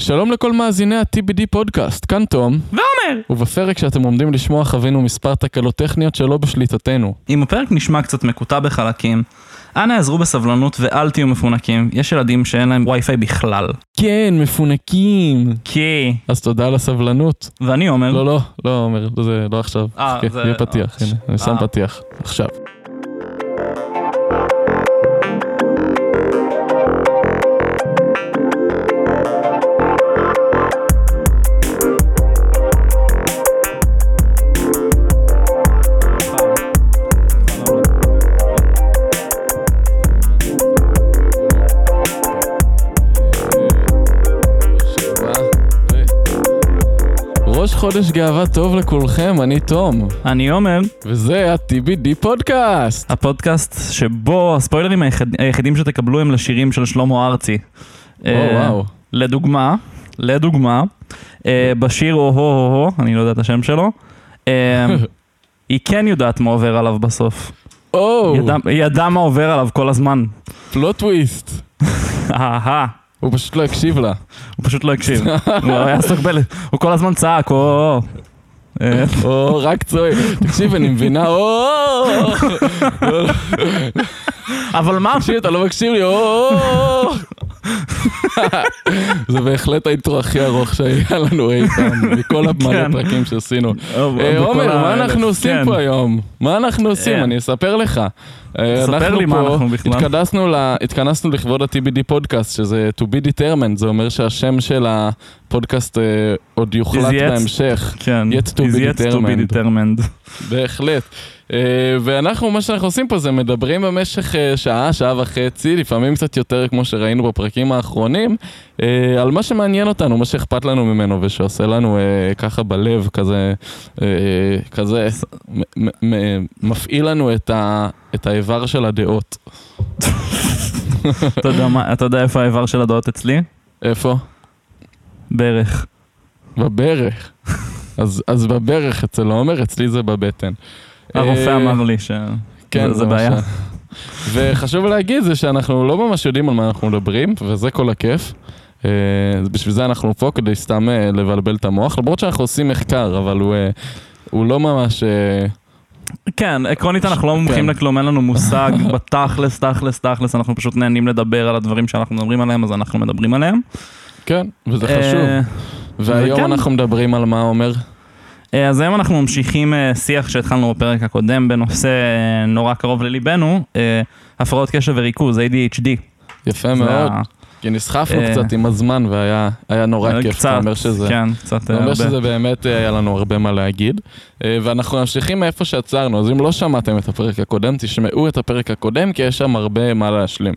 שלום לכל מאזיני ה-TBD פודקאסט, כאן תום, ועומר! ובפרק שאתם עומדים לשמוע חווינו מספר תקלות טכניות שלא בשליטתנו. אם הפרק נשמע קצת מקוטע בחלקים, אנא עזרו בסבלנות ואל תהיו מפונקים, יש ילדים שאין להם וי-פיי בכלל. כן, מפונקים. כי... אז תודה על הסבלנות. ואני עומר, לא, לא, לא, אומר, זה לא עכשיו. אה, חכה, זה- יהיה פתיח, אה, הנה, אני שם אה. פתיח. עכשיו. חודש גאווה טוב לכולכם, אני תום, אני עומר, וזה ה-TBD פודקאסט. הפודקאסט שבו הספוילרים היחיד, היחידים שתקבלו הם לשירים של שלמה ארצי. או, אה, וואו. לדוגמה, לדוגמה, אה, בשיר או-הו-הו-הו, אני לא יודע את השם שלו, אה, היא כן יודעת מה עובר עליו בסוף. או, ידעה- היא ידעה מה עובר עליו כל הזמן. פלוט טוויסט. אהה. הוא פשוט לא הקשיב לה. הוא פשוט לא הקשיב, הוא היה עסוק ב... הוא כל הזמן צעק, או... או, רק צועק. תקשיב, אני מבינה, או, לא, לא, אבל מה? תקשיב, אתה לא מקשיב לי, או. זה בהחלט האינטרו הכי ארוך שהיה לנו אי פעם, מכל המלא כן. פרקים שעשינו. אה, אה, עומר, מה אנחנו עושים כן. פה היום? מה אנחנו עושים? אה. אני אספר לך. אה, ספר לי מה אנחנו בכלל. התכנסנו ל- התכנסנו לכבוד ה-TBD פודקאסט, שזה to be determined, זה אומר שהשם של הפודקאסט אה, עוד יוחלט yet- בהמשך. כן, Yet to be yet to be determined. determined. בהחלט. אה, ואנחנו, מה שאנחנו עושים פה זה מדברים במשך אה, שעה, שעה וחצי, לפעמים קצת יותר כמו שראינו בפרקים האחרונים, אה, על מה שמעניין אותנו, מה שאכפת לנו ממנו ושעושה לנו ככה בלב, כזה, כזה, מפעיל לנו את, ה, את האיבר של הדעות. אתה יודע מה- אתה יודע איפה האיבר של הדעות אצלי? איפה? ברך. בברך. אז, אז בברך אצל עומר, אצלי זה בבטן. הרופא אה, אמר לי ש... כן, זה בעיה. ש- וחשוב להגיד זה שאנחנו לא ממש יודעים על מה אנחנו מדברים, וזה כל הכיף. אה, בשביל זה אנחנו פה, כדי סתם אה, לבלבל את המוח, למרות שאנחנו עושים מחקר, אבל הוא, אה, הוא לא ממש... אה, כן, עקרונית אנחנו לא מומחים כן. לכלום, אין לנו מושג בתכלס, תכלס, תכלס, אנחנו פשוט נהנים לדבר על הדברים שאנחנו מדברים עליהם, אז אנחנו מדברים עליהם. כן, וזה אה, חשוב. והיום וכן. אנחנו מדברים על מה אומר? אה, אז היום אנחנו ממשיכים אה, שיח שהתחלנו בפרק הקודם בנושא אה, נורא קרוב לליבנו, הפרעות קשב וריכוז, ADHD. יפה מאוד. כי נסחפנו קצת עם הזמן והיה היה נורא כיף. אתה אומר שזה... כן, קצת זה אה, אומר הרבה. שזה באמת היה לנו הרבה מה להגיד. ואנחנו ממשיכים מאיפה שעצרנו, אז אם לא שמעתם את הפרק הקודם, תשמעו את הפרק הקודם, כי יש שם הרבה מה להשלים.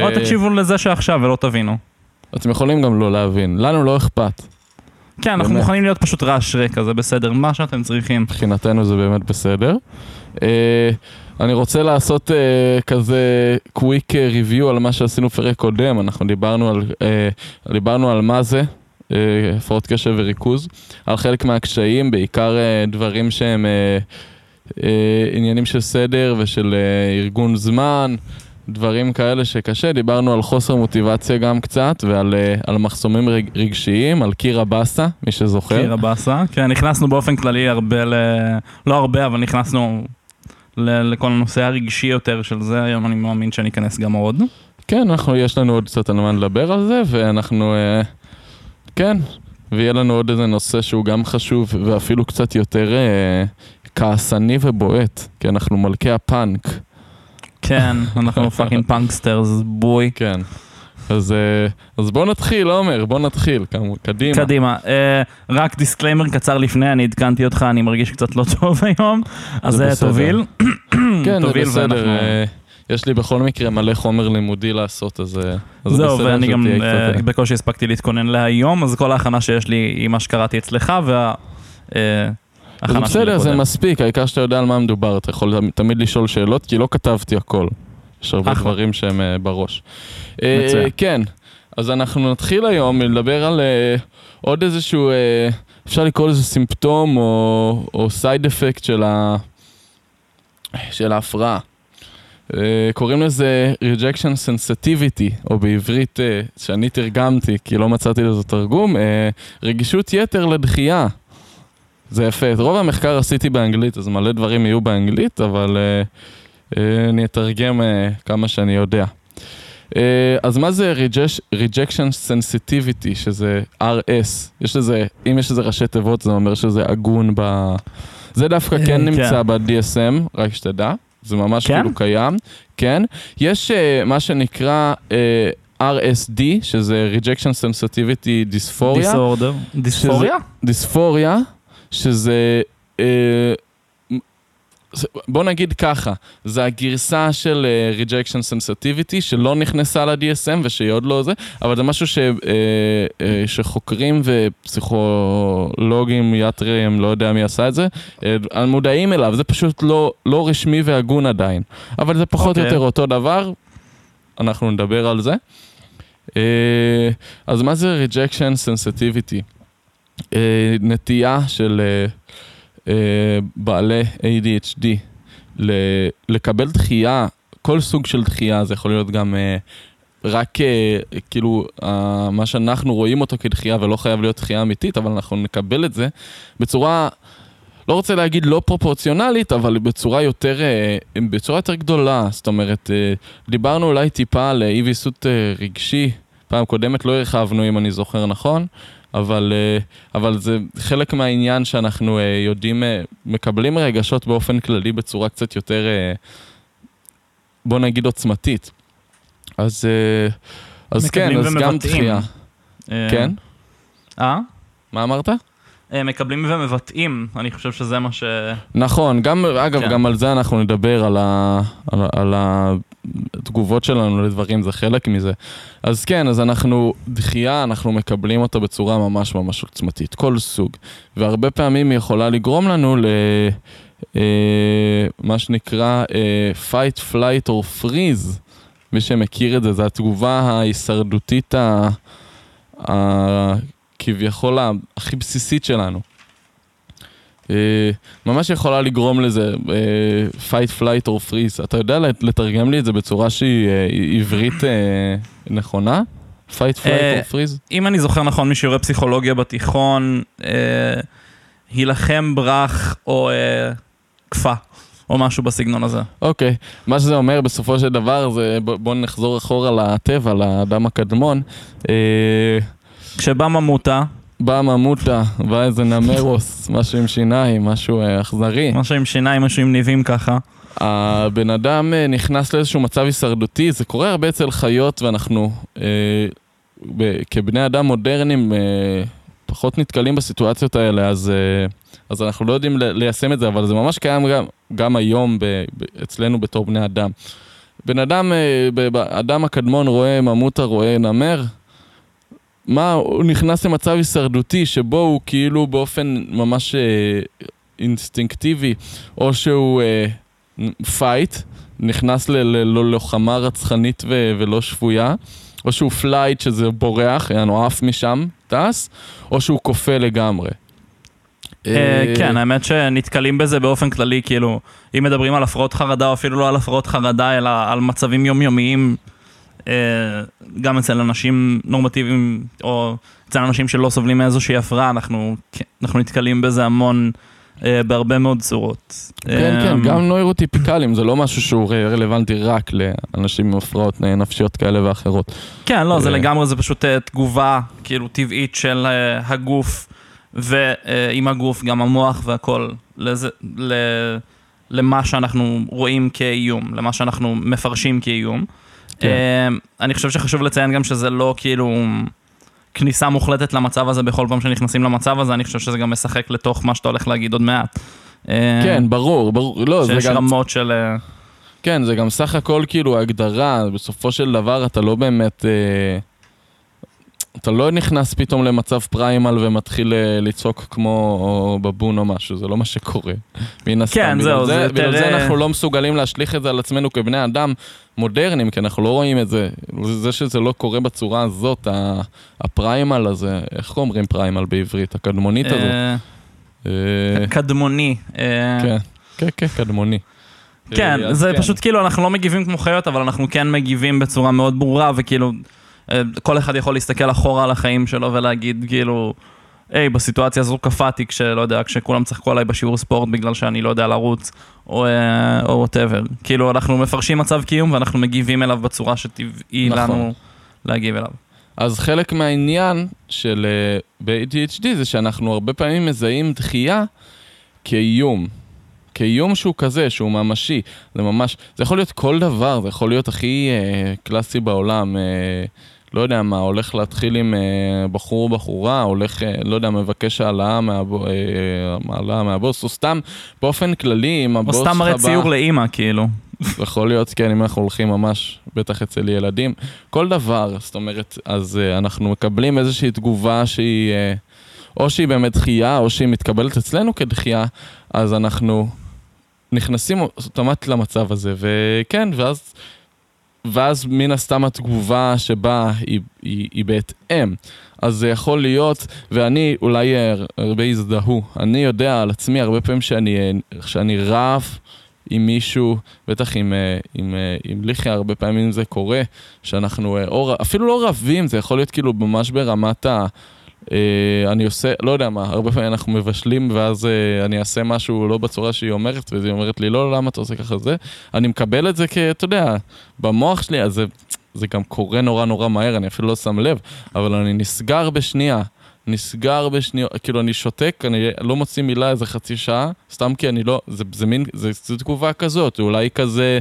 או תקשיבו לזה שעכשיו ולא תבינו. אתם יכולים גם לא להבין, לנו לא אכפת. כן, אנחנו באמת. מוכנים להיות פשוט רעש רקע, זה בסדר, מה שאתם צריכים. מבחינתנו זה באמת בסדר. אה, אני רוצה לעשות אה, כזה קוויק ריוויו על מה שעשינו פרק קודם, אנחנו דיברנו על, אה, דיברנו על מה זה. אה, הפרעות קשב וריכוז, על חלק מהקשיים, בעיקר אה, דברים שהם אה, אה, עניינים של סדר ושל אה, ארגון זמן, דברים כאלה שקשה. דיברנו על חוסר מוטיבציה גם קצת, ועל אה, על מחסומים רג, רגשיים, על קיר הבאסה, מי שזוכר. קיר הבאסה. כן, נכנסנו באופן כללי הרבה ל... לא הרבה, אבל נכנסנו ל- לכל הנושא הרגשי יותר של זה, היום אני מאמין שאני אכנס גם עוד. כן, אנחנו, יש לנו עוד קצת על מה לדבר על זה, ואנחנו, אה, כן, ויהיה לנו עוד איזה נושא שהוא גם חשוב, ואפילו קצת יותר אה, כעסני ובועט, כי אנחנו מלכי הפאנק, כן, אנחנו fucking punksters, boy. כן. אז, אה, אז בוא נתחיל, עומר, בוא נתחיל, קדימה. קדימה, אה, רק disclaimer קצר לפני, אני עדכנתי אותך, אני מרגיש קצת לא טוב היום, אז זה אה. תוביל. כן, זה תוביל בסדר. ואנחנו- אה, יש לי בכל מקרה מלא חומר לימודי לעשות, אז, אז זה זהו, ואני גם אה, בקושי הספקתי להתכונן להיום, אז כל ההכנה שיש לי היא מה שקראתי אצלך, וה... אה, זה בסדר, זה. מספיק, העיקר שאתה יודע על מה מדובר, אתה יכול תמיד לשאול שאלות, כי לא כתבתי הכל. יש הרבה. דברים שהם אה, בראש. אה, מצוין. כן, אז אנחנו נתחיל היום לדבר על אה, עוד איזשהו, אפשר לקרוא לזה סימפטום או, סייד אפקט של, ההפרעה. קוראים לזה rejection sensitivity, או בעברית שאני תרגמתי, כי לא מצאתי לזה תרגום, רגישות יתר לדחייה. זה יפה. את רוב המחקר עשיתי באנגלית, אז מלא דברים יהיו באנגלית, אבל אה, אני אתרגם אה, כמה שאני יודע. אה, אז מה זה rejection- sensitivity, שזה RS? יש לזה, אם יש לזה ראשי תיבות, זה אומר שזה הגון ב... זה דווקא כן כן. נמצא ב-DSM, רק שתדע. זה ממש כן? כאילו קיים. כן. יש אה, מה שנקרא אה, RSD, שזה rejection sensitivity dysphoria. דיסאורדר. דיספוריה? דיספוריה, שזה... אה, בוא נגיד ככה, זה הגרסה של אה, rejection sensitivity שלא נכנסה ל-DSM ושהיא עוד לא זה, אבל זה משהו ש, אה, אה, שחוקרים ופסיכולוגים, יאטרים, לא יודע מי עשה את זה, אה, מודעים אליו, זה פשוט לא, לא רשמי והגון עדיין. אבל זה פחות או אוקיי. יותר אותו דבר, אנחנו נדבר על זה. אה, אז מה זה rejection sensitivity? אה, נטייה של אה, אה, בעלי ADHD לקבל דחייה, כל סוג של דחייה, זה יכול להיות גם רק כאילו מה שאנחנו רואים אותו כדחייה ולא חייב להיות דחייה אמיתית, אבל אנחנו נקבל את זה בצורה, לא רוצה להגיד לא פרופורציונלית, אבל בצורה יותר, בצורה יותר גדולה. זאת אומרת, דיברנו אולי טיפה על אי ויסות רגשי, פעם קודמת לא הרחבנו אם אני זוכר נכון. אבל, אה, אבל זה חלק מהעניין שאנחנו אה, יודעים, אה, מקבלים רגשות באופן כללי בצורה קצת יותר, בוא נגיד עוצמתית. אז, אז כן, אז גם ומבטאים. דחייה. אה, כן? אה? מה אמרת? אה, מקבלים ומבטאים, אני חושב שזה מה ש... נכון, גם, אגב, כן. גם על זה אנחנו נדבר, על, ה, על, על התגובות שלנו לדברים, זה חלק מזה. אז כן, אז אנחנו, דחייה, אנחנו מקבלים אותה בצורה ממש ממש עוצמתית, כל סוג. והרבה פעמים היא יכולה לגרום לנו ל... אה, מה שנקרא אה, fight, flight or freeze. מי שמכיר את זה, זו התגובה ההישרדותית ה... ה... כביכול הכי בסיסית שלנו. אה, ממש יכולה לגרום לזה, אה, fight, flight or freeze. אתה יודע לת- לתרגם לי את זה בצורה שהיא אה, עברית נכונה? fight, flight or freeze? אם אני זוכר נכון משיעורי פסיכולוגיה בתיכון, הילחם ברח או כפה, או משהו בסגנון הזה. אוקיי. מה שזה אומר בסופו של דבר זה, ב- בוא נחזור אחורה לטבע, לאדם הקדמון. כשבא ממוטה, בא ממוטה, בא איזה נמרוס, משהו עם שיניים, משהו אה, אכזרי. משהו עם שיניים, משהו עם ניבים ככה. הבן אדם אה, נכנס לאיזשהו מצב הישרדותי, זה קורה הרבה אצל חיות ואנחנו אה, ב- כבני אדם מודרניים אה, פחות נתקלים בסיטואציות האלה, אז, אה, אז אנחנו לא יודעים ליישם את זה, אבל זה ממש קיים גם, גם היום ב, ב, אצלנו בתור בני אדם. בן אדם, אה, ב- האדם הקדמון רואה ממותה, רואה נמר, מה, הוא נכנס למצב הישרדותי שבו הוא כאילו באופן ממש אה, אינסטינקטיבי, או שהוא אה, fight, נכנס ללוחמה רצחנית ו- ולא שפויה, או שהוא flight שזה בורח, יענו עף משם, טס, או שהוא קופא לגמרי. אה, כן, האמת שנתקלים בזה באופן כללי, כאילו, אם מדברים על הפרעות חרדה, או אפילו לא על הפרעות חרדה, אלא על מצבים יומיומיים, אה, גם אצל אנשים נורמטיביים, או אצל אנשים שלא סובלים מאיזושהי הפרעה, אנחנו, כן, אנחנו נתקלים בזה המון, אה, בהרבה מאוד צורות. כן, אה, כן, גם neurotypicalים, זה לא משהו שהוא רלוונטי רק לאנשים עם הפרעות נפשיות כאלה ואחרות. כן, לא, זה אה, לגמרי, זה פשוט אה, תגובה, כאילו, טבעית של אה, הגוף, ועם הגוף גם המוח והכל, לזה, ל, למה שאנחנו רואים כאיום, למה שאנחנו מפרשים כאיום. כן. אה, אני חושב שחשוב לציין גם שזה לא כאילו כניסה מוחלטת למצב הזה בכל פעם שנכנסים למצב הזה, אני חושב שזה גם משחק לתוך מה שאתה הולך להגיד עוד מעט. אה, כן, ברור, ברור, לא, זה שיש גם... רמות של... אה, כן, זה גם סך הכל כאילו הגדרה, בסופו של דבר אתה לא באמת... אה, אתה לא נכנס פתאום למצב פריימל ומתחיל אה, לצעוק כמו בבון או משהו, זה לא מה שקורה. מן הסתם. כן, זהו, זה יותר, בגלל זה אה, אנחנו לא מסוגלים להשליך את זה על עצמנו כבני אדם מודרניים, כי אנחנו לא רואים את זה. זה שזה לא קורה בצורה הזאת, הפריימל הזה, איך אומרים פריימל בעברית? הקדמונית הזאת. אה, אה, קדמוני. כן, כן, כן, קדמוני. כן, זה כן. פשוט כאילו, אנחנו לא מגיבים כמו חיות, אבל אנחנו כן מגיבים בצורה מאוד ברורה, וכאילו, כל אחד יכול להסתכל אחורה על החיים שלו ולהגיד, כאילו, היי, בסיטואציה הזו קפאתי כשלא יודע, כשכולם צחקו עליי בשיעור ספורט בגלל שאני לא יודע לרוץ, או וואטאבר. כאילו, אנחנו מפרשים מצב קיום ואנחנו מגיבים אליו בצורה שטבעי נכון. לנו להגיב אליו. אז חלק מהעניין של אה, ב-ADHD זה שאנחנו הרבה פעמים מזהים דחייה כאיום. כאיום שהוא כזה, שהוא ממשי. זה ממש, זה יכול להיות כל דבר, זה יכול להיות הכי אה, קלאסי בעולם. אה, לא יודע מה, הולך להתחיל עם אה, בחור או בחורה, הולך, אה, לא יודע, מבקש העלאה, מהבו, אה, העלאה מהבוס, או סתם באופן כללי, אם או הבוס שלך סתם מראה ציור לאימא, כאילו. יכול להיות, כן, אם אנחנו הולכים ממש, בטח אצל ילדים. כל דבר, זאת אומרת, אז uh, אנחנו מקבלים איזושהי תגובה שהיא, uh, או שהיא באמת דחייה, או שהיא מתקבלת אצלנו כדחייה, אז אנחנו נכנסים אוטומטית למצב הזה, וכן, ואז, ואז מן הסתם התגובה שבאה היא, היא, היא בהתאם. אז זה יכול להיות, ואני אולי הרבה יזדהו, אני יודע על עצמי הרבה פעמים שאני, שאני רב עם מישהו, בטח עם, עם, אה, עם ליחי, הרבה פעמים זה קורה, שאנחנו, אה, או, אפילו לא רבים, זה יכול להיות כאילו ממש ברמת ה... אה, אני עושה, לא יודע מה, הרבה פעמים אנחנו מבשלים ואז אה, אני אעשה משהו לא בצורה שהיא אומרת, והיא אומרת לי, לא, למה אתה עושה ככה זה? אני מקבל את זה כ... אתה יודע, במוח שלי, אז זה, זה גם קורה נורא נורא מהר, אני אפילו לא שם לב, אבל אני נסגר בשנייה. נסגר בשנייה, כאילו אני שותק, אני לא מוציא מילה איזה חצי שעה, סתם כי אני לא, זה, זה מין, זה, זה תגובה כזאת, אולי כזה,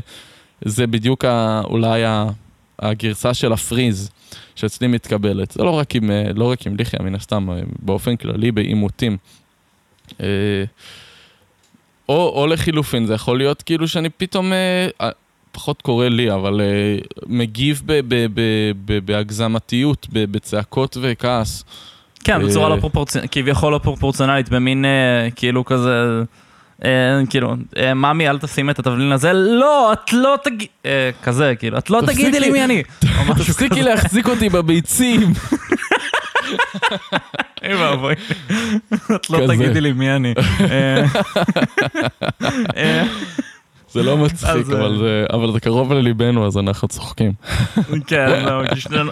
זה בדיוק ה, אולי ה, הגרסה של הפריז שאצלי מתקבלת. זה לא רק עם, אה, לא רק עם ליחיה, מן הסתם, אה, באופן כללי בעימותים. אה, או, או לחילופין, זה יכול להיות כאילו שאני פתאום, פחות קורה לי, אבל מגיב ב, ב, ב, ב, בהגזמתיות, ב, בצעקות וכעס. כן, בצורה לא פרופורציונלית, כביכול לא פרופורציונלית, במין כאילו כזה, כאילו, אה, ממי, אל תשים את התבלין הזה, לא, את לא תגיד, אה, כזה, כאילו, את לא. תגידי לי מי אני. תפסיקי להחזיק אותי בביצים. אוי ואבוי. את לא. תגידי לי מי אני. אה, אה, זה לא מצחיק, אבל זה- אבל זה קרוב לליבנו, אז אנחנו צוחקים. כן, לא,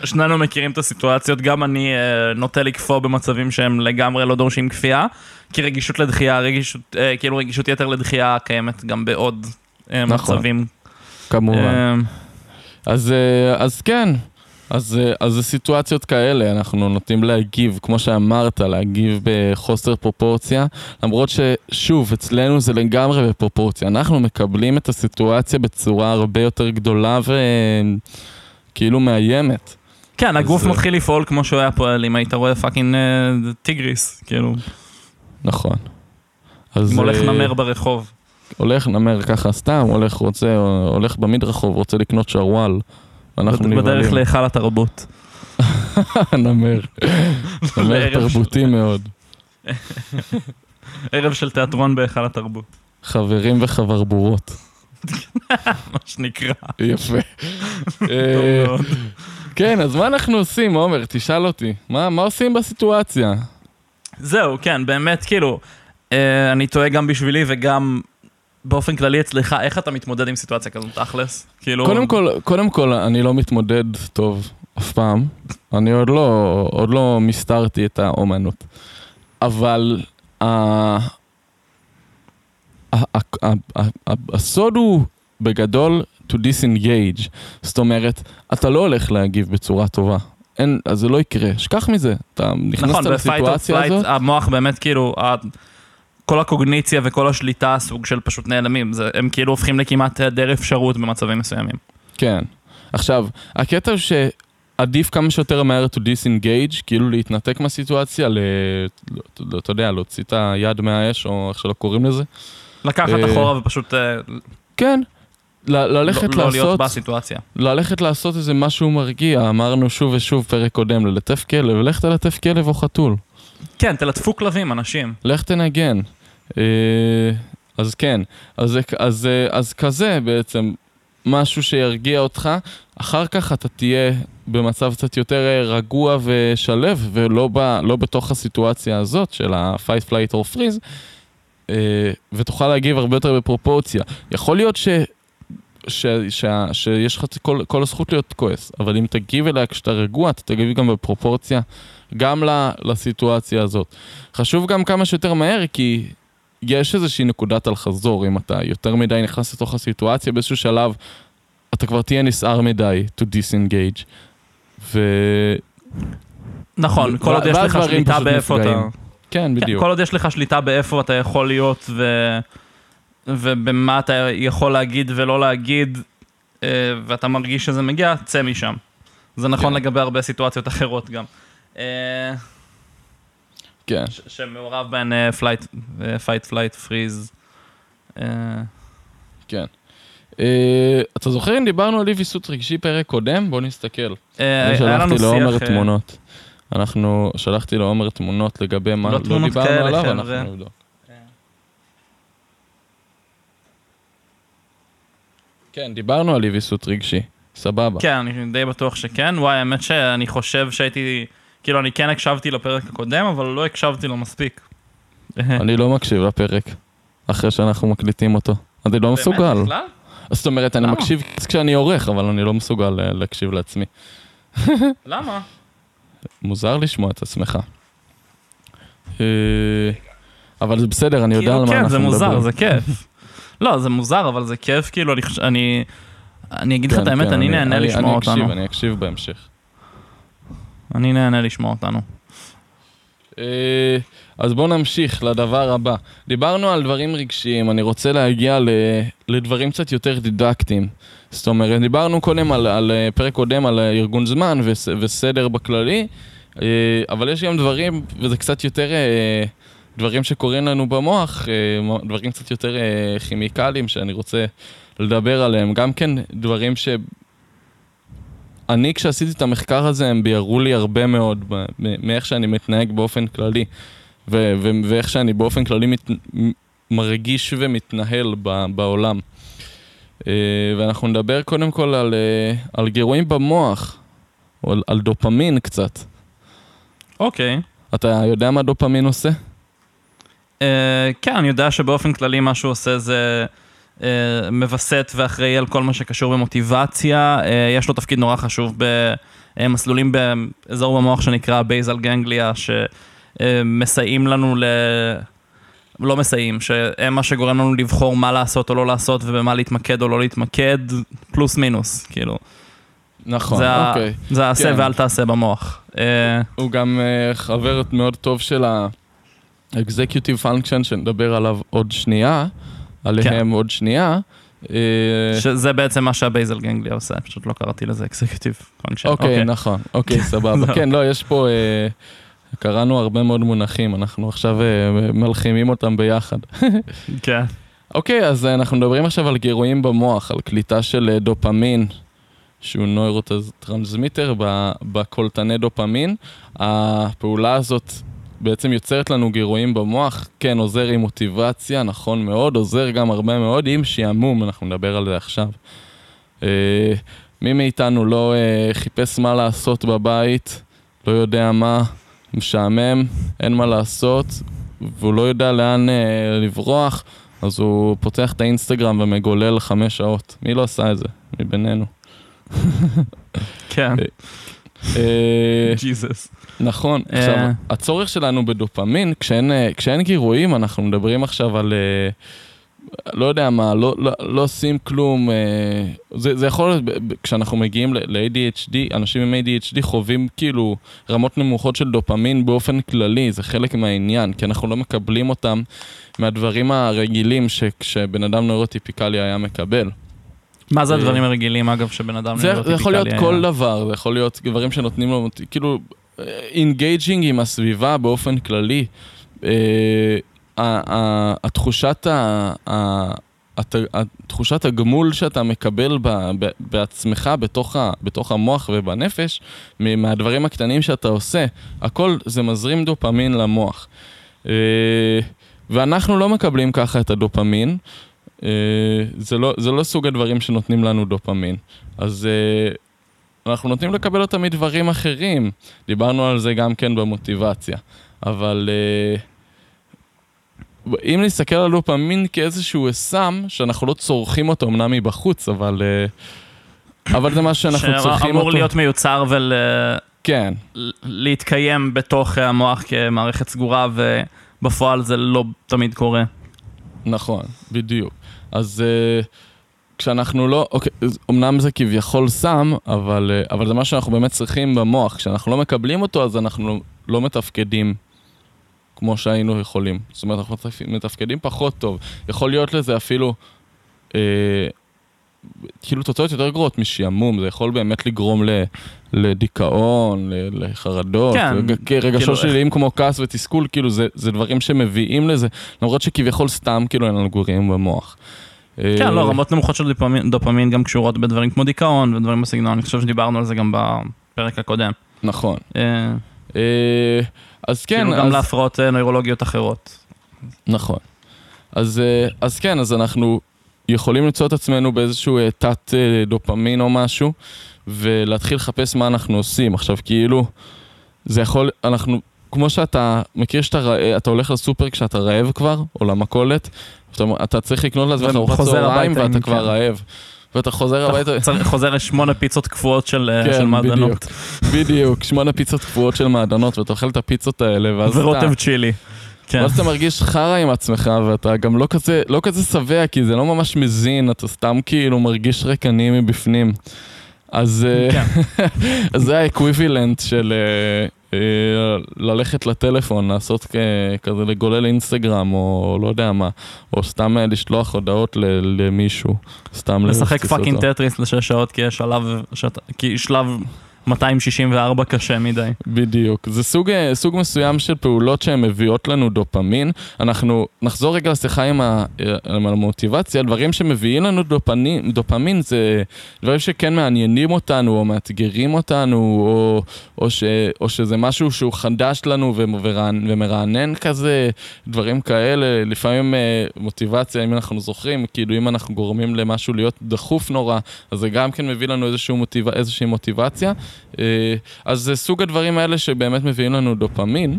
שנינו- מכירים את הסיטואציות, גם אני אה, נוטה לקפוא במצבים שהם לגמרי לא דורשים כפייה, כי רגישות לדחייה, רגישות, אה, כאילו רגישות יתר לדחייה קיימת גם בעוד אה, נכון. מצבים. כמובן. אה, אז, אה, אז כן, אז, אה, אז זה סיטואציות כאלה, אנחנו נוטים להגיב, כמו שאמרת, להגיב בחוסר פרופורציה, למרות ששוב, אצלנו זה לגמרי בפרופורציה. אנחנו מקבלים את הסיטואציה בצורה הרבה יותר גדולה וכאילו מאיימת. כן, הגוף אז- מתחיל לפעול כמו שהוא היה פועל, אם היית רואה fucking אה, טיגריס, כאילו, נכון. אז אם הולך אה, נמר ברחוב. הולך נמר ככה סתם, הולך רוצה, הולך במדרחוב, רוצה לקנות שרוואל. אנחנו בדרך נבהלים. להיכל התרבות. נמר. נמר תרבותי מאוד. ערב של תיאטרון בהיכל התרבות, חברים וחברבורות. מה שנקרא. יפה. אה, מאוד. כן, אז מה אנחנו עושים, עומר? תשאל אותי. מה מה עושים בסיטואציה? זהו, כן, באמת, כאילו, אה, אני טועה גם בשבילי וגם באופן כללי אצלך, איך אתה מתמודד עם סיטואציה כזאת, תכלס? כאילו... קודם כל, קודם כל, אני לא מתמודד טוב אף פעם. אני עוד לא, עוד לא מסתרתי את האומנות. אבל ה- הסוד הוא בגדול to disengage. זאת אומרת, אתה לא הולך להגיב בצורה טובה. אין, אז זה לא יקרה, שכח מזה. אתה נכנסת נכון, בפייט לסיטואציה הזאת, המוח באמת כאילו, כל הקוגניציה וכל השליטה סוג של פשוט נעלמים, זה- הם כאילו הופכים לכמעט היעדר אפשרות במצבים מסוימים. כן. עכשיו, הקטע הוא שעדיף כמה שיותר מהר to disengage, כאילו להתנתק מהסיטואציה, ל... לא, אתה יודע, להוציא את היד מהאש, או איך שלא קוראים לזה. לקחת אה, אחורה ופשוט אה, כן. ל- ללכת לא לא להיות לעשות, בסיטואציה. ללכת לעשות איזה משהו מרגיע, אמרנו שוב ושוב פרק קודם, ללטף כלב, לך תלטף כלב או חתול, כן, תלטפו כלבים, אנשים. לך תנגן. אה, אז כן, אז, אז, אז כזה בעצם, משהו שירגיע אותך, אחר כך אתה תהיה במצב קצת יותר אה, רגוע ושלב, ולא ב, לא בתוך הסיטואציה הזאת של ה-fight, flight or freeze, אה, ותוכל להגיב הרבה יותר בפרופורציה. יכול להיות ש... ש, ש, שיש לך כל, כל הזכות להיות כועס, אבל אם תגיב אליה כשאתה רגוע, אתה תגיב גם בפרופורציה, גם לסיטואציה הזאת. חשוב גם כמה שיותר מהר, כי יש איזושהי נקודת אל-חזור, אם אתה יותר מדי נכנס לתוך הסיטואציה, באיזשהו שלב אתה כבר תהיה נסער מדי to disengage. ו... נכון, כל עוד יש לך שליטה באיפה אתה... כן, כן, בדיוק. כל עוד יש לך שליטה באיפה אתה יכול להיות ו... ובמה אתה יכול להגיד ולא להגיד, אה, ואתה מרגיש שזה מגיע, צא משם. זה נכון כן. לגבי הרבה סיטואציות אחרות גם. אה, כן. שמעורב בהן flight, fight flight freeze. כן. אה, אתה זוכר אם דיברנו על אי ויסות רגשי פרק קודם? בוא נסתכל. אה, אני שלחתי לעומר תמונות. אנחנו, שלחתי לעומר תמונות לגבי מה לא, לא דיברנו עליו, אנחנו נבדוק. כן, דיברנו על אי ויסות רגשי, סבבה. כן, אני די בטוח שכן. וואי, האמת שאני חושב שהייתי, כאילו, אני כן הקשבתי לפרק הקודם, אבל לא הקשבתי לו מספיק. אני לא מקשיב לפרק, אחרי שאנחנו מקליטים אותו. אני לא מסוגל. באמת, בכלל? זאת אומרת, אני מקשיב כשאני עורך, אבל אני לא מסוגל אה, להקשיב לעצמי. למה? מוזר לשמוע את עצמך. אה, אבל זה בסדר, אני יודע על כאילו, מה כן, אנחנו מדברים. כן, זה מוזר, זה כיף. לא, זה מוזר, אבל זה כיף, כאילו, אני... אני אגיד לך את כן, האמת, כן, אני נהנה לשמוע אותנו. אני אקשיב, אני אקשיב בהמשך. אני נהנה לשמוע אותנו. אה, אז בואו נמשיך לדבר הבא. דיברנו על דברים רגשיים, אני רוצה להגיע לדברים קצת יותר דידקטיים. זאת אומרת, דיברנו קודם על, על אה, פרק קודם על אה, ארגון זמן וס, וסדר בכללי, אבל יש גם דברים, וזה קצת יותר דברים שקורים לנו במוח, דברים קצת יותר כימיקליים שאני רוצה לדבר עליהם. גם כן דברים ש... אני, כשעשיתי את המחקר הזה, הם ביארו לי הרבה מאוד מאיך שאני מתנהג באופן כללי, ו- ו- ואיך שאני באופן כללי מת- מרגיש ומתנהל ב- בעולם. Uh, ואנחנו נדבר קודם כל על, על גירויים במוח, או על, על דופמין קצת. אוקיי. Okay. אתה יודע מה דופמין עושה? Uh, כן, אני יודע שבאופן כללי מה שהוא עושה זה... אה, מווסת ואחראי על כל מה שקשור במוטיבציה, אה, יש לו תפקיד נורא חשוב במסלולים באזור במוח שנקרא בייזל גנגליה, שמסייעים לנו ל... לא מסייעים, שהם מה שגורם לנו לבחור מה לעשות או לא לעשות ובמה להתמקד או לא להתמקד, פלוס מינוס, כאילו. נכון, זה אוקיי. ה... זה העשה כן. ואל תעשה במוח. אה, הוא גם חבר מאוד טוב של ה-executive function שנדבר עליו עוד שנייה. עליהם כן. עוד שנייה. אה, שזה בעצם מה שה basal ganglia עושה, פשוט לא קראתי לזה Executive function. אוקיי, אוקיי, נכון, אוקיי, סבבה. כן, לא, יש פה, אה, קראנו הרבה מאוד מונחים, אנחנו עכשיו אה, מלחימים אותם ביחד. כן. אוקיי, אז אנחנו מדברים עכשיו על גירויים במוח, על קליטה של דופמין, שהוא neurotransmitter בקולטני דופמין. הפעולה הזאת בעצם יוצרת לנו גירויים במוח, כן, עוזר עם מוטיבציה, נכון מאוד, עוזר גם הרבה מאוד עם שעמום, אנחנו נדבר על זה עכשיו. אה, מי מאיתנו לא אה, חיפש מה לעשות בבית, לא יודע מה, משעמם, אין מה לעשות, והוא לא יודע לאן אה, לברוח, אז הוא פותח את האינסטגרם ומגולל חמש שעות. מי לא עשה את זה? מבינינו. כן. אה, ג'יזוס. נכון, אה. עכשיו, הצורך שלנו בדופמין, כשאין, אה, כשאין גירויים, אנחנו מדברים עכשיו על, אה, לא יודע מה, לא, לא, לא עושים כלום, זה, זה יכול להיות, כשאנחנו מגיעים ל-ADHD, אנשים עם ADHD חווים כאילו רמות נמוכות של דופמין באופן כללי, זה חלק מהעניין, כי אנחנו לא מקבלים אותם מהדברים הרגילים שכשבן אדם neurotypicalי היה מקבל. מה זה הדברים הרגילים, אגב, שבן אדם היה? זה יכול להיות כל דבר, זה יכול להיות דברים שנותנים לו, כאילו, engaging עם הסביבה באופן כללי. אה, התחושת, התחושת הגמול שאתה מקבל בעצמך, בתוך, בתוך המוח ובנפש, מהדברים הקטנים שאתה עושה, הכל זה מזרים דופמין למוח. אה, ואנחנו לא מקבלים ככה את הדופמין. אה, זה לא, זה לא סוג הדברים שנותנים לנו דופמין. אז אנחנו נותנים לקבל אותם מדברים אחרים. דיברנו על זה גם כן במוטיבציה. אבל... Uh, אם נסתכל על דופמין כאיזשהו סם, שאנחנו לא צורכים אותו אמנם מבחוץ, אבל... אה, אבל זה מה שאנחנו צריכים אותו. שאמור להיות מיוצר ול... כן. להתקיים בתוך המוח כמערכת סגורה, ובפועל זה לא תמיד קורה. נכון, בדיוק. אז uh, כשאנחנו לא, אוקיי, אמנם זה כביכול סם, אבל, uh, אבל זה מה שאנחנו באמת צריכים במוח. כשאנחנו לא מקבלים אותו, אז אנחנו לא, מתפקדים כמו שהיינו יכולים. זאת אומרת, אנחנו מתפקדים פחות טוב. יכול להיות לזה אפילו... Uh, כאילו תוצאות יותר גרועות משעמום, זה יכול באמת לגרום ל, לדיכאון, ל, לחרדות, כן, רגשות כאילו שליליים כמו כעס ותסכול, כאילו זה, זה דברים שמביאים לזה, למרות שכביכול סתם כאילו אין לנו גורים במוח. כן, לא, רמות נמוכות של דופמין, דופמין גם קשורות בדברים כמו דיכאון ודברים בסגנון, אני חושב שדיברנו על זה גם בפרק הקודם. נכון. אה, אה, אז כן. כאילו גם להפרעות אה, נוירולוגיות אחרות. נכון. אז, אז כן, אז אנחנו יכולים למצוא את עצמנו באיזשהו אה, תת אה, דופמין או משהו, ולהתחיל לחפש מה אנחנו עושים. עכשיו, כאילו, זה יכול, אנחנו, כמו שאתה מכיר שאתה רעב, אתה הולך לסופר כשאתה רעב כבר, או למכולת, אתה, אתה צריך לקנות לעצמך ארוחת צהריים ואתה כבר כן. רעב. ואתה חוזר הביתה. חוזר לשמונה פיצות קפואות של, אה, כן, של מעדנות. בדיוק, בדיוק, שמונה פיצות קפואות של מעדנות, ואתה אוכל את הפיצות האלה, ואז אתה... ורוטב צ'ילי. כן. ואז אתה מרגיש חרא עם עצמך, ואתה גם לא כזה, לא כזה שבע, כי זה לא ממש מזין, אתה סתם כאילו מרגיש רקני מבפנים. אז, אה, כן. אז זה האקוויבילנט של אה, אה, ללכת לטלפון, לעשות כזה לגולל אינסטגרם, או לא יודע מה, או סתם לשלוח הודעות למישהו, סתם לשחק fucking טטריס לשש שעות, כי יש שלב, כי שלב 264 קשה מדי. בדיוק. זה סוג, אה, סוג מסוים של פעולות שהן מביאות לנו דופמין. אנחנו נחזור רגע לשיחה עם, ה, אה, עם המוטיבציה, דברים שמביאים לנו דופ-, דופמין זה דברים שכן מעניינים אותנו, או מאתגרים אותנו, או, או, ש, או שזה משהו שהוא חדש לנו ומרענן כזה, דברים כאלה. לפעמים אה, מוטיבציה, אם אנחנו זוכרים, כאילו אם אנחנו גורמים למשהו להיות דחוף נורא, אז זה גם כן מביא לנו מוטיב, איזושהי מוטיבציה. אה, אז זה סוג הדברים האלה שבאמת מביאים לנו דופמין.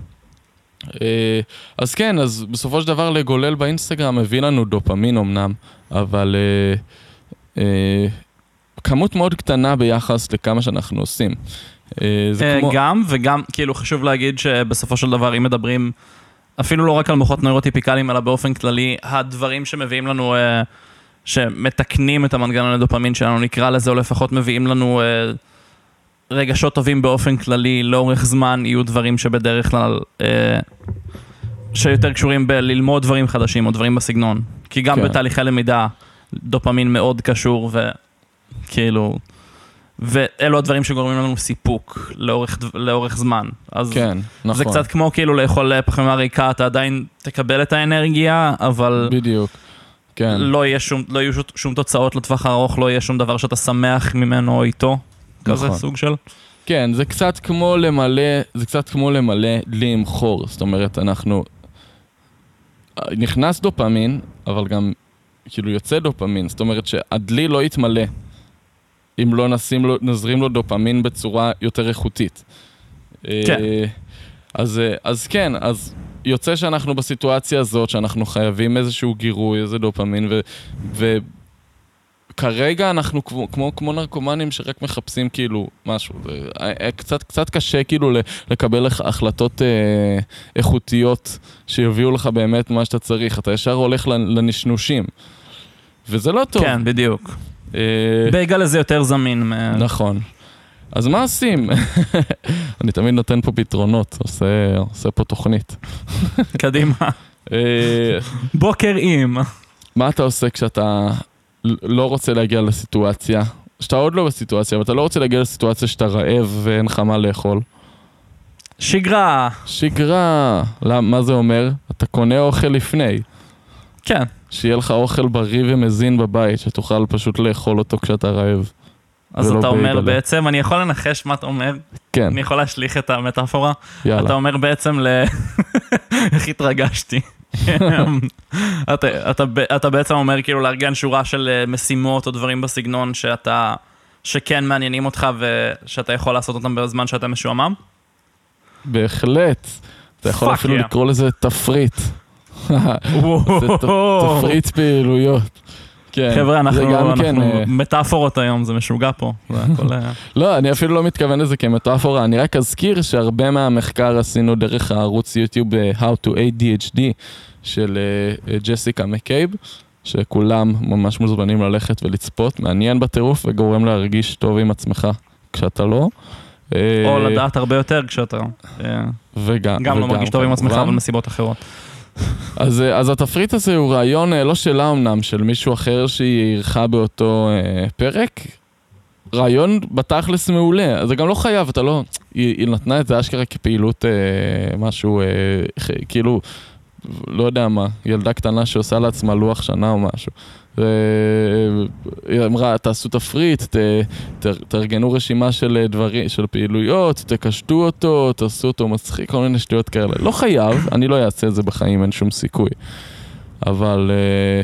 אה, אז כן, אז בסופו של דבר לגולל באינסטגרם מביא לנו דופמין אמנם, אבל אה, כמות מאוד קטנה ביחס לכמה שאנחנו עושים. כמו... גם, וגם, כאילו חשוב להגיד שבסופו של דבר, אם מדברים אפילו לא רק על מוחות נוירוטיפיקליים, אלא באופן כללי, הדברים שמביאים לנו, שמתקנים את המנגנון לדופמין שלנו, נקרא לזה, או לפחות מביאים לנו רגשות טובים באופן כללי לאורך זמן יהיו דברים שבדרך כלל, אה, שיותר קשורים בללמוד דברים חדשים או דברים בסגנון. כי גם כן. בתהליכי למידה דופמין מאוד קשור וכאילו, ואלו הדברים שגורמים לנו סיפוק לאורך, לאורך זמן. אז כן, נכון. זה קצת כמו כאילו לאכול פחמימה ריקה, אתה עדיין תקבל את האנרגיה, אבל... בדיוק. כן. לא, שום, לא יהיו שום תוצאות לטווח הארוך, לא יהיה שום דבר שאתה שמח ממנו או איתו. כזה נכון. סוג של... כן, זה קצת כמו למלא, זה קצת כמו למלא דלי עם חור, זאת אומרת, אנחנו... נכנס דופמין, אבל גם כאילו יוצא דופמין, זאת אומרת שהדלי לא יתמלא אם לא נשים לו, נזרים לו דופמין בצורה יותר איכותית. כן. אה, אז, אז כן, אז יוצא שאנחנו בסיטואציה הזאת, שאנחנו חייבים איזשהו גירוי, איזה דופמין, ו, כרגע אנחנו כמו, כמו, כמו נרקומנים שרק מחפשים כאילו משהו. אה, אה, קצת, קצת קשה כאילו לקבל החלטות אה, איכותיות שיביאו לך באמת מה שאתה צריך. אתה ישר הולך לנשנושים. וזה לא טוב. כן, בדיוק. אה... בגלל הזה יותר זמין. נכון. אז מה עושים? אני תמיד נותן פה פתרונות, עושה, עושה פה תוכנית. קדימה. אה, בוקר עם. מה אתה עושה כשאתה לא רוצה להגיע לסיטואציה, שאתה עוד לא בסיטואציה, אבל אתה לא רוצה להגיע לסיטואציה שאתה רעב ואין לך מה לאכול. שגרה. שגרה. למה, מה זה אומר? אתה קונה אוכל לפני. כן. שיהיה לך אוכל בריא ומזין בבית, שתוכל פשוט לאכול אותו כשאתה רעב. אז אתה אומר בגלל. בעצם, אני יכול לנחש מה אתה אומר? כן. אני יכול להשליך את המטאפורה? יאללה. אתה אומר בעצם ל... איך התרגשתי. אתה, אתה, אתה בעצם אומר כאילו לארגן שורה של אה, משימות או דברים בסגנון שאתה, שכן מעניינים אותך ושאתה יכול לעשות אותם בזמן שאתה משועמם? בהחלט. אתה יכול אפילו yeah. לקרוא לזה תפריט. זה תפריט פעילויות. כן. חבר'ה, אנחנו, אנחנו כן, אה, מטאפורות היום, זה משוגע פה. הכל... אה, לא, אני אפילו לא מתכוון לזה כמטאפורה, אני רק אזכיר שהרבה מהמחקר עשינו דרך הערוץ יוטיוב אה, How to ADHD של ג'סיקה מקייב, שכולם ממש מוזמנים ללכת ולצפות, מעניין בטירוף וגורם להרגיש טוב עם עצמך כשאתה לא. או לדעת הרבה יותר כשאתה... וגם, גם לא מרגיש טוב עם עצמך, אבל מסיבות אחרות. אז, אה, אז התפריט הזה הוא רעיון אה, לא שלה אמנם, של מישהו אחר שהיא אירחה באותו אה, פרק. רעיון בתכלס מעולה, זה גם לא חייב, אתה לא... היא, היא נתנה את זה אשכרה כפעילות אה, משהו, אה, כאילו, לא יודע מה, ילדה קטנה שעושה לעצמה לוח שנה או משהו. היא אמרה, תעשו תפריט, ת, תארגנו רשימה של דברים, של פעילויות, תקשטו אותו, תעשו אותו מצחיק, כל מיני שטויות כאלה. לא חייב, אני לא אעשה את זה בחיים, אין שום סיכוי. אבל... אה,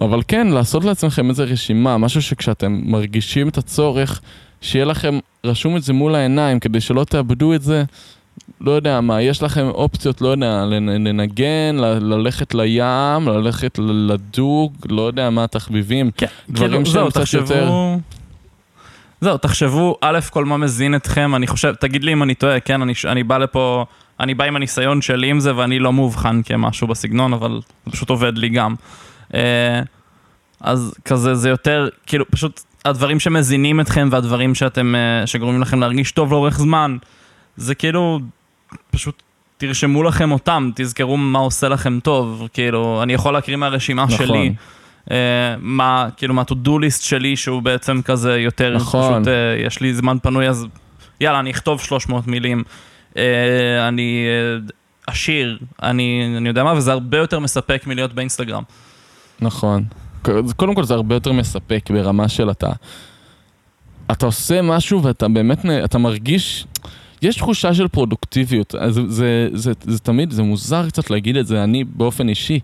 אבל כן, לעשות לעצמכם איזה רשימה, משהו שכשאתם מרגישים את הצורך, שיהיה לכם רשום את זה מול העיניים, כדי שלא תאבדו את זה. לא יודע מה, יש לכם אופציות, לא יודע, לנגן, ללכת לים, ללכת לדוג, לא יודע מה התחביבים, כן, דברים כאילו, שהם קצת תחשבו... יותר... זהו, תחשבו, א', כל מה מזין אתכם, אני חושב, תגיד לי אם אני טועה, כן, אני, אני בא לפה, אני בא עם הניסיון שלי עם זה, ואני לא מאובחן כמשהו בסגנון, אבל זה פשוט עובד לי גם. אה, אז כזה, זה יותר, כאילו, פשוט הדברים שמזינים אתכם והדברים שאתם, אה, שגורמים לכם להרגיש טוב לאורך זמן, זה כאילו פשוט תרשמו לכם אותם, תזכרו מה עושה לכם טוב, כאילו, אני יכול להקריא מהרשימה נכון. שלי. Uh, מה, כאילו, מה-to-do list שלי, שהוא בעצם כזה יותר, נכון. פשוט, uh, יש לי זמן פנוי, אז יאללה, אני אכתוב 300 מילים. Uh, אני עשיר, אני, אני יודע מה, וזה הרבה יותר מספק מלהיות באינסטגרם. נכון. קודם כל זה הרבה יותר מספק ברמה של אתה... אתה עושה משהו ואתה באמת, אתה מרגיש... יש תחושה של פרודוקטיביות, זה, זה, זה, זה, זה תמיד, זה מוזר קצת להגיד את זה, אני באופן אישי,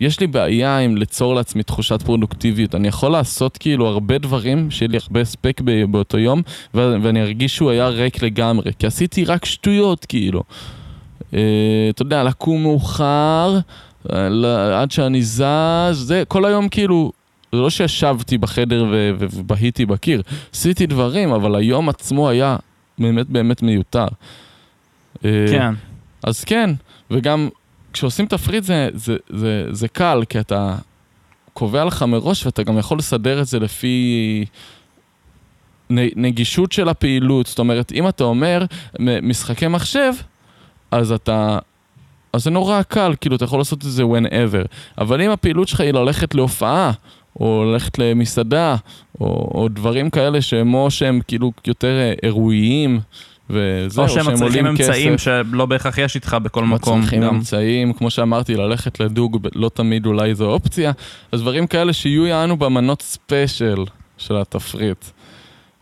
יש לי בעיה עם ליצור לעצמי תחושת פרודוקטיביות. אני יכול לעשות כאילו הרבה דברים, שיהיה לי הרבה הספק באותו יום, ואני ארגיש שהוא היה ריק לגמרי, כי עשיתי רק שטויות כאילו. אה, אתה יודע, לקום מאוחר, עד שאני זז, זה, כל היום כאילו, זה לא שישבתי בחדר ובהיתי בקיר, עשיתי דברים, אבל היום עצמו היה באמת באמת מיותר. אה, כן. אז כן, וגם כשעושים תפריט זה, זה, זה, זה קל, כי אתה קובע לך מראש ואתה גם יכול לסדר את זה לפי נגישות של הפעילות. זאת אומרת, אם אתה אומר משחקי מחשב, אז אתה... אז זה נורא קל, כאילו, אתה יכול לעשות את זה whenever. אבל אם הפעילות שלך היא ללכת להופעה, או ללכת למסעדה, או, או דברים כאלה שהם או שהם כאילו יותר אה, אירועים, וזהו, שהם עולים כסף. או שהם מצריכים אמצעים שלא בהכרח יש איתך בכל מקום. מצריכים אמצעים, כמו שאמרתי, ללכת לדוג לא תמיד אולי זו אופציה, אז דברים כאלה שיהיו יענו במנות ספיישל של התפריט.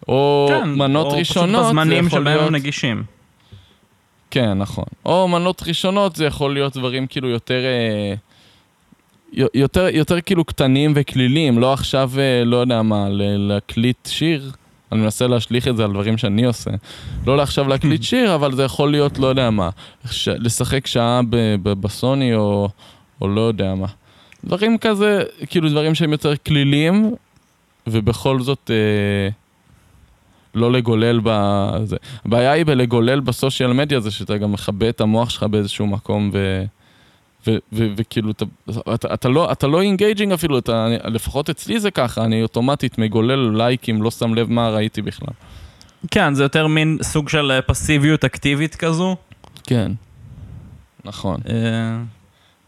או כן, מנות או ראשונות, זה יכול להיות... או פשוט בזמנים שבהם הם נגישים. כן, נכון. או מנות ראשונות, זה יכול להיות דברים כאילו יותר... אה, יותר, יותר כאילו קטנים וכלילים, לא עכשיו, אה, לא יודע מה, להקליט שיר. אני מנסה להשליך את זה על דברים שאני עושה. לא לעכשיו להקליט שיר, אבל זה יכול להיות, לא יודע מה, ש... לשחק שעה ב- ב- בסוני או, או לא יודע מה. דברים כזה, כאילו דברים שהם יותר כלילים, ובכל זאת אה, לא לגולל בזה. הבעיה היא בלגולל ב social media זה שאתה גם מכבה את המוח שלך באיזשהו מקום ו... וכאילו, אתה, אתה, אתה לא, אתה לא engaging אפילו, אתה, לפחות אצלי זה ככה, אני אוטומטית מגולל לייקים, לא שם לב מה ראיתי בכלל. כן, זה יותר מין סוג של אה, פסיביות אקטיבית כזו. כן, נכון. אה.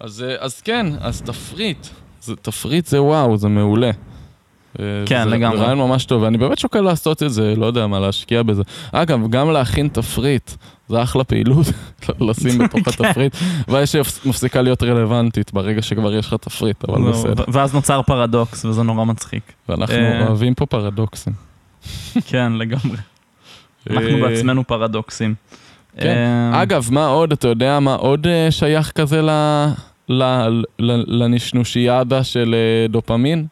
אז, אה, אז כן, אז תפריט, זה, תפריט זה וואו, זה מעולה. כן, זה, לגמרי. זה רעיון ממש טוב, ואני באמת שוקל לעשות את זה, לא יודע מה, להשקיע בזה. אגב, גם להכין תפריט, זה אחלה פעילות, לשים בתוך כן. התפריט, ואז שמפסיקה להיות רלוונטית ברגע שכבר יש לך תפריט, אבל לא, בסדר. ואז נוצר פרדוקס, וזה נורא מצחיק. ואנחנו אה, אוהבים פה פרדוקסים. כן, לגמרי. אנחנו אה, בעצמנו פרדוקסים. כן. אה, אגב, מה עוד, אתה יודע מה עוד שייך כזה לנשנושיאדה של דופמין?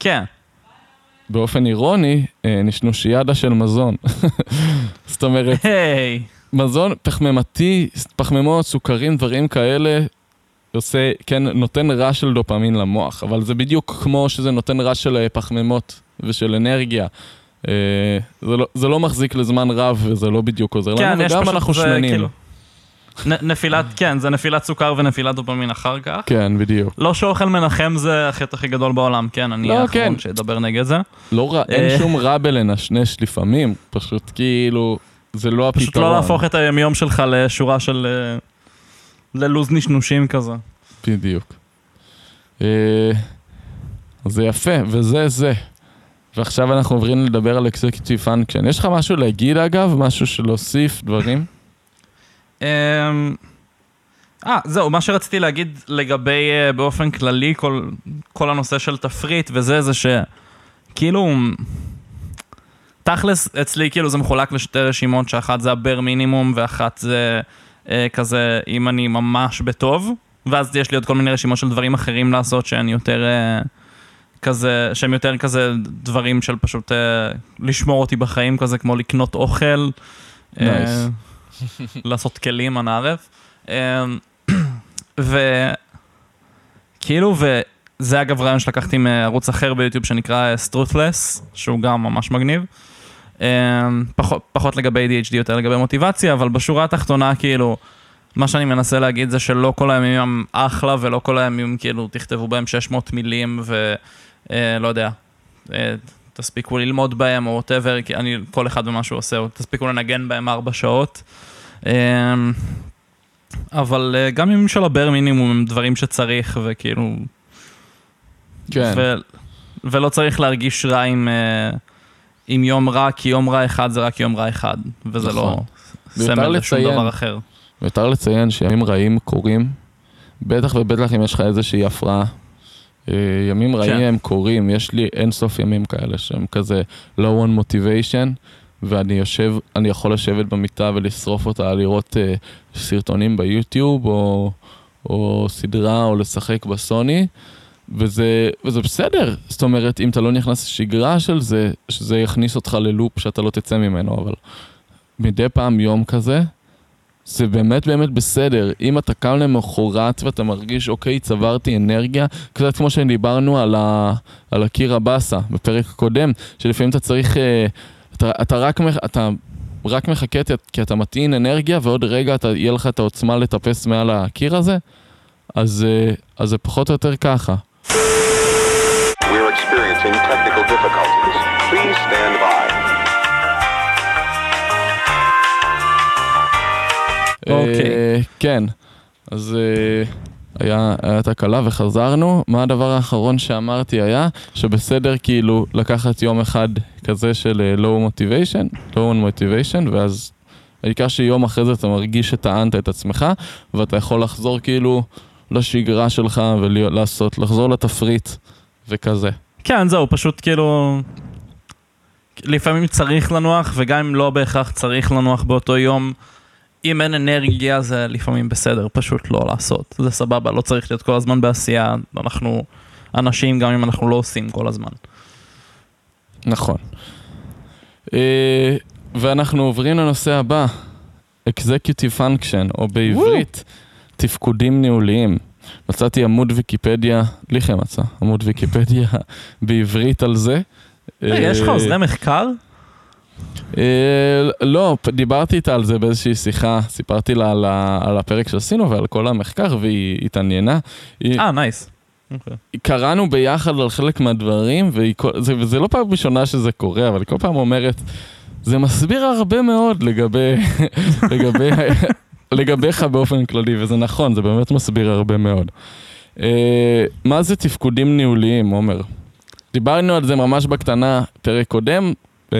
כן. באופן אירוני, נשנושיאדה של מזון. זאת אומרת, היי. מזון פחמימתי, פחמימות, סוכרים, דברים כאלה, עושה, כן, נותן רעש של דופמין למוח, אבל זה בדיוק כמו שזה נותן רעש של אה, פחמימות ושל אנרגיה. אה, זה לא, זה לא מחזיק לזמן רב וזה לא בדיוק עוזר כן, לנו, וגם אנחנו שמנים. כאילו- נפילת, כן, זה נפילת סוכר ונפילת דופמין אחר כך. כן, בדיוק. לא שאוכל מנחם זה החטא הכי גדול בעולם, כן, אני לא, האחרון כן. שידבר נגד זה. לא רע, אה. אין שום רע בלנשנש לפעמים, פשוט כאילו, זה לא הפתרון. פשוט לא להפוך את היומיום שלך לשורה של... אה, ללוז נשנושים כזה. בדיוק. אה, זה יפה, וזה זה. ועכשיו אנחנו עוברים לדבר על executive function. יש לך משהו להגיד אגב? משהו שלהוסיף, דברים? אמ, אה, זהו, מה שרציתי להגיד לגבי אה, באופן כללי כל, כל הנושא של תפריט וזה, זה שכאילו, תכלס אצלי כאילו זה מחולק לשתי רשימות, שאחת זה הבר מינימום ואחת זה אה, כזה אם אני ממש בטוב, ואז יש לי עוד כל מיני רשימות של דברים אחרים לעשות שאני יותר אה, כזה, שהם יותר כזה דברים של פשוט אה, לשמור אותי בחיים כזה, כמו לקנות אוכל. אה, Nice. לעשות כלים, אנא ערף. אמ, וכאילו, וזה אגב רעיון שלקחתי מערוץ אחר ביוטיוב שנקרא סטרות'לס, שהוא גם ממש מגניב. אמ, פחות, פחות לגבי ADHD, יותר לגבי מוטיבציה, אבל בשורה התחתונה, כאילו, מה שאני מנסה להגיד זה שלא כל הימים הם אחלה, ולא כל הימים, כאילו, תכתבו בהם 600 מילים, ולא יודע, אה, תספיקו ללמוד בהם, או whatever, כי אני, כל אחד ומה שהוא עושה, או תספיקו לנגן בהם ארבע שעות. אמ, אבל אה, גם ימים של ה bare minimum הם דברים שצריך, וכאילו... כן. ו, ולא צריך להרגיש רע עם, אה, עם יום רע, כי יום רע אחד זה רק יום רע אחד, וזה לא נכון. ויותר סמל לשום דבר אחר. מיותר לציין שימים רעים קורים, בטח ובטח אם יש לך איזושהי הפרעה. אה, ימים רעים כן. הם קורים, יש לי אין סוף ימים כאלה שהם כזה low on motivation, ואני יושב, אני יכול לשבת במיטה ולשרוף אותה, לראות אה, סרטונים ביוטיוב, או, או סדרה, או לשחק בסוני, וזה, וזה בסדר. זאת אומרת, אם אתה לא נכנס לשגרה של זה, שזה יכניס אותך ללופ שאתה לא תצא ממנו, אבל מדי פעם יום כזה, זה באמת באמת בסדר. אם אתה קם למחרת ואתה מרגיש, אוקיי, צברתי אנרגיה, קצת כמו שדיברנו על, ה, על הקיר הבאסה בפרק הקודם, שלפעמים אתה צריך, אה, אתה, אתה, רק, אתה רק מחכה כי- אתה מטעין אנרגיה, ועוד רגע אתה, יהיה לך את העוצמה לטפס מעל הקיר הזה, אז, אה, אז זה פחות או יותר ככה. We're experiencing. אוקיי. אה, כן, אז אה, היה, היה תקלה וחזרנו. מה הדבר האחרון שאמרתי היה שבסדר כאילו לקחת יום אחד כזה של אה, low motivation, low on motivation, ואז העיקר שיום אחרי זה אתה מרגיש שטענת את עצמך, ואתה יכול לחזור כאילו לשגרה שלך ולעשות, לחזור לתפריט וכזה. כן, זהו, פשוט כאילו... לפעמים צריך לנוח, וגם אם לא בהכרח צריך לנוח באותו יום, אם אין אנרגיה זה לפעמים בסדר, פשוט לא לעשות. זה סבבה, לא צריך להיות כל הזמן בעשייה, אנחנו אנשים גם אם אנחנו לא עושים כל הזמן. נכון. אה, ואנחנו עוברים לנושא הבא, Executive Function, או בעברית, תפקודים ניהוליים. מצאתי עמוד ויקיפדיה, ליכם מצא, עמוד ויקיפדיה בעברית על זה. רגע, יש לך אה, עוזרי מחקר? אה, לא, דיברתי איתה על זה באיזושהי שיחה, סיפרתי לה על, ה, על הפרק שעשינו ועל כל המחקר, והיא התעניינה. אה, נייס. אוקיי. קראנו ביחד על חלק מהדברים, וזה לא פעם ראשונה שזה קורה, אבל היא כל פעם אומרת, זה מסביר הרבה מאוד לגבי, לגבי, לגביך באופן כללי, וזה נכון, זה באמת מסביר הרבה מאוד. אה, מה זה תפקודים ניהוליים, עומר? דיברנו על זה ממש בקטנה, פרק קודם. אה,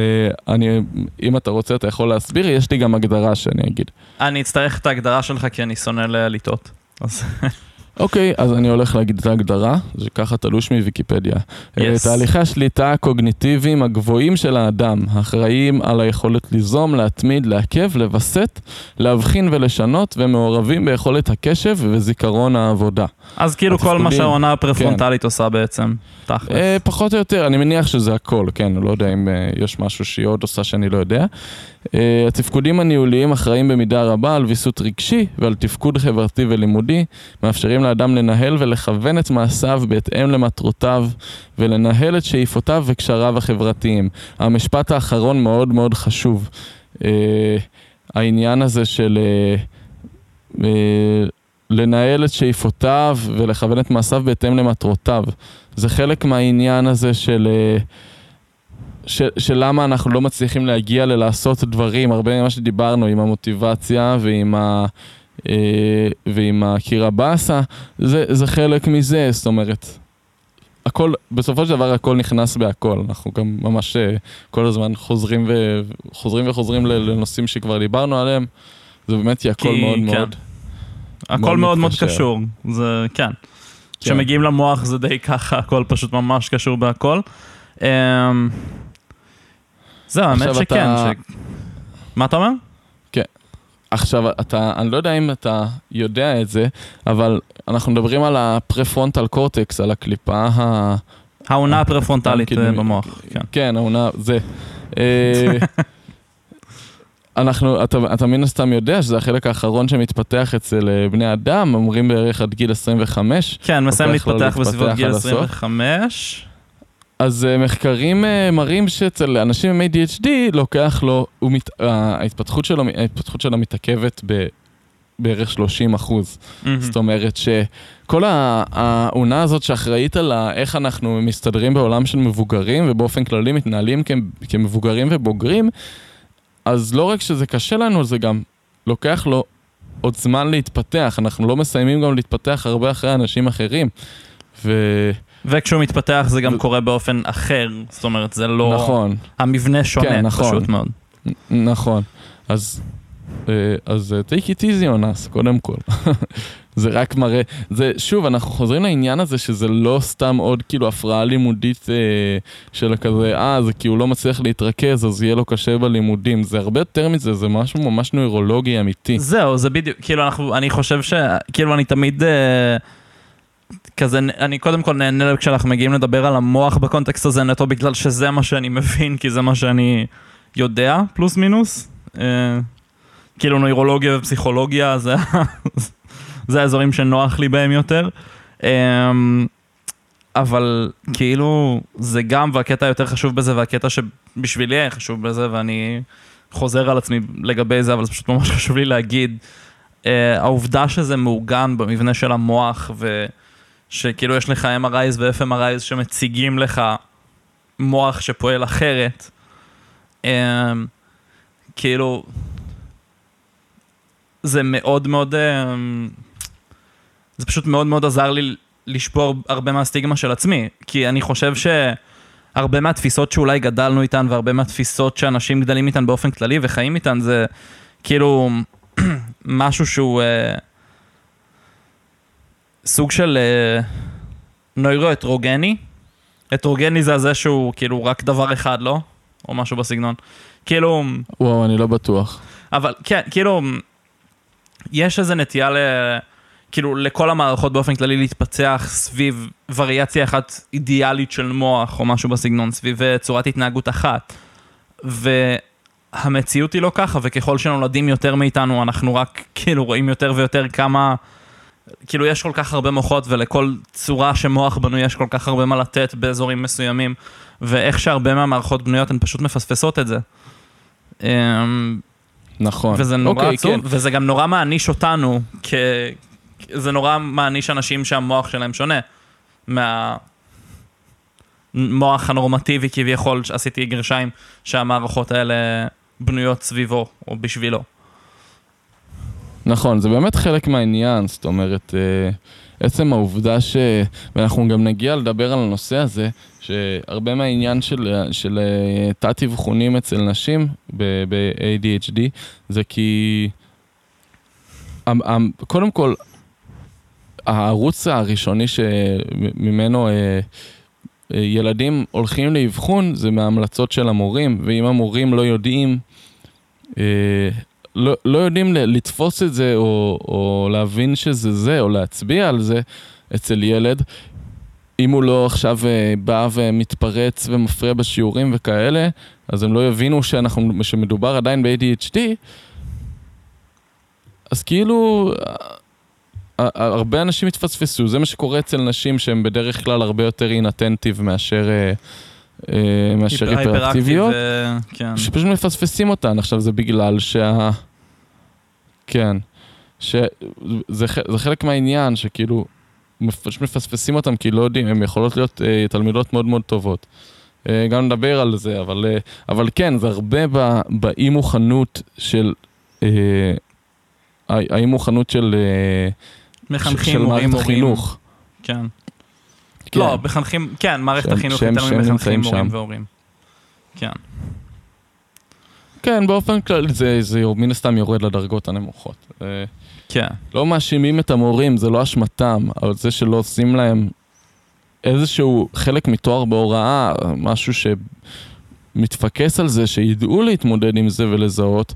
אני, אם אתה רוצה, אתה יכול להסביר, יש לי גם הגדרה שאני אגיד. אני אצטרך את ההגדרה שלך כי אני שונא לטעות. אוקיי, אז אני הולך להגיד את ההגדרה, זה ככה תלוש מוויקיפדיה. Yes. Yes. תהליכי השליטה הקוגניטיביים הגבוהים של האדם, האחראים על היכולת ליזום, להתמיד, לעכב, לווסת, להבחין ולשנות, ומעורבים ביכולת הקשב וזיכרון העבודה. אז כאילו כל מה שהעונה הפרפרונטלית עושה בעצם, תכלס. אה, פחות או יותר, אני מניח שזה הכל, כן, לא יודע אם אה, יש משהו שהיא עוד עושה שאני לא יודע. אה, התפקודים הניהוליים אחראים במידה רבה על ויסות רגשי ועל תפקוד חברתי ולימודי, מאפשרים לאדם לנהל ולכוון את מעשיו בהתאם למטרותיו ולנהל את שאיפותיו וקשריו החברתיים. המשפט האחרון מאוד מאוד חשוב. אה, העניין הזה של אה, לנהל את שאיפותיו ולכוון את מעשיו בהתאם למטרותיו. זה חלק מהעניין הזה של... של, של למה אנחנו לא מצליחים להגיע ללעשות דברים, הרבה ממה שדיברנו עם המוטיבציה ועם, ה, אה, ועם הקיר הבאסה, זה, זה חלק מזה, זאת אומרת, הכל, בסופו של דבר הכל נכנס בהכל, אנחנו גם ממש אה, כל הזמן חוזרים, ו, חוזרים וחוזרים לנושאים שכבר דיברנו עליהם, זה באמת כי הכל כי, מאוד כן. מאוד... הכל מאוד מאוד קשור, זה כן. כשמגיעים כן. למוח זה די ככה, הכל פשוט ממש קשור בהכל. Um, זהו, האמת שכן. אתה... ש... מה אתה אומר? כן. עכשיו, אתה, אני לא יודע אם אתה יודע את זה, אבל אנחנו מדברים על הפרפרונטל קורטקס, על הקליפה ה... העונה הפרפרונטלית אה, במוח. כן, כן העונה, זה. אה, אנחנו, אתה, אתה מן הסתם יודע שזה החלק האחרון שמתפתח אצל אה, בני אדם, אומרים בערך עד גיל 25. כן, מסיים להתפתח בסביבות גיל 25. אז uh, מחקרים uh, מראים שאצל אנשים עם ADHD לוקח לו, מת, uh, ההתפתחות, שלו, ההתפתחות שלו מתעכבת ב, בערך 30 אחוז. Mm-hmm. זאת אומרת שכל העונה הזאת שאחראית על איך אנחנו מסתדרים בעולם של מבוגרים ובאופן כללי מתנהלים כ, כמבוגרים ובוגרים, אז לא רק שזה קשה לנו, זה גם לוקח לו עוד זמן להתפתח. אנחנו לא מסיימים גם להתפתח הרבה אחרי אנשים אחרים. ו... וכשהוא מתפתח זה גם קורה באופן אחר, זאת אומרת, זה לא... נכון. המבנה שונה, כן, נכון. פשוט מאוד. נכון. אז, אה, אז אה, take it easy on us, קודם כל. זה רק מראה, זה, שוב, אנחנו חוזרים לעניין הזה שזה לא סתם עוד כאילו הפרעה לימודית אה, של כזה, אה, זה כי הוא לא מצליח להתרכז, אז יהיה לו קשה בלימודים. זה הרבה יותר מזה, זה משהו ממש נוירולוגי אמיתי. זהו, זה בדיוק, כאילו, אנחנו, אני חושב ש... כאילו, אני תמיד... אה... כזה, אני קודם כל נהנה כשאנחנו מגיעים לדבר על המוח בקונטקסט הזה נטו בגלל שזה מה שאני מבין, כי זה מה שאני יודע, פלוס מינוס. אה, כאילו נוירולוגיה ופסיכולוגיה זה, זה האזורים שנוח לי בהם יותר. אה, אבל כאילו זה גם, והקטע היותר חשוב בזה, והקטע שבשבילי היה חשוב בזה, ואני חוזר על עצמי לגבי זה, אבל זה פשוט ממש חשוב לי להגיד, אה, העובדה שזה מעוגן במבנה של המוח, ו... שכאילו יש לך MRIs ו-FMRIs שמציגים לך מוח שפועל אחרת. Um, כאילו, זה מאוד מאוד, um, זה פשוט מאוד מאוד עזר לי לשבור הרבה מהסטיגמה של עצמי, כי אני חושב שהרבה מהתפיסות שאולי גדלנו איתן והרבה מהתפיסות שאנשים גדלים איתן באופן כללי וחיים איתן זה כאילו משהו שהוא... Uh, סוג של uh, נוירו-הטרוגני. הטרוגני זה הזה שהוא כאילו רק דבר אחד, לא? או משהו בסגנון. כאילו... וואו, אני לא בטוח. אבל כן, כאילו, יש איזה נטייה ל... כאילו, לכל המערכות באופן כללי להתפצח סביב וריאציה אחת אידיאלית של מוח, או משהו בסגנון, סביב אה, צורת התנהגות אחת. והמציאות היא לא ככה, וככל שנולדים יותר מאיתנו, אנחנו רק כאילו רואים יותר ויותר כמה... כאילו יש כל כך הרבה מוחות ולכל צורה שמוח בנוי יש כל כך הרבה מה לתת באזורים מסוימים ואיך שהרבה מהמערכות בנויות הן פשוט מפספסות את זה. אמ, נכון. וזה נורא אוקיי, עצוב, כן. וזה גם נורא מעניש אותנו, כ... זה נורא מעניש אנשים שהמוח שלהם שונה מהמוח הנורמטיבי כביכול, עשיתי גרשיים, שהמערכות האלה בנויות סביבו או בשבילו. נכון, זה באמת חלק מהעניין, זאת אומרת, אה, עצם העובדה ש... ואנחנו גם נגיע לדבר על הנושא הזה, שהרבה מהעניין של, של אה, תת-אבחונים אצל נשים ב-ADHD, זה כי... קודם כל, הערוץ הראשוני שממנו אה, ילדים הולכים לאבחון זה מההמלצות של המורים, ואם המורים לא יודעים לא, לא יודעים לתפוס את זה, או, או להבין שזה זה, או להצביע על זה אצל ילד, אם הוא לא עכשיו אה, בא ומתפרץ ומפריע בשיעורים וכאלה, אז הם לא יבינו שאנחנו, שמדובר עדיין ב-ADHD, אז כאילו, אה, הרבה אנשים התפספסו, זה מה שקורה אצל נשים שהן בדרך כלל הרבה יותר אינטנטיב מאשר... מאשר היפראקטיביות, כן. שפשוט מפספסים אותן. עכשיו זה בגלל שה... כן. שזה חלק מהעניין, שכאילו, מפספסים אותם כי לא יודעים, הן יכולות להיות אה, תלמידות מאוד מאוד טובות. אה, גם נדבר על זה, אבל, אה, אבל כן, זה הרבה באי מוכנות של... אה, האי מוכנות של... אה, מחנכים, מורים, מורים. חינוך. כן. כן. לא, מחנכים, כן, מערכת החינוך יותר ממחנכים, מורים והורים. כן. כן, באופן כללי זה, זה מן הסתם יורד לדרגות הנמוכות. אה, כן. לא מאשימים את המורים, זה לא אשמתם, אבל זה שלא עושים להם איזשהו חלק מתואר בהוראה, משהו שמתפקס על זה, שידעו להתמודד עם זה ולזהות.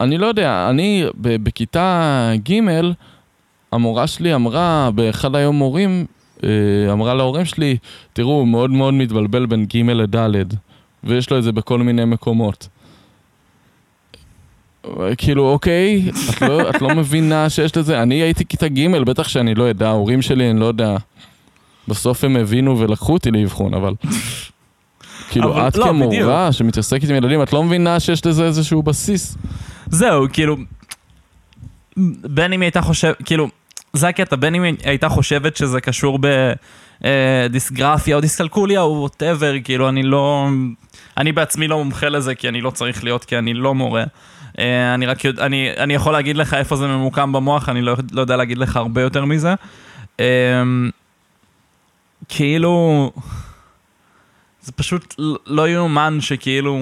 אני לא יודע, אני בכיתה ג' המורה שלי אמרה, באחד היום מורים, אמרה להורים שלי, תראו, הוא מאוד מאוד מתבלבל בין ג' לד', ויש לו את זה בכל מיני מקומות. כאילו, אוקיי, את לא, את לא מבינה שיש לזה, אני הייתי כיתה ג', בטח שאני לא אדע, ההורים שלי, אני לא יודע. בסוף הם הבינו ולקחו אותי לאבחון, אבל... כאילו, אבל, את לא, כמורה בדיוק. שמתעסקת עם ילדים, את לא מבינה שיש לזה איזשהו בסיס. זהו, כאילו... בין אם היא הייתה חושבת, כאילו, זה הקטע, בין אם היא הייתה חושבת שזה קשור בדיסגרפיה אה, או דיסקלקוליה או ווטאבר, כאילו, אני לא... אני בעצמי לא מומחה לזה, כי אני לא צריך להיות, כי אני לא מורה. אה, אני רק יודע, אני, אני יכול להגיד לך איפה זה ממוקם במוח, אני לא, לא יודע להגיד לך הרבה יותר מזה. אה, כאילו, זה פשוט לא יאומן שכאילו,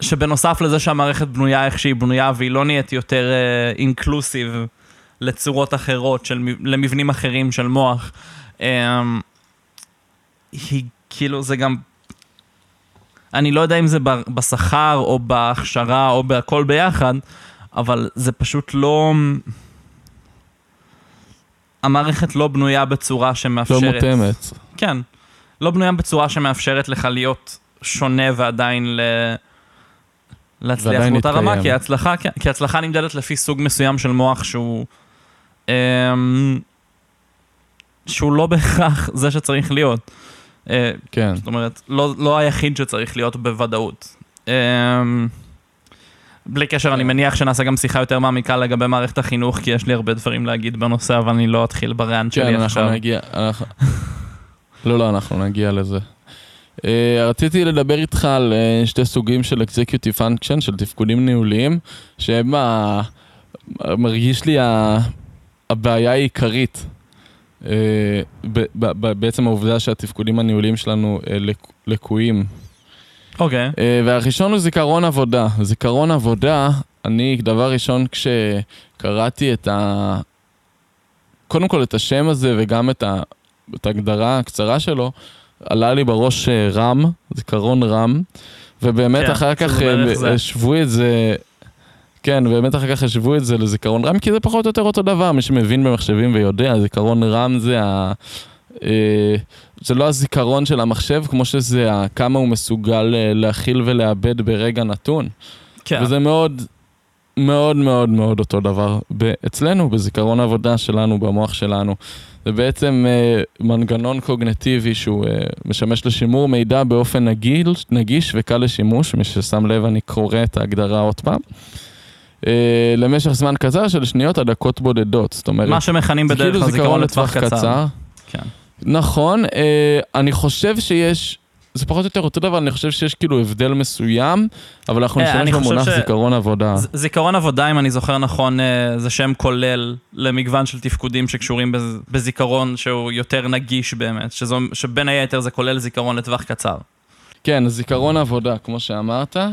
שבנוסף לזה שהמערכת בנויה איך שהיא בנויה והיא לא נהיית יותר אינקלוסיב uh, לצורות אחרות, של, למבנים אחרים של מוח, um, היא כאילו, זה גם אני לא יודע אם זה בשכר או בהכשרה או בהכל ביחד, אבל זה פשוט לא... המערכת לא בנויה בצורה שמאפשרת... לא מותאמת. כן. לא בנויה בצורה שמאפשרת לך להיות שונה ועדיין ל... להצליח באותה רמה, כי הצלחה, כי הצלחה נמדדת לפי סוג מסוים של מוח שהוא... אמ, שהוא לא בהכרח זה שצריך להיות. אה, כן. זאת אומרת, לא, לא היחיד שצריך להיות בוודאות. אמ, בלי קשר, אני מניח שנעשה גם שיחה יותר מעמיקה לגבי מערכת החינוך, כי יש לי הרבה דברים להגיד בנושא, אבל אני לא אתחיל בריאנט שלי עכשיו. כן, אנחנו נגיע, אנחנו... לא, לא, אנחנו נגיע לזה. Uh, רציתי לדבר איתך על uh, שתי סוגים של Executive Function, של תפקודים ניהוליים, שהם ה... מרגיש לי ה... הבעיה העיקרית אה, בעצם העובדה שהתפקודים הניהוליים שלנו אה, לקויים. אוקיי. Okay. אה, והראשון הוא זיכרון עבודה. זיכרון עבודה, אני, דבר ראשון, כשקראתי את ה... קודם כל את השם הזה וגם את, ה... את ההגדרה הקצרה שלו, עלה לי בראש רם, זיכרון רם, ובאמת כן, אחר כך השוו את זה כן, באמת אחר כך השוו את זה לזיכרון רם, כי זה פחות או יותר אותו דבר, מי שמבין במחשבים ויודע, זיכרון רם זה ה... אה, זה לא הזיכרון של המחשב, כמו שזה ה... כמה הוא מסוגל אה, להכיל ולאבד ברגע נתון. כן. וזה מאוד, מאוד מאוד מאוד אותו דבר אצלנו, בזיכרון העבודה שלנו, במוח שלנו. זה בעצם אה, מנגנון קוגנטיבי שהוא אה, משמש לשימור מידע באופן נגיל, נגיש וקל לשימוש, מי ששם לב אני קורא את ההגדרה עוד פעם. אה, למשך זמן קצר של שניות עד דקות בודדות. זאת אומרת, מה שמכנים בדרך כלל כאילו זיכרון לטווח קצר. קצר. כן. נכון, אה, אני חושב שיש... זה פחות או יותר אותו דבר, אני חושב שיש כאילו הבדל מסוים, אבל אנחנו אה, נשתמש במונח ש... זיכרון עבודה. זיכרון עבודה, אם אני זוכר נכון, אה, זה שם כולל למגוון של תפקודים שקשורים בזיכרון שהוא יותר נגיש באמת, שזו, שבין היתר זה כולל זיכרון לטווח קצר. כן, זיכרון עבודה, כמו שאמרת, אה,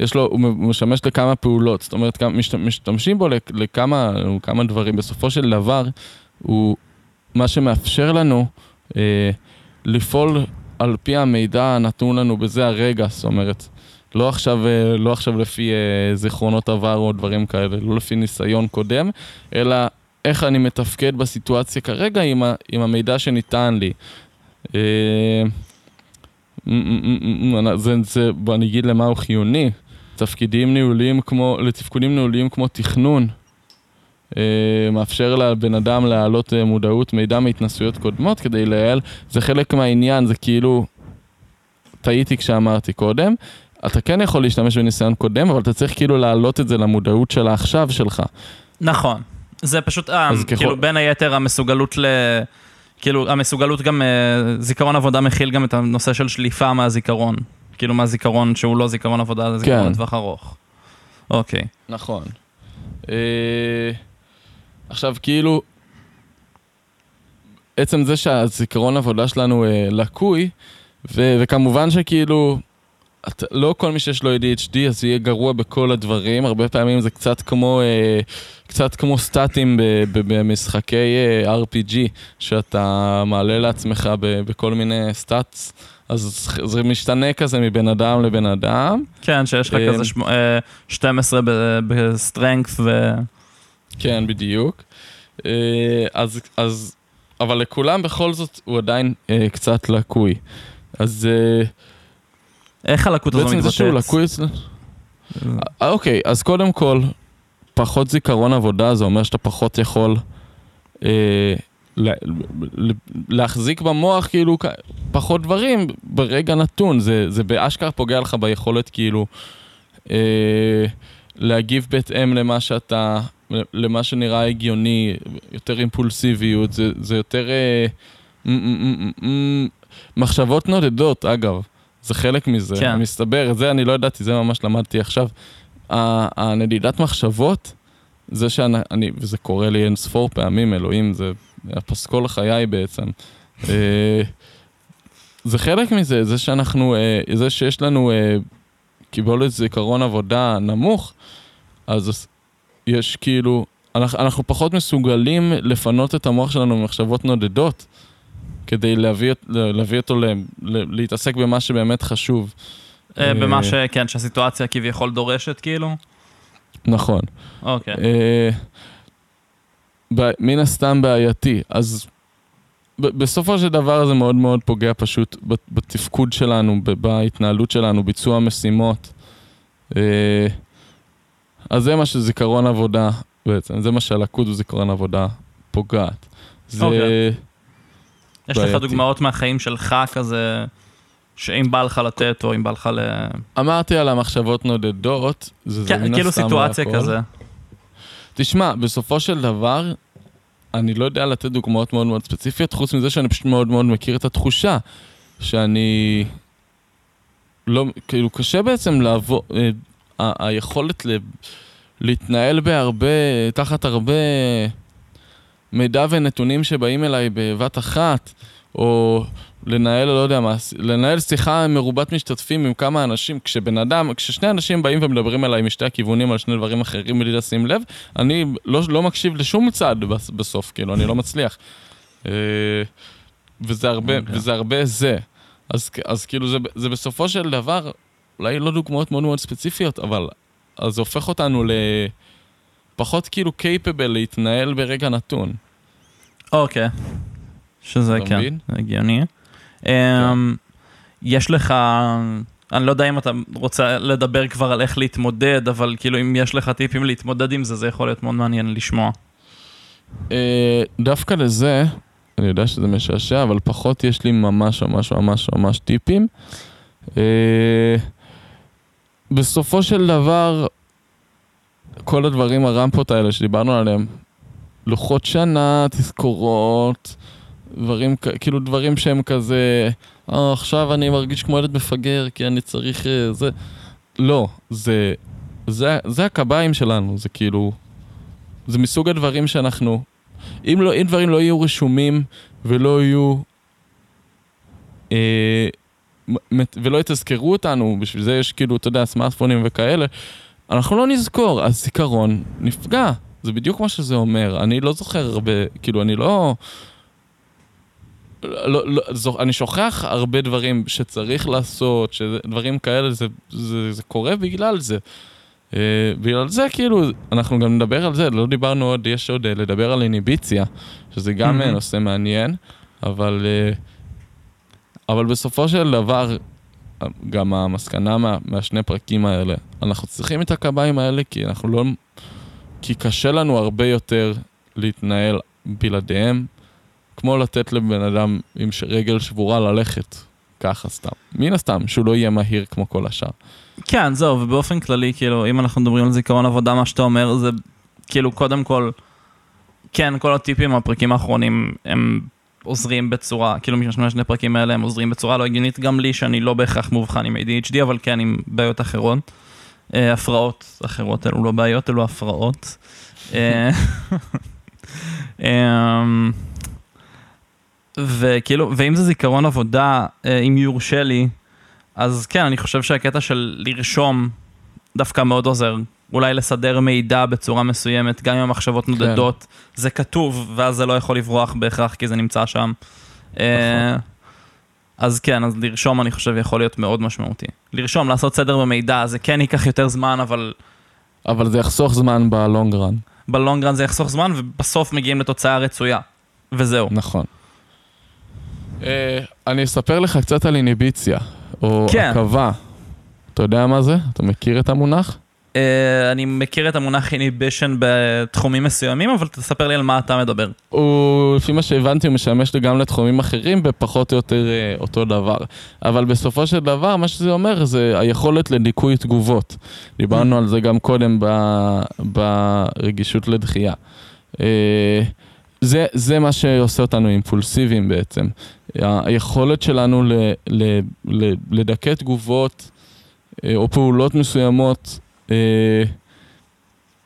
יש לו, הוא משמש לכמה פעולות, זאת אומרת, משתמשים בו לכמה כמה דברים. בסופו של דבר, הוא מה שמאפשר לנו אה, לפעול על פי המידע הנתון לנו בזה הרגע, זאת אומרת, לא עכשיו, אה, לא עכשיו לפי זיכרונות עבר או דברים כאלה, לא לפי ניסיון קודם, אלא איך אני מתפקד בסיטואציה כרגע עם, עם המידע שניתן לי. זה, זה, אני אגיד למה הוא חיוני. תפקידים ניהוליים כמו, לתפקודים ניהוליים כמו תכנון, אה, מאפשר לבן אדם להעלות אה, מודעות מידע מהתנסויות קודמות כדי לייעל, זה חלק מהעניין, זה כאילו, טעיתי כשאמרתי קודם, אתה כן יכול להשתמש בניסיון קודם, אבל אתה צריך כאילו להעלות את זה למודעות של העכשיו שלך. נכון. זה פשוט, אה, ככל- כאילו, בין היתר המסוגלות ל... כאילו, המסוגלות גם, אה, זיכרון עבודה מכיל גם את הנושא של שליפה מהזיכרון. כאילו, מהזיכרון שהוא לא זיכרון עבודה, זה זיכרון כן. לטווח ארוך. אוקיי. נכון. אה, עכשיו, כאילו, עצם זה שהזיכרון עבודה שלנו אה, לקוי, ו- וכמובן שכאילו, את, לא כל מי שיש לו ADHD אז יהיה גרוע בכל הדברים, הרבה פעמים זה קצת כמו, אה, קצת כמו stats־ים ב- ב- במשחקי אה, RPG, שאתה מעלה לעצמך ב- בכל מיני stats, אז זה משתנה כזה מבן אדם לבן אדם. כן, שיש לך אה, כזה שמ- אה, 12 ב strength ו... כן, בדיוק. אה, אז, אז, אבל לכולם בכל זאת הוא עדיין אה, קצת לקוי. אז אה, איך הלקות הזו בעצם מתבטאת? זה שהוא לקוי אצלנו... אה, אוקיי, אז קודם כל, פחות זיכרון עבודה זה אומר שאתה פחות יכול אה, לה, לה- להחזיק במוח כאילו פחות דברים ברגע נתון. זה, זה באשכרה פוגע לך ביכולת כאילו אה, להגיב בהתאם למה שאתה, למה שנראה הגיוני, יותר אימפולסיביות, זה, זה יותר אה, מחשבות נודדות, אגב. זה חלק מזה, כן. מסתבר, את זה אני לא ידעתי, זה ממש למדתי עכשיו. הנדידת מחשבות, זה שאני, אני, וזה קורה לי אין ספור פעמים, אלוהים, זה הפסקול חיי בעצם. אה, זה חלק מזה, זה שאנחנו, אה, זה שיש לנו אה, קיבולת זיכרון עבודה נמוך, אז יש כאילו, אנחנו, אנחנו פחות מסוגלים לפנות את המוח שלנו ממחשבות נודדות, כדי להביא, להביא אותו ל, ל, להתעסק במה שבאמת חשוב. אה, במה אה, ש... כן, שהסיטואציה כביכול דורשת, כאילו? נכון. אוקיי. אה, מן הסתם בעייתי. אז בסופו של דבר זה מאוד מאוד פוגע פשוט בתפקוד שלנו, בהתנהלות שלנו, ביצוע משימות. אז זה מה שזיכרון עבודה בעצם, זה מה שהלקות בזיכרון עבודה פוגעת. זה... אוקיי. יש לך בעייתי. דוגמאות מהחיים שלך כזה, שאם בא לך לתת, או אם בא לך ל... אמרתי על המחשבות נודדות, זה, כן, מן כאילו סיטואציה להכל. כזה. תשמע, בסופו של דבר, אני לא יודע לתת דוגמאות מאוד מאוד ספציפיות, חוץ מזה שאני פשוט מאוד מאוד מכיר את התחושה שאני... לא, כאילו, קשה בעצם לעבור... אה, ה- היכולת ל... להתנהל בהרבה, תחת הרבה מידע ונתונים שבאים אליי בבת אחת, או לנהל, לא יודע מה, לנהל שיחה מרובת משתתפים עם כמה אנשים, כשבן אדם, כששני אנשים באים ומדברים אליי משתי הכיוונים על שני דברים אחרים בלי לשים לב, אני לא, לא מקשיב לשום צד בס- בסוף, כאילו, אני לא מצליח. אה, וזה הרבה, אוקיי. וזה הרבה זה. אז, אז כאילו זה, זה בסופו של דבר, אולי לא דוגמאות מאוד מאוד ספציפיות, אבל אז זה הופך אותנו לפחות כאילו קייפבל להתנהל ברגע נתון. אוקיי. שזה כן, מבין? הגיוני. אמ, יש לך, אני לא יודע אם אתה רוצה לדבר כבר על איך להתמודד, אבל כאילו אם יש לך טיפים להתמודד עם זה, זה יכול להיות מאוד מעניין לשמוע. אה, דווקא לזה, אני יודע שזה משעשע, אבל פחות יש לי ממש ממש ממש ממש טיפים. אה, בסופו של דבר, כל הדברים, הרמפות האלה שדיברנו עליהם, לוחות שנה, תזכורות, דברים, כאילו דברים שהם כזה, אה, עכשיו אני מרגיש כמו ילד מפגר כי אני צריך אה, זה. לא, זה, זה, זה הקביים שלנו, זה כאילו, זה מסוג הדברים שאנחנו, אם, לא, אם דברים לא יהיו רשומים ולא יהיו, אה, ולא יתזכרו אותנו, בשביל זה יש כאילו, אתה יודע, סמארטפונים וכאלה, אנחנו לא נזכור, הזיכרון נפגע. זה בדיוק מה שזה אומר. אני לא זוכר הרבה, כאילו, אני לא... לא, לא, זו, אני שוכח הרבה דברים שצריך לעשות, שדברים כאלה, זה, זה, זה קורה בגלל זה. אה, בגלל זה כאילו, אנחנו גם נדבר על זה, לא דיברנו עוד, יש עוד אה, לדבר על איניביציה, שזה גם מהמם. נושא מעניין, אבל, אה, אבל בסופו של דבר, גם המסקנה מה, מהשני פרקים האלה, אנחנו צריכים את הקביים האלה כי אנחנו לא... כי קשה לנו הרבה יותר להתנהל בלעדיהם, כמו לתת לבן אדם עם רגל שבורה ללכת, ככה סתם. מן הסתם, שהוא לא יהיה מהיר כמו כל השאר. כן, זהו, ובאופן כללי, כאילו, אם אנחנו מדברים על זיכרון עבודה, מה שאתה אומר זה, כאילו, קודם כל, כן, כל הטיפים מהפרקים האחרונים, הם עוזרים בצורה, כאילו, משני שני הפרקים האלה, הם עוזרים בצורה לא הגיונית, גם לי, שאני לא בהכרח מאובחן עם ADHD, אבל כן עם בעיות אחרות. אה, הפרעות אחרות, אלו לא בעיות, אלו הפרעות. אה, אמ, וכאילו, ואם זה זיכרון עבודה, אה, אם יורשה לי, אז כן, אני חושב שהקטע של לרשום דווקא מאוד עוזר. אולי לסדר מידע בצורה מסוימת, גם אם המחשבות נודדות, זה כתוב, ואז זה לא יכול לברוח בהכרח כי זה נמצא שם. אה, אז כן, אז לרשום אני חושב יכול להיות מאוד משמעותי. לרשום, לעשות סדר במידע, זה כן ייקח יותר זמן, אבל אבל זה יחסוך זמן בלונגרן, בלונגרן זה יחסוך זמן, ובסוף מגיעים לתוצאה רצויה. וזהו. נכון. אה, אני אספר לך קצת על איניביציה, או כן. עכבה. אתה יודע מה זה? אתה מכיר את המונח? אה, אני מכיר את המונח איניבישן בתחומים מסוימים, אבל תספר לי על מה אתה מדבר. הוא, לפי מה שהבנתי, הוא משמש לי גם לתחומים אחרים בפחות או יותר אה, אותו דבר. אבל בסופו של דבר, מה שזה אומר זה היכולת לדיכוי תגובות. דיברנו על זה גם קודם ב, ברגישות לדחייה. אה, זה, זה מה שעושה אותנו אימפולסיביים בעצם. היכולת שלנו ל, ל, ל, לדכא תגובות או פעולות מסוימות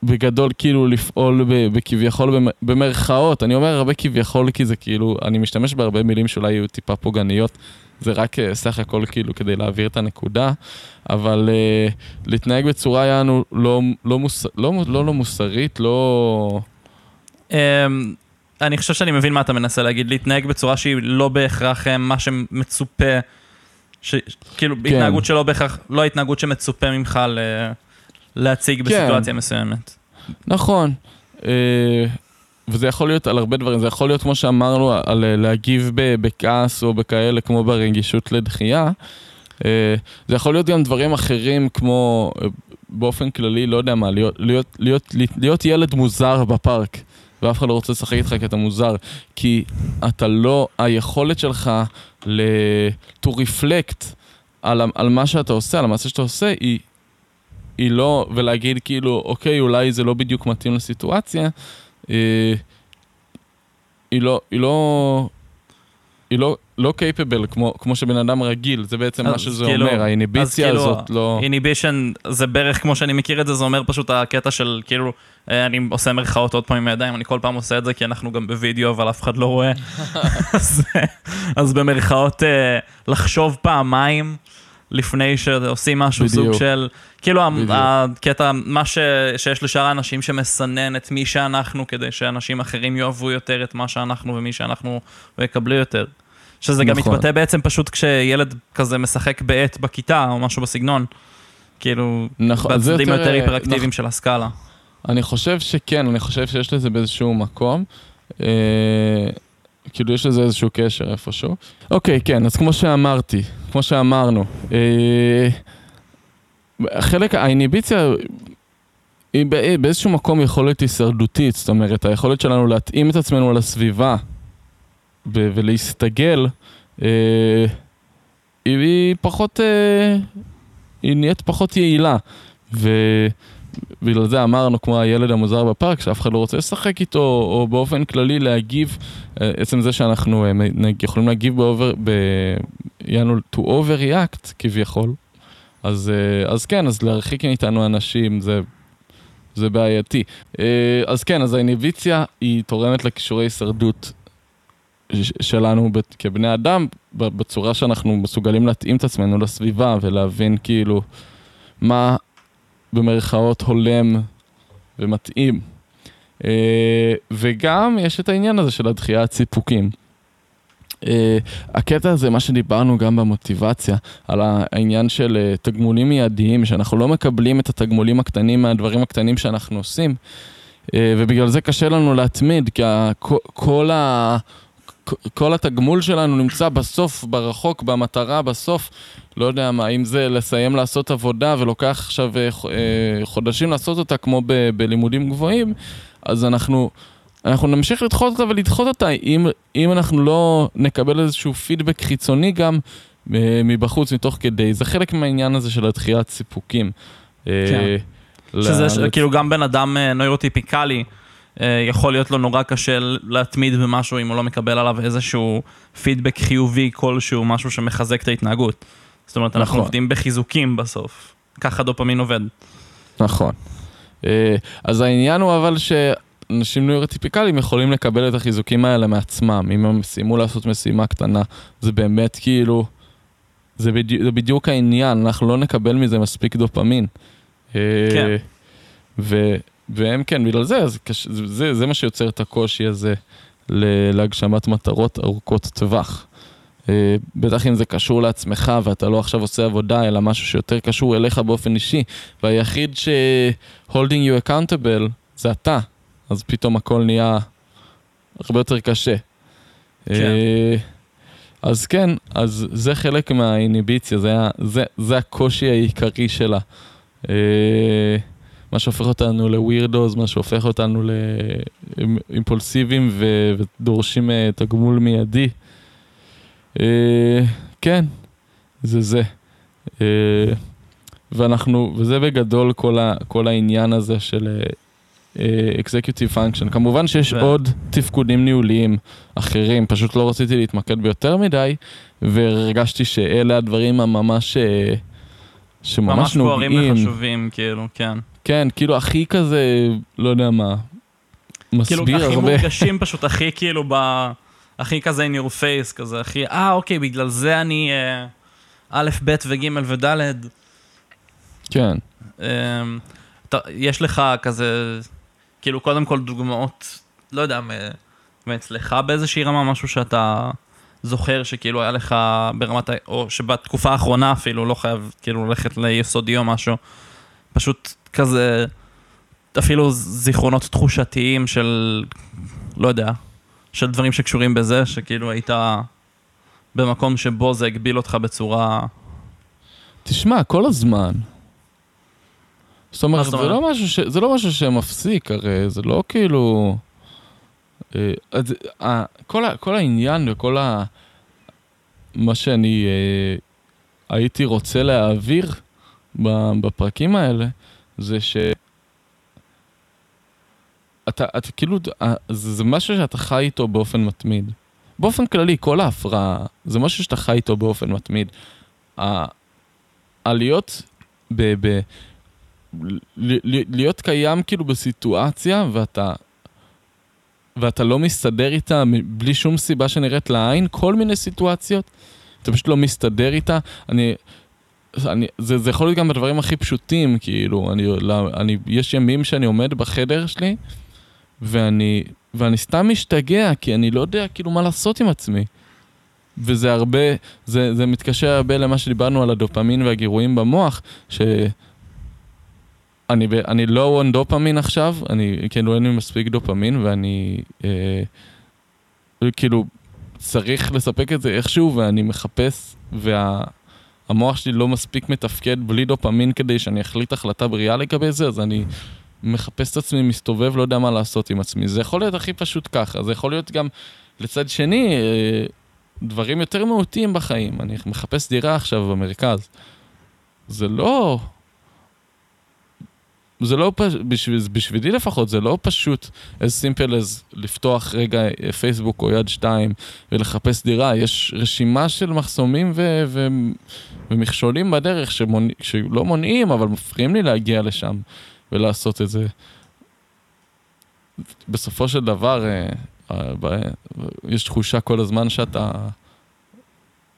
בגדול כאילו לפעול בכביכול במ- במרכאות, אני אומר הרבה כביכול כי זה כאילו, אני משתמש בהרבה מילים שאולי יהיו טיפה פוגעניות, זה רק אה, סך הכל כאילו כדי להעביר את הנקודה, אבל uh, להתנהג בצורה יענו לא, לא, מוס, לא, לא, לא מוסרית, לא... אמ, אני חושב שאני מבין מה אתה מנסה להגיד, להתנהג בצורה שהיא לא בהכרח אה, מה שמצופה, ש... כאילו כן. התנהגות שלא בהכרח, לא ההתנהגות שמצופה ממך ל... להציג כן. בסיטואציה מסוימת. נכון. אה, וזה יכול להיות על הרבה דברים, זה יכול להיות כמו שאמרנו, על אה, להגיב בכעס או בכאלה, כמו ברגישות לדחייה. אה, זה יכול להיות גם דברים אחרים, כמו באופן כללי, לא יודע מה, להיות, להיות, להיות, להיות ילד מוזר בפארק, ואף אחד לא רוצה לשחק איתך כי אתה מוזר, כי אתה לא, היכולת שלך ל... to reflect על, על מה שאתה עושה, על המעשה שאתה עושה, היא, היא לא, ולהגיד כאילו, אוקיי, אולי זה לא בדיוק מתאים לסיטואציה, אה, היא לא, היא לא, היא לא, לא קייפבל כמו, כמו שבן אדם רגיל, זה בעצם מה שזה כאילו- אומר, האיניביציה כאילו, הזאת לא... איניבישן זה בערך כמו שאני מכיר את זה, זה אומר פשוט הקטע של כאילו, אה, אני עושה מרכאות עוד פעם עם הידיים, אני כל פעם עושה את זה כי אנחנו גם בווידאו אבל אף אחד לא רואה. אז, אז במרכאות אה, לחשוב פעמיים לפני שעושים משהו בדיוק. סוג של, כאילו בדיוק. הקטע, מה ש, שיש לשאר האנשים שמסנן את מי שאנחנו כדי שאנשים אחרים יאהבו יותר את מה שאנחנו ומי שאנחנו יקבלו יותר. שזה גם נכון. מתבטא בעצם פשוט כשילד כזה משחק בעט בכיתה או משהו בסגנון. כאילו, נכון, בצדדים יותר, אה, היפראקטיביים של הסקאלה. אני חושב שכן, אני חושב שיש לזה באיזשהו מקום. אה, כאילו יש לזה איזשהו קשר איפשהו. אוקיי, כן, אז כמו שאמרתי, כמו שאמרנו, אה, חלק, האיניביציה היא בא- באיזשהו מקום יכולת הישרדותית, זאת אומרת, היכולת שלנו להתאים את עצמנו לסביבה ב- ולהסתגל, אה, היא, היא פחות, אה, היא נהיית פחות יעילה. ובגלל זה אמרנו, כמו הילד המוזר בפארק, שאף אחד לא רוצה לשחק איתו, או באופן כללי להגיב, אה, עצם זה שאנחנו אה, יכולים להגיב באובר, ב... יענו to overreact כביכול, אז, אה, אז כן, אז להרחיק מאיתנו אנשים זה, זה בעייתי. אז כן, אז האיניביציה היא תורמת לכישורי הישרדות שלנו כבני אדם, בצורה שאנחנו מסוגלים להתאים את עצמנו לסביבה ולהבין כאילו מה במרכאות הולם ומתאים. אה, וגם יש את העניין הזה של הדחיית סיפוקים. אה, הקטע הזה, מה שדיברנו גם במוטיבציה, על העניין של אה, תגמולים מיידיים, שאנחנו לא מקבלים את התגמולים הקטנים מהדברים הקטנים שאנחנו עושים, אה, ובגלל זה קשה לנו להתמיד, כי כל, ה... כל התגמול שלנו נמצא בסוף, ברחוק, במטרה, בסוף. לא יודע מה, אם זה לסיים לעשות עבודה ולוקח עכשיו חודשים לעשות אותה כמו ב- בלימודים גבוהים, אז אנחנו אנחנו נמשיך לדחות אותה ולדחות אותה אם, אם אנחנו לא נקבל איזשהו פידבק חיצוני גם אה, מבחוץ, מתוך כדי. זה חלק מהעניין הזה של הדחיית סיפוקים. אה, כן. שזה ש... כאילו גם בן אדם אה, נוירוטיפיקלי, יכול להיות לו נורא קשה להתמיד במשהו אם הוא לא מקבל עליו איזשהו פידבק חיובי כלשהו, משהו שמחזק את ההתנהגות. זאת אומרת, אנחנו נכון. עובדים בחיזוקים בסוף. ככה דופמין עובד. נכון. אז העניין הוא אבל ש... אנשים נוירוטיפיקליים יכולים לקבל את החיזוקים האלה מעצמם. אם הם סיימו לעשות משימה קטנה, זה באמת כאילו, זה, בדי, זה בדיוק העניין, אנחנו לא נקבל מזה מספיק דופמין. אה, כן. ו, והם כן, בגלל זה, זה, זה, זה מה שיוצר את הקושי הזה להגשמת מטרות ארוכות טווח. אה, בטח אם זה קשור לעצמך ואתה לא עכשיו עושה עבודה, אלא משהו שיותר קשור אליך באופן אישי, והיחיד ש- holding you accountable זה אתה. אז פתאום הכל נהיה הרבה יותר קשה. כן. אה, אז כן, אז זה חלק מהאיניביציה, זה, זה, זה הקושי העיקרי שלה. אה, מה שהופך אותנו לווירדוז, מה שהופך אותנו לאימפולסיביים ודורשים אה, תגמול מיידי. כן, זה זה. ואנחנו, וזה בגדול כל, ה, כל העניין הזה של executive uh, function. כמובן שיש ו... עוד תפקודים ניהוליים אחרים, פשוט לא רציתי להתמקד ביותר מדי, והרגשתי שאלה הדברים הממש, uh, שממש ממש נוגעים. ממש בוערים וחשובים, כאילו, כן. כן, כאילו הכי כזה, לא יודע מה, מסביר כאילו, הרבה. כאילו, הכי מורגשים פשוט, הכי כאילו ב... הכי כזה in your face, כזה, הכי, אה, אוקיי, בגלל זה אני אה, א', ב' וג' וד'. כן. אה, יש לך כזה כאילו, קודם כל דוגמאות, לא יודע, מאצלך באיזושהי רמה, משהו שאתה זוכר שכאילו היה לך ברמת, או שבתקופה האחרונה אפילו, לא חייב כאילו ללכת ליסודי או משהו, פשוט כזה, אפילו זיכרונות תחושתיים של, לא יודע, של דברים שקשורים בזה, שכאילו היית במקום שבו זה הגביל אותך בצורה... תשמע, כל הזמן. זאת אומרת, זה לא, משהו ש... זה לא משהו שמפסיק, הרי זה לא כאילו... אה, אז, אה, כל, ה... כל העניין וכל ה... מה שאני אה, הייתי רוצה להעביר בפרקים האלה, זה ש... אתה, אתה כאילו, אה, זה, זה משהו שאתה חי איתו באופן מתמיד. באופן כללי, כל ההפרעה, זה משהו שאתה חי איתו באופן מתמיד. העליות ב... ב להיות קיים כאילו בסיטואציה ואתה, ואתה לא מסתדר איתה בלי שום סיבה שנראית לעין, כל מיני סיטואציות, אתה פשוט לא מסתדר איתה. אני, אני, זה, זה יכול להיות גם בדברים הכי פשוטים, כאילו, אני, לא, אני, יש ימים שאני עומד בחדר שלי ואני, ואני סתם משתגע, כי אני לא יודע כאילו מה לעשות עם עצמי. וזה הרבה, זה, זה מתקשר הרבה למה שדיברנו על הדופמין והגירויים במוח, ש... אני, אני לא on דופמין עכשיו, אני כאילו אין לי מספיק דופמין ואני אה, כאילו צריך לספק את זה איכשהו ואני מחפש והמוח וה, שלי לא מספיק מתפקד בלי דופמין כדי שאני אחליט החלטה בריאה לגבי זה, אז אני מחפש את עצמי, מסתובב, לא יודע מה לעשות עם עצמי. זה יכול להיות הכי פשוט ככה, זה יכול להיות גם לצד שני אה, דברים יותר מהותיים בחיים. אני מחפש דירה עכשיו במרכז. זה לא... זה לא פשוט, בשביל, בשבילי לפחות, זה לא פשוט as simple as לפתוח רגע פייסבוק או יד שתיים ולחפש דירה. יש רשימה של מחסומים ו- ו- ומכשולים בדרך שמונ... שלא מונעים, אבל מפריעים לי להגיע לשם ולעשות את זה. בסופו של דבר, אה, יש תחושה כל הזמן שאתה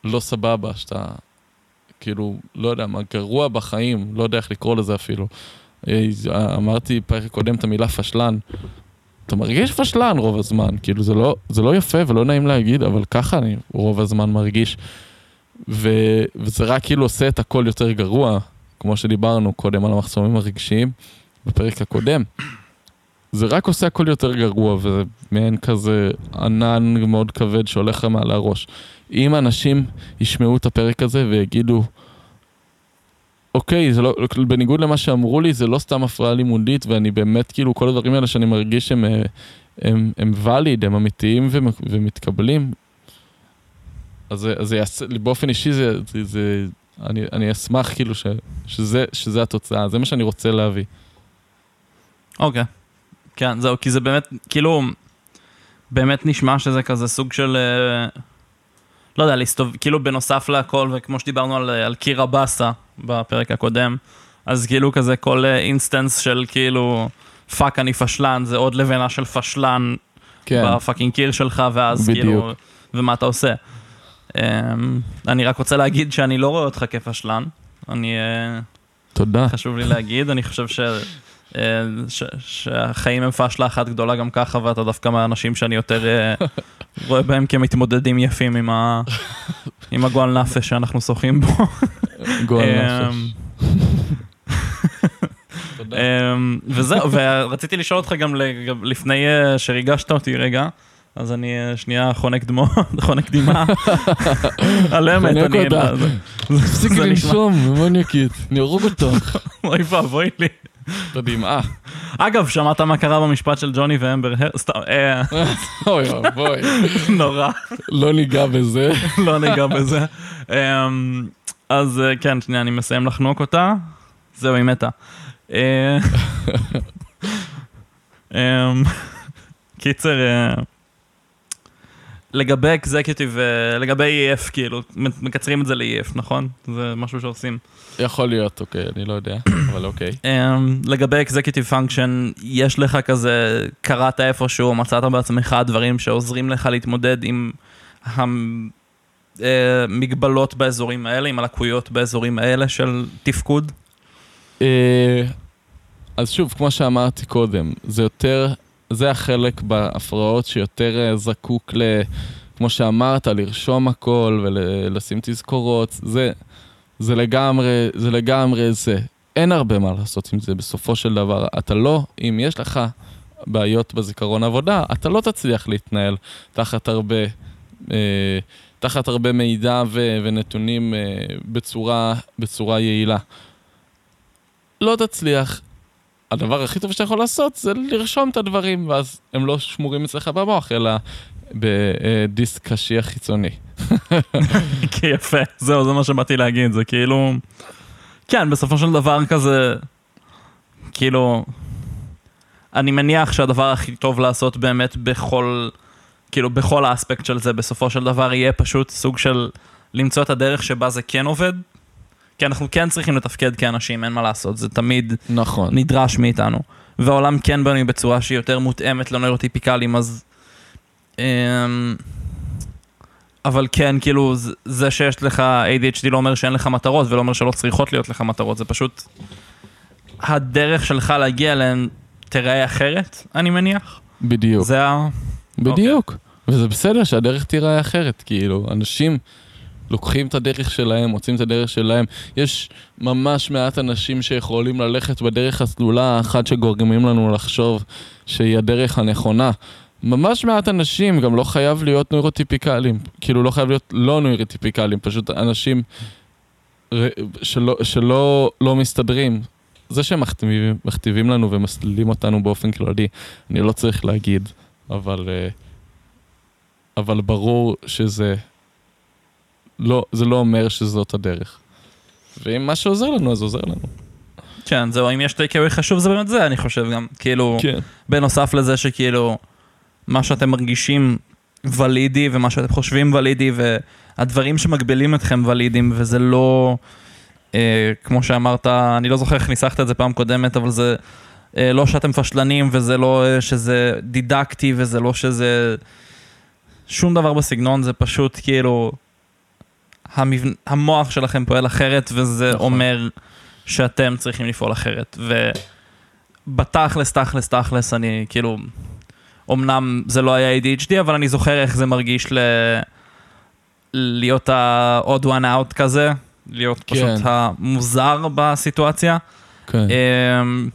לא סבבה, שאתה כאילו, לא יודע מה, גרוע בחיים, לא יודע איך לקרוא לזה אפילו. אה, אמרתי פרק קודם את המילה פשלן, אתה מרגיש פשלן רוב הזמן, כאילו זה לא, זה לא יפה ולא נעים להגיד, אבל ככה אני רוב הזמן מרגיש. ו, וזה רק כאילו עושה את הכל יותר גרוע, כמו שדיברנו קודם על המחסומים הרגשיים בפרק הקודם. זה רק עושה הכל יותר גרוע, וזה מעין כזה ענן מאוד כבד שהולך לך מעל הראש. אם אנשים ישמעו את הפרק הזה ויגידו, אוקיי, זה לא, בניגוד למה שאמרו לי, זה לא סתם הפרעה לימודית, ואני באמת, כאילו, כל הדברים האלה שאני מרגיש הם, אה, הם, הם ואליד, הם אמיתיים ומתקבלים. אז, אז יעשה, באופן אישי זה, זה, זה אני, אני אשמח כאילו ש, שזה, שזה התוצאה, זה מה שאני רוצה להביא. אוקיי. Okay. כן, זהו, כי זה באמת, כאילו, באמת נשמע שזה כזה סוג של... אה, לא יודע, להסתובב, כאילו בנוסף לכל, וכמו שדיברנו על, על קירה באסה בפרק הקודם, אז כאילו כזה כל instance של כאילו, fuck אני פשלן, זה עוד לבנה של פשלן כן. ב fucking קיר שלך, ואז בדיוק. כאילו, ומה אתה עושה. Um, אני רק רוצה להגיד שאני לא רואה אותך כפשלן, אני... אה, תודה. חשוב לי להגיד, אני חושב ש... אה, ש, שהחיים הם פאשלה אחת גדולה גם ככה, ואתה דווקא מהאנשים שאני יותר אה, רואה בהם כמתמודדים יפים עם, ה, עם הגועל נפש שאנחנו שוחים בו. גועל נפש. אמ, וזהו, ורציתי לשאול אותך גם לפני שריגשת אותי רגע, אז אני שנייה חונק דמעות, חונק דמעה על אמת. חונק אותה. תפסיק לנשום, מוניאקית, אני ארוג אותך. אוי ואבוי לי. בדמעה. אגב, שמעת מה קרה במשפט של ג'וני ואמבר סתם, אה. אוי אוי. נורא. לא ניגע בזה. לא ניגע בזה. אמ, אז אה, כן, שנייה, אני מסיים לחנוק אותה. זהו, היא מתה. אה, אמ, קיצר, לגבי executive, לגבי EF, כאילו, מקצרים את זה ל-EF, נכון? זה משהו שעושים. יכול להיות, אוקיי, אני לא יודע, אבל אוקיי. Um, לגבי executive function, יש לך כזה, קראת איפשהו, מצאת בעצמך דברים שעוזרים לך להתמודד עם המגבלות אה, באזורים האלה, עם הלקויות באזורים האלה של תפקוד? Uh, אז שוב, כמו שאמרתי קודם, זה יותר, זה החלק בהפרעות שיותר זקוק ל... כמו שאמרת, לרשום הכל ולשים תזכורות, זה... זה לגמרי, זה לגמרי זה. אין הרבה מה לעשות עם זה בסופו של דבר. אתה לא, אם יש לך בעיות בזיכרון עבודה, אתה לא תצליח להתנהל תחת הרבה, אה, תחת הרבה מידע ו- ונתונים אה, בצורה, בצורה יעילה. לא תצליח. הדבר הכי טוב שאתה יכול לעשות זה לרשום את הדברים, ואז הם לא שמורים אצלך במוח, אלא בדיסק קשיח חיצוני. יפה, זהו, זה מה שבאתי להגיד, זה כאילו... כן, בסופו של דבר כזה, כאילו, אני מניח שהדבר הכי טוב לעשות באמת בכל, כאילו, בכל האספקט של זה, בסופו של דבר יהיה פשוט סוג של למצוא את הדרך שבה זה כן עובד. כי אנחנו כן צריכים לתפקד כאנשים, אין מה לעשות, זה תמיד נכון. נדרש מאיתנו. והעולם כן בנוי בצורה שהיא יותר מותאמת לנוירוטיפיקלים, אז... אמ, אבל כן, כאילו, זה שיש לך ADHD לא אומר שאין לך מטרות, ולא אומר שלא צריכות להיות לך מטרות, זה פשוט... הדרך שלך להגיע אליהן תיראה אחרת, אני מניח. בדיוק. זה ה... בדיוק. Okay. וזה בסדר שהדרך תיראה אחרת, כאילו, אנשים לוקחים את הדרך שלהם, מוצאים את הדרך שלהם. יש ממש מעט אנשים שיכולים ללכת בדרך הסלולה האחת שגורמים לנו לחשוב שהיא הדרך הנכונה. ממש מעט אנשים, גם לא חייב להיות נוירוטיפיקליים, כאילו לא חייב להיות לא נוירוטיפיקליים, פשוט אנשים שלא, שלא לא מסתדרים. זה שהם מכתיבים, מכתיבים לנו ומסלילים אותנו באופן כללי, אני לא צריך להגיד, אבל, אה, אבל ברור שזה לא, זה לא אומר שזאת הדרך. ואם מה שעוזר לנו, אז עוזר לנו. כן, זהו, אם יש טייקווי חשוב זה באמת זה, אני חושב גם, כאילו, כן. בנוסף לזה שכאילו... מה שאתם מרגישים ולידי ומה שאתם חושבים ולידי והדברים שמגבילים אתכם ולידים וזה לא, אה, כמו שאמרת, אני לא זוכר איך ניסחת את זה פעם קודמת, אבל זה אה, לא שאתם פשלנים וזה לא אה, שזה דידקטי וזה לא שזה שום דבר בסגנון, זה פשוט כאילו המבנ... המוח שלכם פועל אחרת וזה נכון. אומר שאתם צריכים לפעול אחרת. ובתכלס, תכלס, תכלס, אני כאילו... אמנם זה לא היה ADHD, אבל אני זוכר איך זה מרגיש ל... להיות ה-odd one out כזה, להיות כן. פשוט המוזר בסיטואציה. כן. אמ,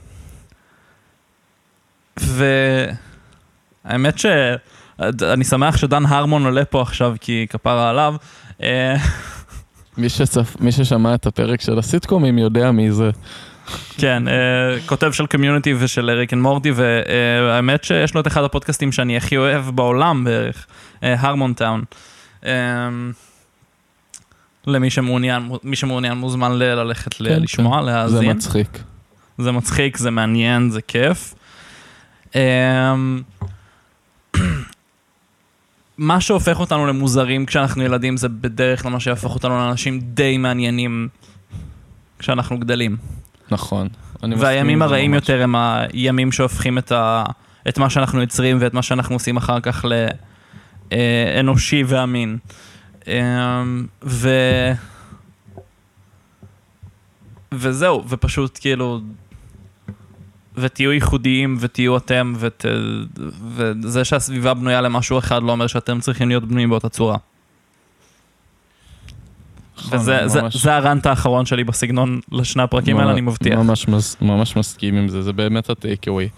והאמת שאני שמח שדן הרמון עולה פה עכשיו, כי כפרה עליו. אה, מי שצפ... מי ששמע את הפרק של הסיטקומים יודע מי זה. כן, אה, כותב של קומיוניטי ושל ריק אנד מורטי, והאמת שיש לו את אחד הפודקאסטים שאני הכי אוהב בעולם בערך, הרמון טאון. למי שמעוניין, מי שמעוניין מוזמן ללכת ל- כן, לשמוע, כן. זה להאזין. מצחיק. זה מצחיק, זה מעניין, זה כיף. אמ, מה שהופך אותנו למוזרים כשאנחנו ילדים זה בדרך כלל מה שיהפוך אותנו לאנשים די מעניינים כשאנחנו גדלים. נכון. והימים הרעים ממש. יותר הם הימים שהופכים את, ה... את מה שאנחנו יוצרים ואת מה שאנחנו עושים אחר כך לאנושי ואמין. אמ, ו... וזהו, ופשוט כאילו... ותהיו ייחודיים ותהיו אתם, ות... וזה שהסביבה בנויה למשהו אחד לא אומר שאתם צריכים להיות בנויים באותה צורה. נכון, וזה אני זה, ממש- זה הרנט האחרון שלי בסגנון לשני הפרקים האלה, אני מבטיח. ממש, ממש מסכים עם זה, זה באמת הטייק אווי.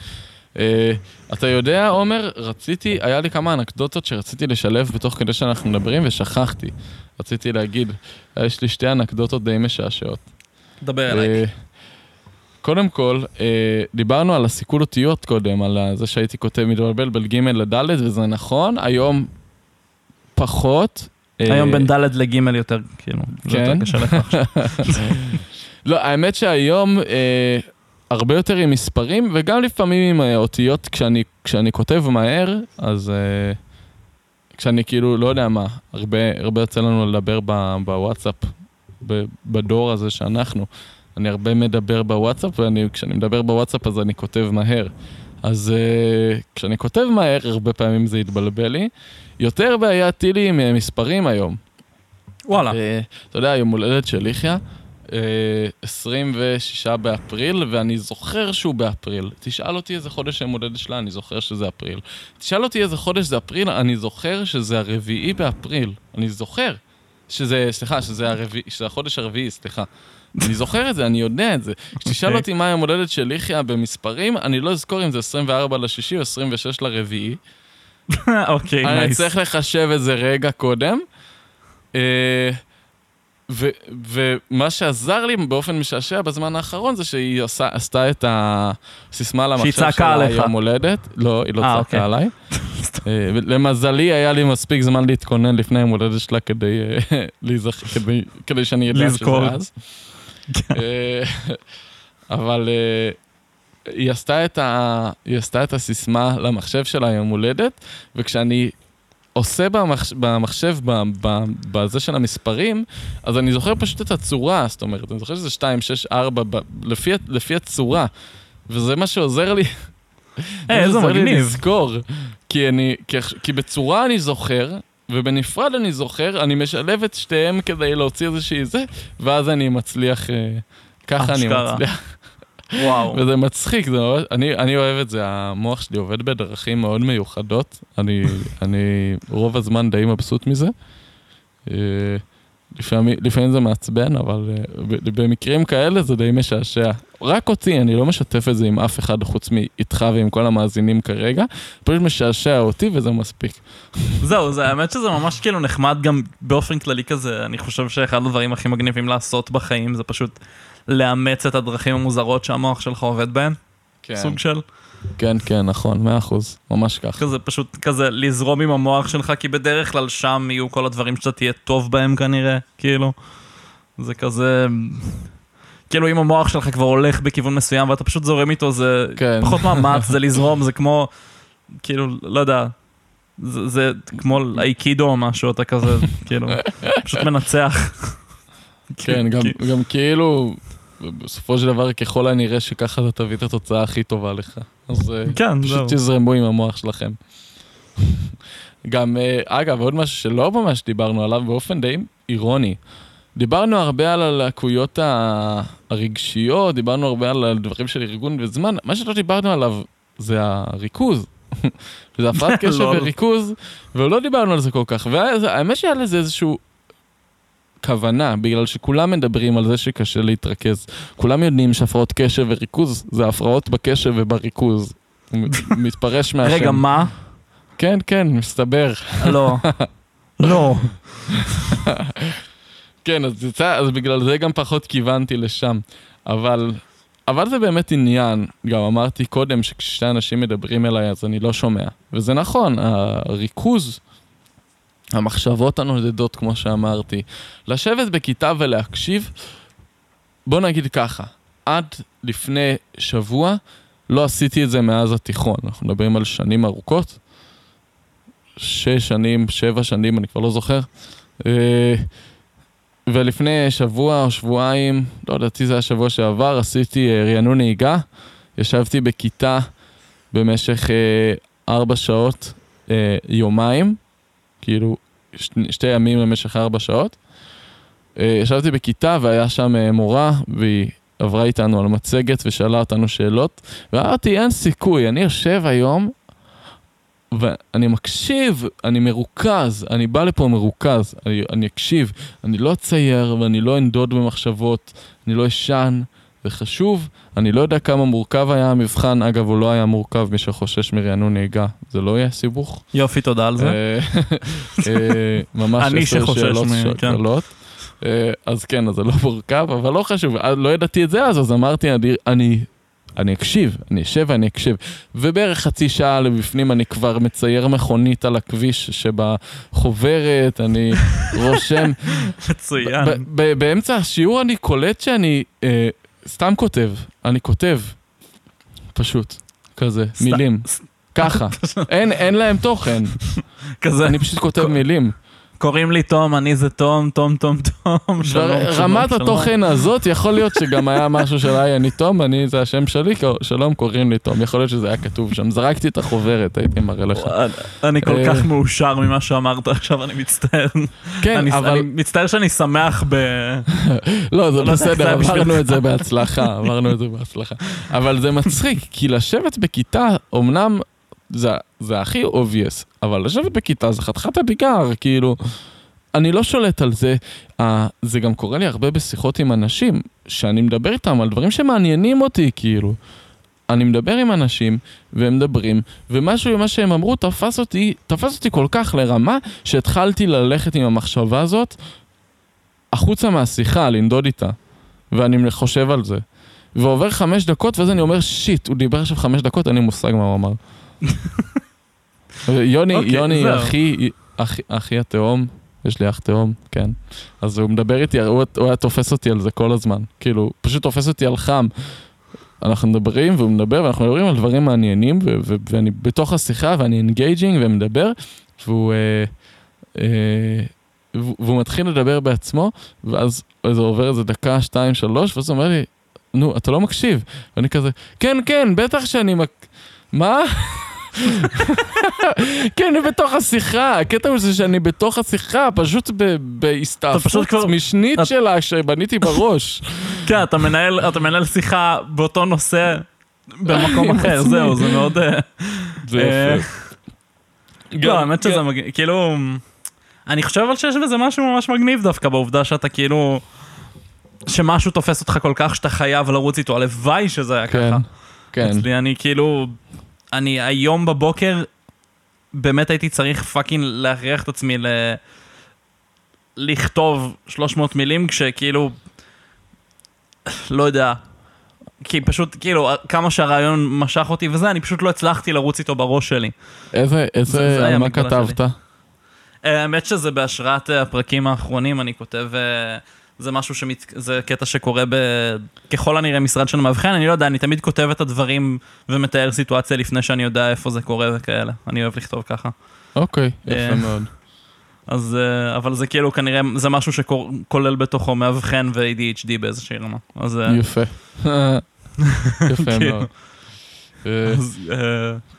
אתה יודע, עומר, רציתי, היה לי כמה אנקדוטות שרציתי לשלב בתוך כדי שאנחנו מדברים ושכחתי. רציתי להגיד, יש לי שתי אנקדוטות די משעשעות. דבר אליי. אה, קודם כל, אה, דיברנו על הסיכול אותיות קודם, על זה שהייתי כותב מתבלבל בין ג' לד', וזה נכון, היום פחות. אה, היום בין ד' לג' יותר, כאילו, זה כן? יותר קשה לך עכשיו. לא, האמת שהיום אה, הרבה יותר עם מספרים, וגם לפעמים עם אה, אותיות כשאני, כשאני כותב מהר, אז אה, כשאני כאילו, לא יודע מה, הרבה, הרבה יוצא לנו לדבר ב, בוואטסאפ, ב, בדור הזה שאנחנו. אני הרבה מדבר בוואטסאפ, וכשאני מדבר בוואטסאפ אז אני כותב מהר. אז אה, כשאני כותב מהר, הרבה פעמים זה יתבלבל לי. יותר בעייתי לי עם אה, מספרים היום. וואלה. אה, אתה יודע, יום הולדת של יחיא, אה, 26 באפריל, ואני זוכר שהוא באפריל. תשאל אותי איזה חודש היום הולדת שלה, אני זוכר שזה אפריל. תשאל אותי איזה חודש זה אפריל, אני זוכר שזה הרביעי באפריל. אני זוכר. שזה, סליחה, שזה, הרביעי, שזה החודש הרביעי, סליחה. אני זוכר את זה, אני יודע את זה. כשתשאל אוקיי. אותי מה יום הולדת של יחיא במספרים, אני לא אזכור אם זה 24 לשישי או 26 לרביעי. אוקיי, אני נייס. צריך לחשב את זה רגע קודם. אה, ו- ומה שעזר לי באופן משעשע בזמן האחרון זה שהיא עשה, עשתה את הסיסמה למחשב שלה עליך. יום הולדת. לא, היא לא אה, צעקה אוקיי. עליי. אה, למזלי היה לי מספיק זמן להתכונן לפני יום הולדת שלה כדי, כדי, כדי שאני אדע שזה. אז. אה, אבל אה, היא עשתה, את ה... היא עשתה את הסיסמה למחשב שלה יום הולדת, וכשאני עושה במחש... במחשב, ב... ב... בזה של המספרים, אז אני זוכר פשוט את הצורה, זאת אומרת, אני זוכר שזה 2, 6, 4, ב... לפי, לפי הצורה. וזה מה שעוזר לי, אה, איזה מגניב. לזכור. כי, אני, כי, כי בצורה אני זוכר, ובנפרד אני זוכר, אני משלב את שתיהם כדי להוציא איזושהי זה, ואז אני מצליח, אה, ככה אני אשכרה. מצליח. וואו. וזה מצחיק, זה ממש, אני, אני אוהב את זה, המוח שלי עובד בדרכים מאוד מיוחדות, אני, אני רוב הזמן די מבסוט מזה. אה, לפעמים, לפעמים זה מעצבן, אבל ב- במקרים כאלה זה די משעשע. רק אותי, אני לא משתף את זה עם אף אחד חוץ מאיתך ועם כל המאזינים כרגע, פשוט משעשע אותי וזה מספיק. זהו, זה האמת שזה ממש כאילו נחמד גם באופן כללי כזה, אני חושב שאחד הדברים הכי מגניבים לעשות בחיים זה פשוט לאמץ את הדרכים המוזרות שהמוח שלך עובד בהן, כן, סוג של, כן, כן, נכון, מאה אחוז, ממש ככה. כזה פשוט כזה לזרום עם המוח שלך, כי בדרך כלל שם יהיו כל הדברים שאתה תהיה טוב בהם כנראה, כאילו, זה כזה, כאילו אם המוח שלך כבר הולך בכיוון מסוים ואתה פשוט זורם איתו, זה כן. פחות מאמץ, זה לזרום, זה כמו, כאילו, לא יודע, זה, זה כמו אייקידו או משהו, אתה כזה, כאילו, פשוט מנצח. כן, גם, גם כאילו, בסופו של דבר ככל הנראה שככה אתה תביא את התוצאה הכי טובה לך. אז אה, כן, פשוט זהו. תזרמו עם המוח שלכם. גם, אה, אגב, עוד משהו שלא ממש דיברנו עליו באופן די אירוני. דיברנו הרבה על הלקויות הרגשיות, דיברנו הרבה על הדברים של ארגון וזמן, מה שלא דיברנו עליו זה הריכוז. זה הפרעת קשב לול. וריכוז, ולא דיברנו על זה כל כך. והאמת שהיה לזה איזשהו כוונה, בגלל שכולם מדברים על זה שקשה להתרכז. כולם יודעים שהפרעות קשב וריכוז זה הפרעות בקשב ובריכוז. מתפרש מהשם. רגע, מה? כן, כן, מסתבר. לא. לא. כן, אז, יצא, אז בגלל זה גם פחות כיוונתי לשם. אבל, אבל זה באמת עניין. גם אמרתי קודם שכששני אנשים מדברים אליי אז אני לא שומע. וזה נכון, הריכוז, המחשבות הנודדות, כמו שאמרתי, לשבת בכיתה ולהקשיב, בוא נגיד ככה, עד לפני שבוע לא עשיתי את זה מאז התיכון. אנחנו מדברים על שנים ארוכות. שש שנים, שבע שנים, אני כבר לא זוכר. אה, ולפני שבוע או שבועיים, לא לדעתי זה היה שבוע שעבר, עשיתי אה, רענון נהיגה. ישבתי בכיתה במשך אה, ארבע שעות, יומיים, כאילו ש, שתי ימים למשך ארבע שעות. אה, ישבתי בכיתה והיה שם אה, מורה, והיא עברה איתנו על מצגת ושאלה אותנו שאלות, ואמרתי, אין סיכוי, אני יושב היום ואני מקשיב, אני מרוכז, אני בא לפה מרוכז, אני, אני אקשיב, אני לא אצייר ואני לא אנדוד במחשבות, אני לא אשן, זה חשוב, אני לא יודע כמה מורכב היה המבחן, אגב הוא לא היה מורכב, מי שחושש מרענון נהיגה, זה לא יהיה סיבוך. יופי, תודה על זה. אה, אה, ממש עשר שאלות כן. שקלות. אה, אז כן, אז זה לא מורכב, אבל לא חשוב, לא ידעתי את זה אז, אז אמרתי, אני, אני, אני אקשיב, אני אשב ואני אקשיב. ובערך חצי שעה לבפנים אני כבר מצייר מכונית על הכביש שבחוברת, אני רושם. מצוין. באמצע השיעור אני קולט שאני אה, סתם כותב, אני כותב, פשוט, כזה, מילים, ככה. אין, אין להם תוכן, כזה, אני פשוט כותב מילים. קוראים לי תום, אני זה תום, תום, תום, תום. שלום, רמת שלום. התוכן הזאת, יכול להיות שגם היה משהו של היי, אני תום, אני, זה השם שלי, שלום, קוראים לי תום. יכול להיות שזה היה כתוב שם. זרקתי את החוברת, הייתי מראה לך. אני- כל אה, כך מאושר ממה שאמרת עכשיו, אני מצטער. כן, אני- אבל... אני מצטער שאני שמח ב... לא, זה לא בסדר. עברנו את זה בהצלחה, עברנו את זה בהצלחה. אבל זה מצחיק, כי לשבת בכיתה, אמנם זה, זה הכי obvious, אבל לשבת בכיתה זה חתיכת אתגר, כאילו, אני לא שולט על זה. Uh, זה גם קורה לי הרבה בשיחות עם אנשים, שאני מדבר איתם על דברים שמעניינים אותי, כאילו. אני מדבר עם אנשים, והם מדברים, ומשהו ממה שהם אמרו תפס אותי, תפס אותי כל כך לרמה, שהתחלתי ללכת עם המחשבה הזאת החוצה מהשיחה, לנדוד איתה. ואני חושב על זה. ועובר חמש דקות, ואז אני אומר, שיט, הוא דיבר עכשיו חמש דקות, אין לי מושג מה הוא אמר. יוני, אוקיי, יוני, זהו. אחי, אחי, אחי התאום, יש לי אח תאום, כן. אז הוא מדבר איתי, הוא, הוא היה תופס אותי על זה כל הזמן. כאילו, פשוט תופס אותי על חם. אנחנו מדברים, והוא מדבר, ואנחנו מדברים על דברים מעניינים, ו- ו- ואני בתוך השיחה, ואני engaging ומדבר, והוא... אה, אה, והוא והוא מתחיל לדבר בעצמו, ואז זה עובר איזה דקה, שתיים, שלוש, ואז הוא אומר לי, נו, אתה לא מקשיב. ואני כזה, כן, כן, בטח שאני מק... מה? כן, אני בתוך השיחה, הקטע הוא זה שאני בתוך השיחה, פשוט בהסתעפות משנית שלה שבניתי בראש. כן, אתה מנהל, אתה מנהל שיחה באותו נושא במקום אחר. זהו, זה מאוד... אה, זה אה, יפה. לא, האמת שזה מגניב, כאילו... אני חושב אבל שיש בזה משהו ממש מגניב דווקא בעובדה שאתה כאילו... שמשהו תופס אותך כל כך שאתה חייב לרוץ איתו, הלוואי שזה היה כן, ככה. כן. אצלי אני כאילו... אני היום בבוקר באמת הייתי צריך פאקינג להכריח את עצמי ל... לכתוב 300 מילים כשכאילו... לא יודע. כי פשוט, כאילו, כמה שהרעיון משך אותי וזה, אני פשוט לא הצלחתי לרוץ איתו בראש שלי. איזה, זה- איזה, זה על מה כתבת? אה, האמת שזה בהשראת הפרקים האחרונים, אני כותב, אה, זה משהו שמת... זה קטע שקורה ב... ככל הנראה משרד של מאבחן, אני לא יודע, אני תמיד כותב את הדברים ומתאר סיטואציה לפני שאני יודע איפה זה קורה וכאלה. אני אוהב לכתוב ככה. אוקיי, יפה אה, מאוד. אז, אה, אבל זה כאילו כנראה, זה משהו שכולל בתוכו מאבחן ו-ADHD באיזושהי רמה. אז, אה, יפה. יפה כאילו. מאוד. אז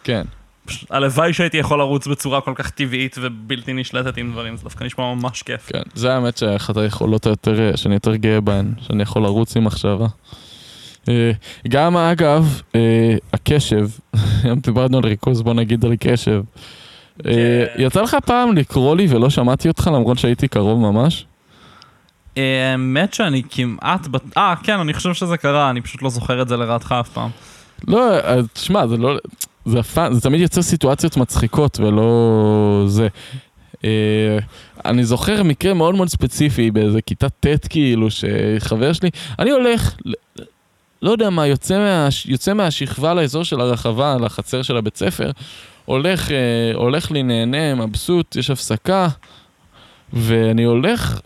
כן. פשוט- הלוואי שהייתי יכול לרוץ בצורה כל כך טבעית ובלתי נשלטת עם דברים, זה דווקא נשמע ממש כיף. כן, זה האמת שאחת היכולות היותר, שאני יותר גאה בהן, שאני יכול לרוץ עם מחשבה. אה, גם אגב, אה, הקשב, אם דיברנו על ריכוז, בוא נגיד על קשב. אה, כן. יצא לך פעם לקרוא לי ולא שמעתי אותך למרות שהייתי קרוב ממש? האמת שאני כמעט... אה, כן, אני חושב שזה קרה, אני פשוט לא זוכר את זה לרעתך אף פעם. לא, תשמע, זה לא... זה fun, זה תמיד יוצר סיטואציות מצחיקות ולא זה. אה, אני זוכר מקרה מאוד מאוד ספציפי באיזה כיתה ט' כאילו, שחבר שלי, אני הולך, לא יודע מה, יוצא, מה, יוצא מהשכבה לאזור של הרחבה, לחצר של הבית ספר, הולך, אה, הולך לי נהנה, מבסוט, יש הפסקה, ואני הולך,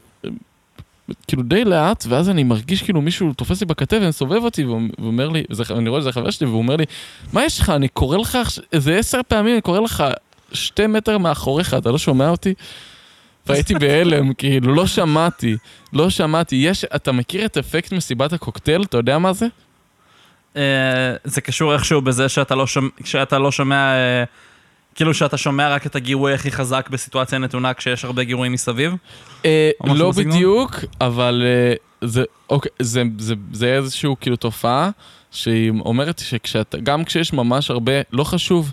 כאילו די לאט, ואז אני מרגיש כאילו מישהו תופס לי בכתף ומסובב אותי ואומ- ואומר לי, זה, אני רואה שזה חבר שלי, והוא אומר לי, מה יש לך, אני קורא לך איזה עשר פעמים, אני קורא לך שתי מטר מאחוריך, אתה לא שומע אותי? והייתי בהלם, כאילו, לא שמעתי, לא שמעתי. יש, אתה מכיר את אפקט מסיבת הקוקטייל? אתה יודע מה זה? אה, זה קשור איכשהו בזה שאתה לא שומע, כאילו שאתה שומע רק את הגירוי הכי חזק בסיטואציה נתונה כשיש הרבה גירויים מסביב. אה, לא? בדיוק, אבל אה, זה, אוקיי, זה, זה, זה איזשהו כאילו תופעה שהיא אומרת שכשאתה, גם כשיש ממש הרבה, לא חשוב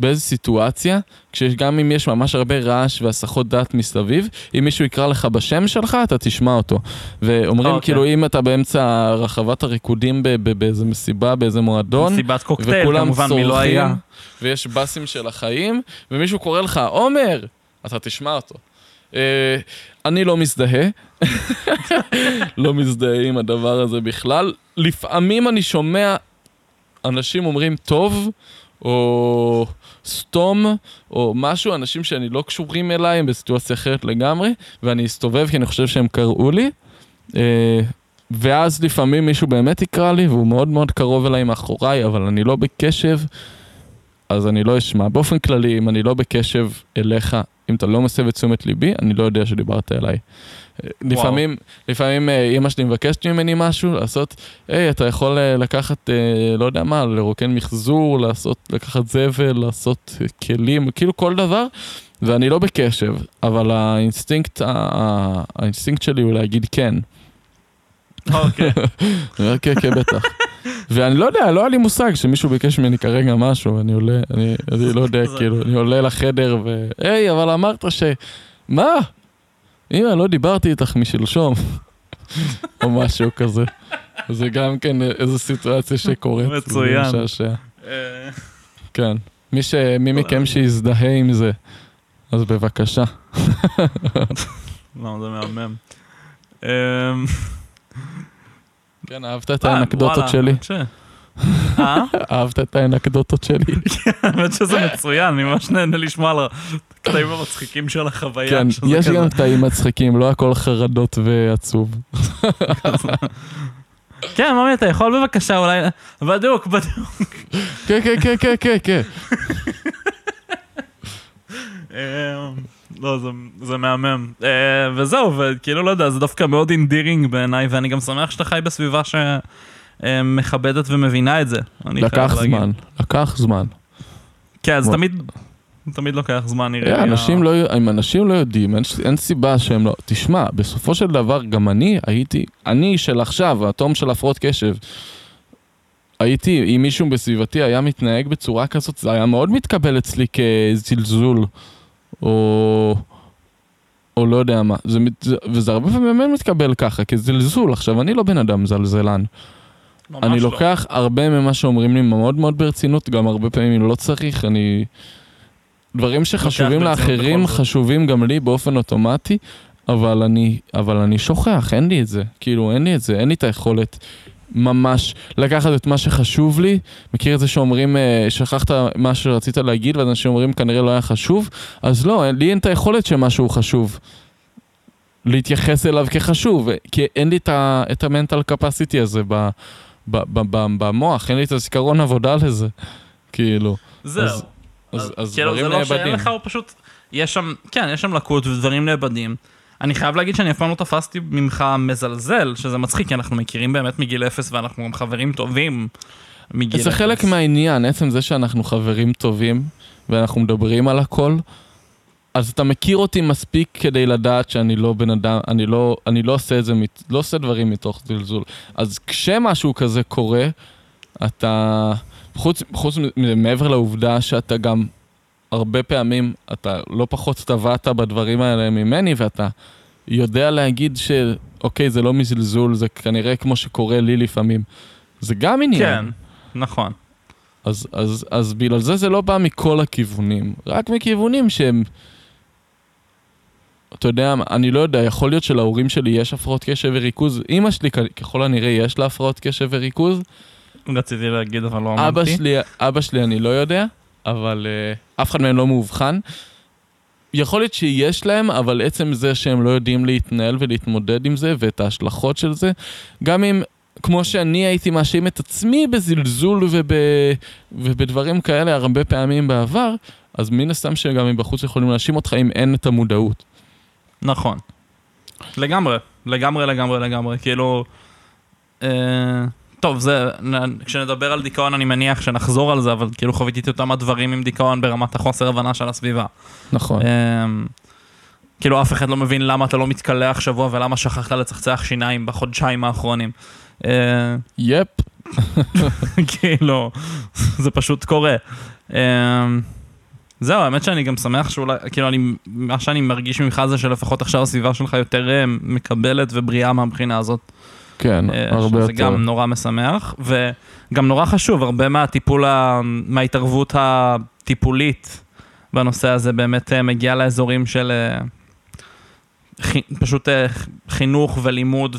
באיזה סיטואציה, כשיש, גם אם יש ממש הרבה רעש והסחות דעת מסביב, אם מישהו יקרא לך בשם שלך, אתה תשמע אותו. ואומרים אוקיי. כאילו, אם אתה באמצע רחבת הריקודים באיזה מסיבה, באיזה מועדון, מסיבת קוקטייל, וכולם לא. צורכים, ויש באסים של החיים, ומישהו קורא לך, עומר, אתה תשמע אותו. אה, אני לא מזדהה, לא מזדהה עם הדבר הזה בכלל. לפעמים אני שומע אנשים אומרים טוב, או סתום, או משהו, אנשים שאני לא קשורים אליי, הם בסיטואציה אחרת לגמרי, ואני אסתובב כי אני חושב שהם קראו לי. אה, ואז לפעמים מישהו באמת יקרא לי, והוא מאוד מאוד קרוב אליי מאחוריי, אבל אני לא בקשב, אז אני לא אשמע. באופן כללי, אם אני לא בקשב אליך, אם אתה לא מסב את תשומת ליבי, אני לא יודע שדיברת אליי. לפעמים, לפעמים אה, אימא שלי מבקשת ממני משהו, לעשות, היי, אתה יכול אה, לקחת, אה, לא יודע מה, לרוקן מחזור, לעשות, לקחת זבל, לעשות כלים, כאילו כל דבר, ואני לא בקשב, אבל האינסטינקט, האינסטינקט שלי הוא להגיד כן. אוקיי. כן, כן, בטח. ואני לא יודע, לא היה לי מושג שמישהו ביקש ממני כרגע משהו, אני עולה, אני, אני לא יודע, כאילו, אני עולה לחדר ו... היי, אבל אמרת ש... מה? אמא, לא דיברתי איתך משלשום. או משהו כזה. זה גם כן איזו סיטואציה שקורית. מצוין. אה, כן. מי, ש... מי מכם שיזדהה עם זה, אז בבקשה. לא, זה מהמם. אמ, כן, אהבת את אה, האנקדוטות שלי? ש- אה? אהבת את האנקדוטות שלי? האמת שזה מצוין, אני ממש נהנה לשמוע על הקטעים המצחיקים של החוויה. כן, יש. גם קטעים מצחיקים, לא הכל חרדות ועצוב. כן, ממי, אתה יכול בבקשה אולי... בדוק, בדוק. כן, כן, כן, כן, כן, כן. אמ, לא, זה- זה מהמם. אה, וזהו, וכאילו, לא יודע, זה דווקא מאוד אינדירינג בעיניי, ואני גם שמח שאתה חי בסביבה שמכבדת ומבינה את זה. לקח. זמן, לקח זמן. כן, אז. תמיד... תמיד לוקח זמן, נראה אה, לי. אנשים לא, אם אנשים לא יודעים, אין, אין סיבה שהם לא... תשמע, בסופו של דבר, גם אני הייתי, אני של עכשיו, האטום של הפרעות קשב, הייתי, אם מישהו בסביבתי היה מתנהג בצורה כזאת, זה היה מאוד מתקבל אצלי כזלזול, או... או לא יודע מה, זה, וזה הרבה פעמים באמת מתקבל ככה, כזלזול. עכשיו, אני לא בן אדם זלזלן. ממש אני לא. לוקח הרבה ממה שאומרים לי מאוד מאוד ברצינות, גם הרבה פעמים לא צריך, אני... דברים שחשובים לאחרים. חשובים גם לי באופן אוטומטי, אבל אני, אבל אני שוכח, אין לי את זה. כאילו, אין לי את זה, אין לי את היכולת ממש לקחת את מה שחשוב לי. מכיר את זה שאומרים, אה, שכחת מה שרצית להגיד, ואז אנשים אומרים, כנראה לא היה חשוב? אז לא, לי אין את היכולת שמשהו חשוב. להתייחס אליו כחשוב, כי אין לי את המנטל קפסיטי הזה ב... במוח, אין לי את הזיכרון עבודה לזה, כאילו. זהו. אז- אז, אז כאילו, דברים זה לא שאין נאבדים. לך, הוא פשוט... יש שם, כן, יש שם לקות ודברים נאבדים. אני חייב להגיד שאני אף פעם לא תפסתי ממך מזלזל, שזה מצחיק, כי אנחנו מכירים באמת מגיל אפס ואנחנו גם חברים טובים מגיל אפס. זה חלק מהעניין, עצם זה שאנחנו חברים טובים ואנחנו מדברים על הכל, אז אתה מכיר אותי מספיק כדי לדעת שאני לא בן אדם, אני לא, אני לא עושה את זה, לא עושה דברים מתוך זלזול. אז כשמשהו כזה קורה, אתה, חוץ, חוץ מעבר לעובדה שאתה גם, הרבה פעמים, אתה לא פחות טבעת בדברים האלה ממני, ואתה יודע להגיד שאוקיי, זה לא מזלזול, זה כנראה כמו שקורה לי לפעמים. זה גם עניין. כן, נכון. אז, אז, אז בגלל זה זה לא בא מכל הכיוונים, רק מכיוונים שהם... אתה יודע, אני לא יודע, יכול להיות שלהורים שלי יש הפרעות קשב וריכוז, אימא שלי ככל הנראה יש לה הפרעות קשב וריכוז, רציתי להגיד, אבל לא אבא אמרתי. שלי, אבא שלי אני לא יודע, אבל uh, אף אחד מהם לא מאובחן. יכול להיות שיש להם, אבל עצם זה שהם לא יודעים להתנהל ולהתמודד עם זה ואת ההשלכות של זה, גם אם, כמו שאני הייתי מאשים את עצמי בזלזול וב, ובדברים כאלה הרבה פעמים בעבר, אז מן הסתם שגם מבחוץ יכולים להאשים אותך אם אין את המודעות. נכון. לגמרי, לגמרי, לגמרי, לגמרי. כאילו... אה, טוב, זה... כשנדבר על דיכאון אני מניח שנחזור על זה, אבל כאילו חוויתי את אותם הדברים עם דיכאון ברמת החוסר הבנה של הסביבה. נכון. אמ, כאילו אף אחד לא מבין למה אתה לא מתקלח שבוע ולמה שכחת לצחצח שיניים בחודשיים האחרונים. אה, יפ, כאילו, זה פשוט קורה. זהו, האמת שאני גם שמח שאולי, כאילו, אני, מה שאני מרגיש ממך זה שלפחות עכשיו הסביבה שלך יותר אה, מקבלת ובריאה מהבחינה הזאת. כן, אה, הרבה יותר. גם נורא משמח, וגם נורא חשוב, הרבה מהטיפול, ה- מההתערבות הטיפולית בנושא הזה באמת אה, מגיע לאזורים של חי- פשוט חינוך ולימוד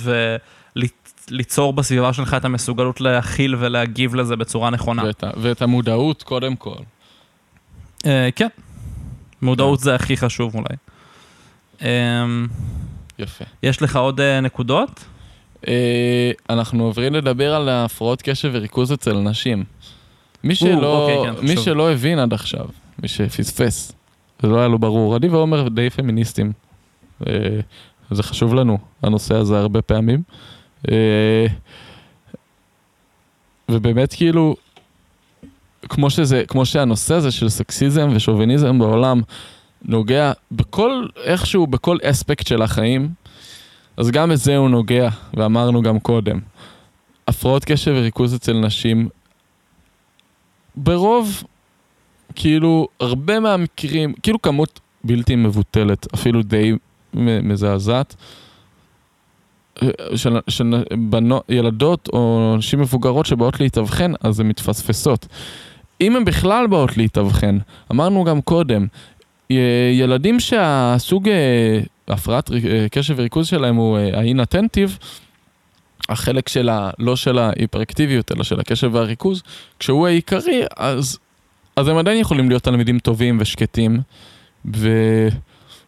וליצור בסביבה שלך את המסוגלות להכיל ולהגיב לזה בצורה נכונה. ואת, ואת המודעות קודם כל. אה, כן, מודעות כן. זה הכי חשוב אולי. אה, יפה. יש לך עוד אה, נקודות? אה, אנחנו עוברים לדבר על הפרעות קשב וריכוז אצל נשים. מי שלא, אוקיי, כן, מי. שלא הבין עד עכשיו, מי שפספס, זה לא היה לו ברור. אני ועומר די פמיניסטים. זה חשוב לנו, הנושא הזה הרבה פעמים. ובאמת כאילו, כמו שזה, כמו שהנושא הזה של סקסיזם ושוביניזם בעולם נוגע בכל, איכשהו, בכל אספקט של החיים, אז גם בזה הוא נוגע, ואמרנו גם קודם. הפרעות קשב וריכוז אצל נשים, ברוב, כאילו, הרבה מהמקרים, כאילו כמות בלתי מבוטלת, אפילו די מזעזעת, אה, של, של בנו, ילדות או נשים מבוגרות שבאות להתאבחן, אז הן מתפספסות. אם הן בכלל באות להתאבחן, אמרנו גם קודם, ילדים שהסוג אה, הפרעת אה, קשב וריכוז שלהם הוא אה, האינטנטיב, החלק של ה... לא של ההיפראקטיביות, אלא של הקשב והריכוז, כשהוא העיקרי, אז, אז הם עדיין יכולים להיות תלמידים טובים ושקטים, ו...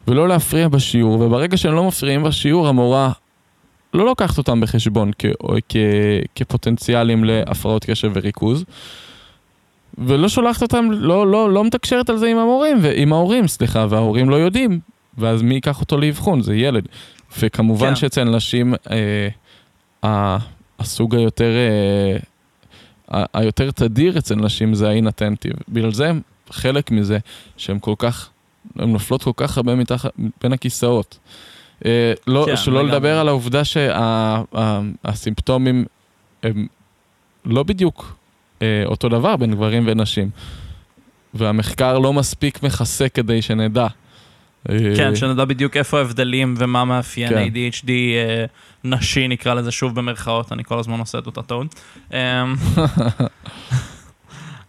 ולא להפריע בשיעור, וברגע שהם לא מפריעים בשיעור, המורה לא לוקחת אותם בחשבון כ... כ... כפוטנציאלים להפרעות קשב וריכוז. ולא שולחת אותם, לא, לא, לא מתקשרת על זה עם המורים, ועם ההורים, סליחה, וההורים לא יודעים, ואז מי ייקח אותו לאבחון? זה ילד. וכמובן כן. שאצל נשים, אה, ה- הסוג היותר, אה, היותר תדיר אצל נשים זה האינטנטיב. בגלל זה הם חלק מזה, שהן כל כך, הן נופלות כל כך הרבה מתחת, בין הכיסאות. אה, לא, כן, שלא לגמרי. לדבר על העובדה שהסימפטומים הם לא בדיוק אותו דבר בין גברים ונשים. והמחקר לא מספיק מכסה כדי שנדע. אה, כן, שנדע בדיוק איפה ההבדלים ומה מאפיין כן. ADHD אה, נשי, נקרא לזה שוב במרכאות, אני כל הזמן עושה את אותה טעות. אמ,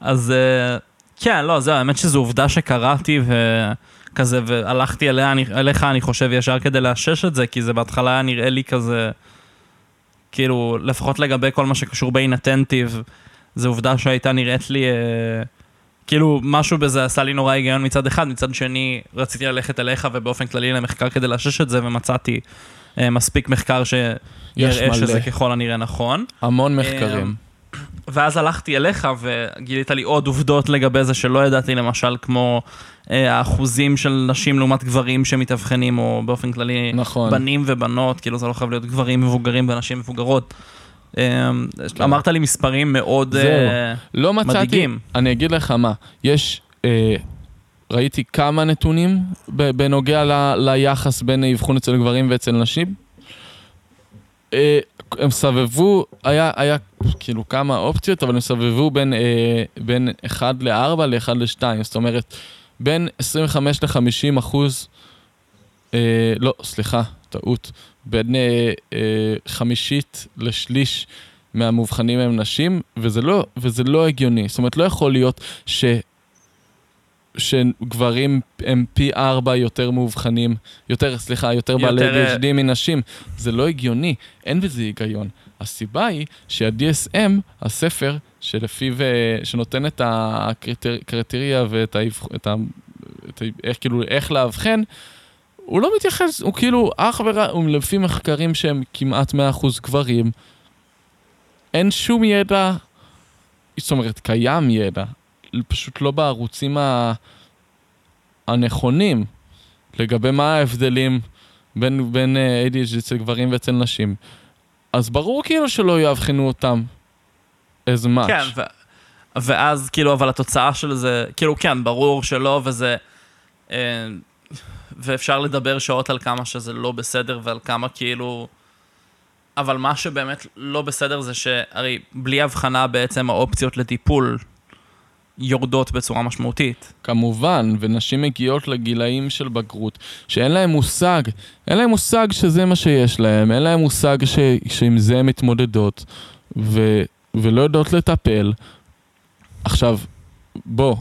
אז אה, כן, לא, זהו, האמת שזו עובדה שקראתי וכזה, והלכתי אליה, אני, אליך, אני חושב, ישר כדי לאשש את זה, כי זה בהתחלה היה נראה לי כזה, כאילו, לפחות לגבי כל מה שקשור באינטנטיב, זו עובדה שהייתה נראית לי... אה, כאילו, משהו בזה עשה לי נורא היגיון מצד אחד, מצד שני, רציתי ללכת אליך ובאופן כללי למחקר כדי לאשש את זה, ומצאתי אה, מספיק מחקר שיראה. שזה ככל הנראה נכון. המון מחקרים. ואז הלכתי אליך וגילית לי עוד עובדות לגבי זה שלא ידעתי, למשל, כמו אה, האחוזים של נשים לעומת גברים שמתאבחנים, או באופן כללי, נכון. בנים ובנות, כאילו זה לא חייב להיות גברים מבוגרים ונשים מבוגרות. אה, אמרת לי מספרים מאוד. אה, לא מצאתי, מדאיגים. אני אגיד לך מה, יש אה, ראיתי כמה נתונים בנוגע ל, ליחס בין אבחון אצל גברים ואצל נשים. אה, הם סבבו, היה, היה כאילו כמה אופציות, אבל הם סבבו בין, בין 1 ל-4 ל-1 ל-2, זאת אומרת, בין 25 ל-50 אחוז, לא, סליחה, טעות, בין אה, אה, חמישית לשליש מהמאובחנים הם נשים, וזה לא, וזה לא הגיוני. זאת אומרת, לא יכול להיות ש... שגברים הם פי ארבע יותר מאובחנים, יותר, סליחה, יותר, יותר בעלי אה, ADHD מנשים. זה לא הגיוני, אין בזה היגיון. הסיבה היא שה-DSM, הספר שלפיו, אה, שנותן את הקריטריה ואת ה... את ה... את ה... איך, כאילו, איך לאבחן, הוא לא מתייחס, הוא כאילו אך ורק, הוא לפי מחקרים שהם כמעט 100% גברים, אין שום ידע, זאת אומרת, קיים ידע, פשוט לא בערוצים ה... הנכונים לגבי מה ההבדלים בין, בין אה, ADHD אצל גברים ואצל נשים. אז ברור כאילו שלא יאבחנו אותם as much. כן, ו... ואז כאילו, אבל התוצאה של זה, כאילו כן, ברור שלא, וזה... אה, ואפשר לדבר שעות על כמה שזה לא בסדר ועל כמה כאילו... אבל מה שבאמת לא בסדר זה שהרי בלי הבחנה בעצם האופציות לטיפול יורדות בצורה משמעותית. כמובן, ונשים מגיעות לגילאים של בגרות, שאין להם מושג, אין להם מושג שזה מה שיש להם, אין להם מושג ש, שעם זה הן מתמודדות, ו, ולא יודעות לטפל. עכשיו, בוא,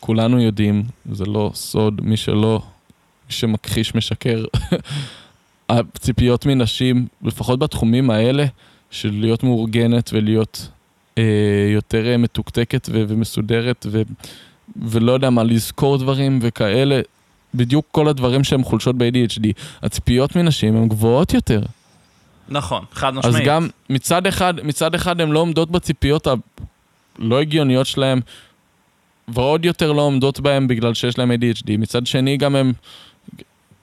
כולנו יודעים, זה לא סוד, מי שלא, שמכחיש משקר. הציפיות מנשים, לפחות בתחומים האלה, של להיות מאורגנת ולהיות אה, יותר אה, מתוקתקת ו- ומסודרת ו- ולא יודע מה, לזכור דברים וכאלה, בדיוק כל הדברים שהם חולשות ב-ADHD. הציפיות מנשים הן גבוהות יותר. נכון, חד משמעית. אז גם מצד אחד, מצד אחד הן לא עומדות בציפיות הלא הגיוניות שלהן, ועוד יותר לא עומדות בהן בגלל שיש להן ADHD. מצד שני גם הן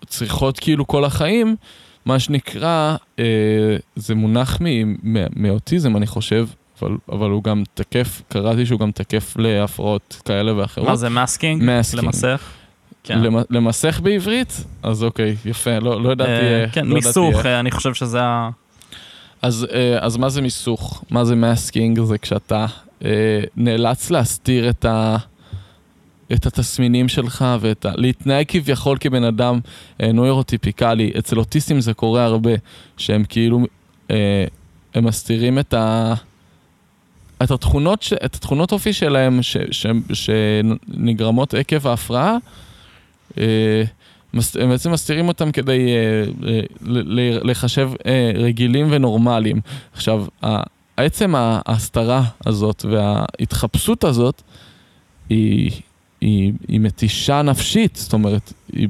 צריכות כאילו כל החיים, מה שנקרא, אה, זה מונח מאוטיזם, אני חושב, אבל, אבל הוא גם תקף, קראתי שהוא גם תקף להפרעות כאלה ואחרות. מה זה מסקינג? מסקינג. למסך? כן. למסך בעברית? אז אוקיי, יפה, לא, לא ידעתי... אה, כן, לא מיסוך, ידעתי אה, אני חושב שזה ה... אז, אה, אז מה זה מיסוך? מה זה מסקינג? זה כשאתה אה, נאלץ להסתיר את, ה, את התסמינים שלך ואת ה... להתנהג כביכול כבן אדם אה, נוירוטיפיקלי. אצל אוטיסטים זה קורה הרבה, שהם כאילו... אה, הם מסתירים את ה... את התכונות, ש... את התכונות אופי שלהם ש... ש... שנגרמות עקב ההפרעה, אה, הם בעצם מסתירים אותם כדי אה, לחשב אה, רגילים ונורמליים. עכשיו, עצם ההסתרה הזאת וההתחפשות הזאת היא, היא, היא מתישה נפשית, זאת אומרת, היא,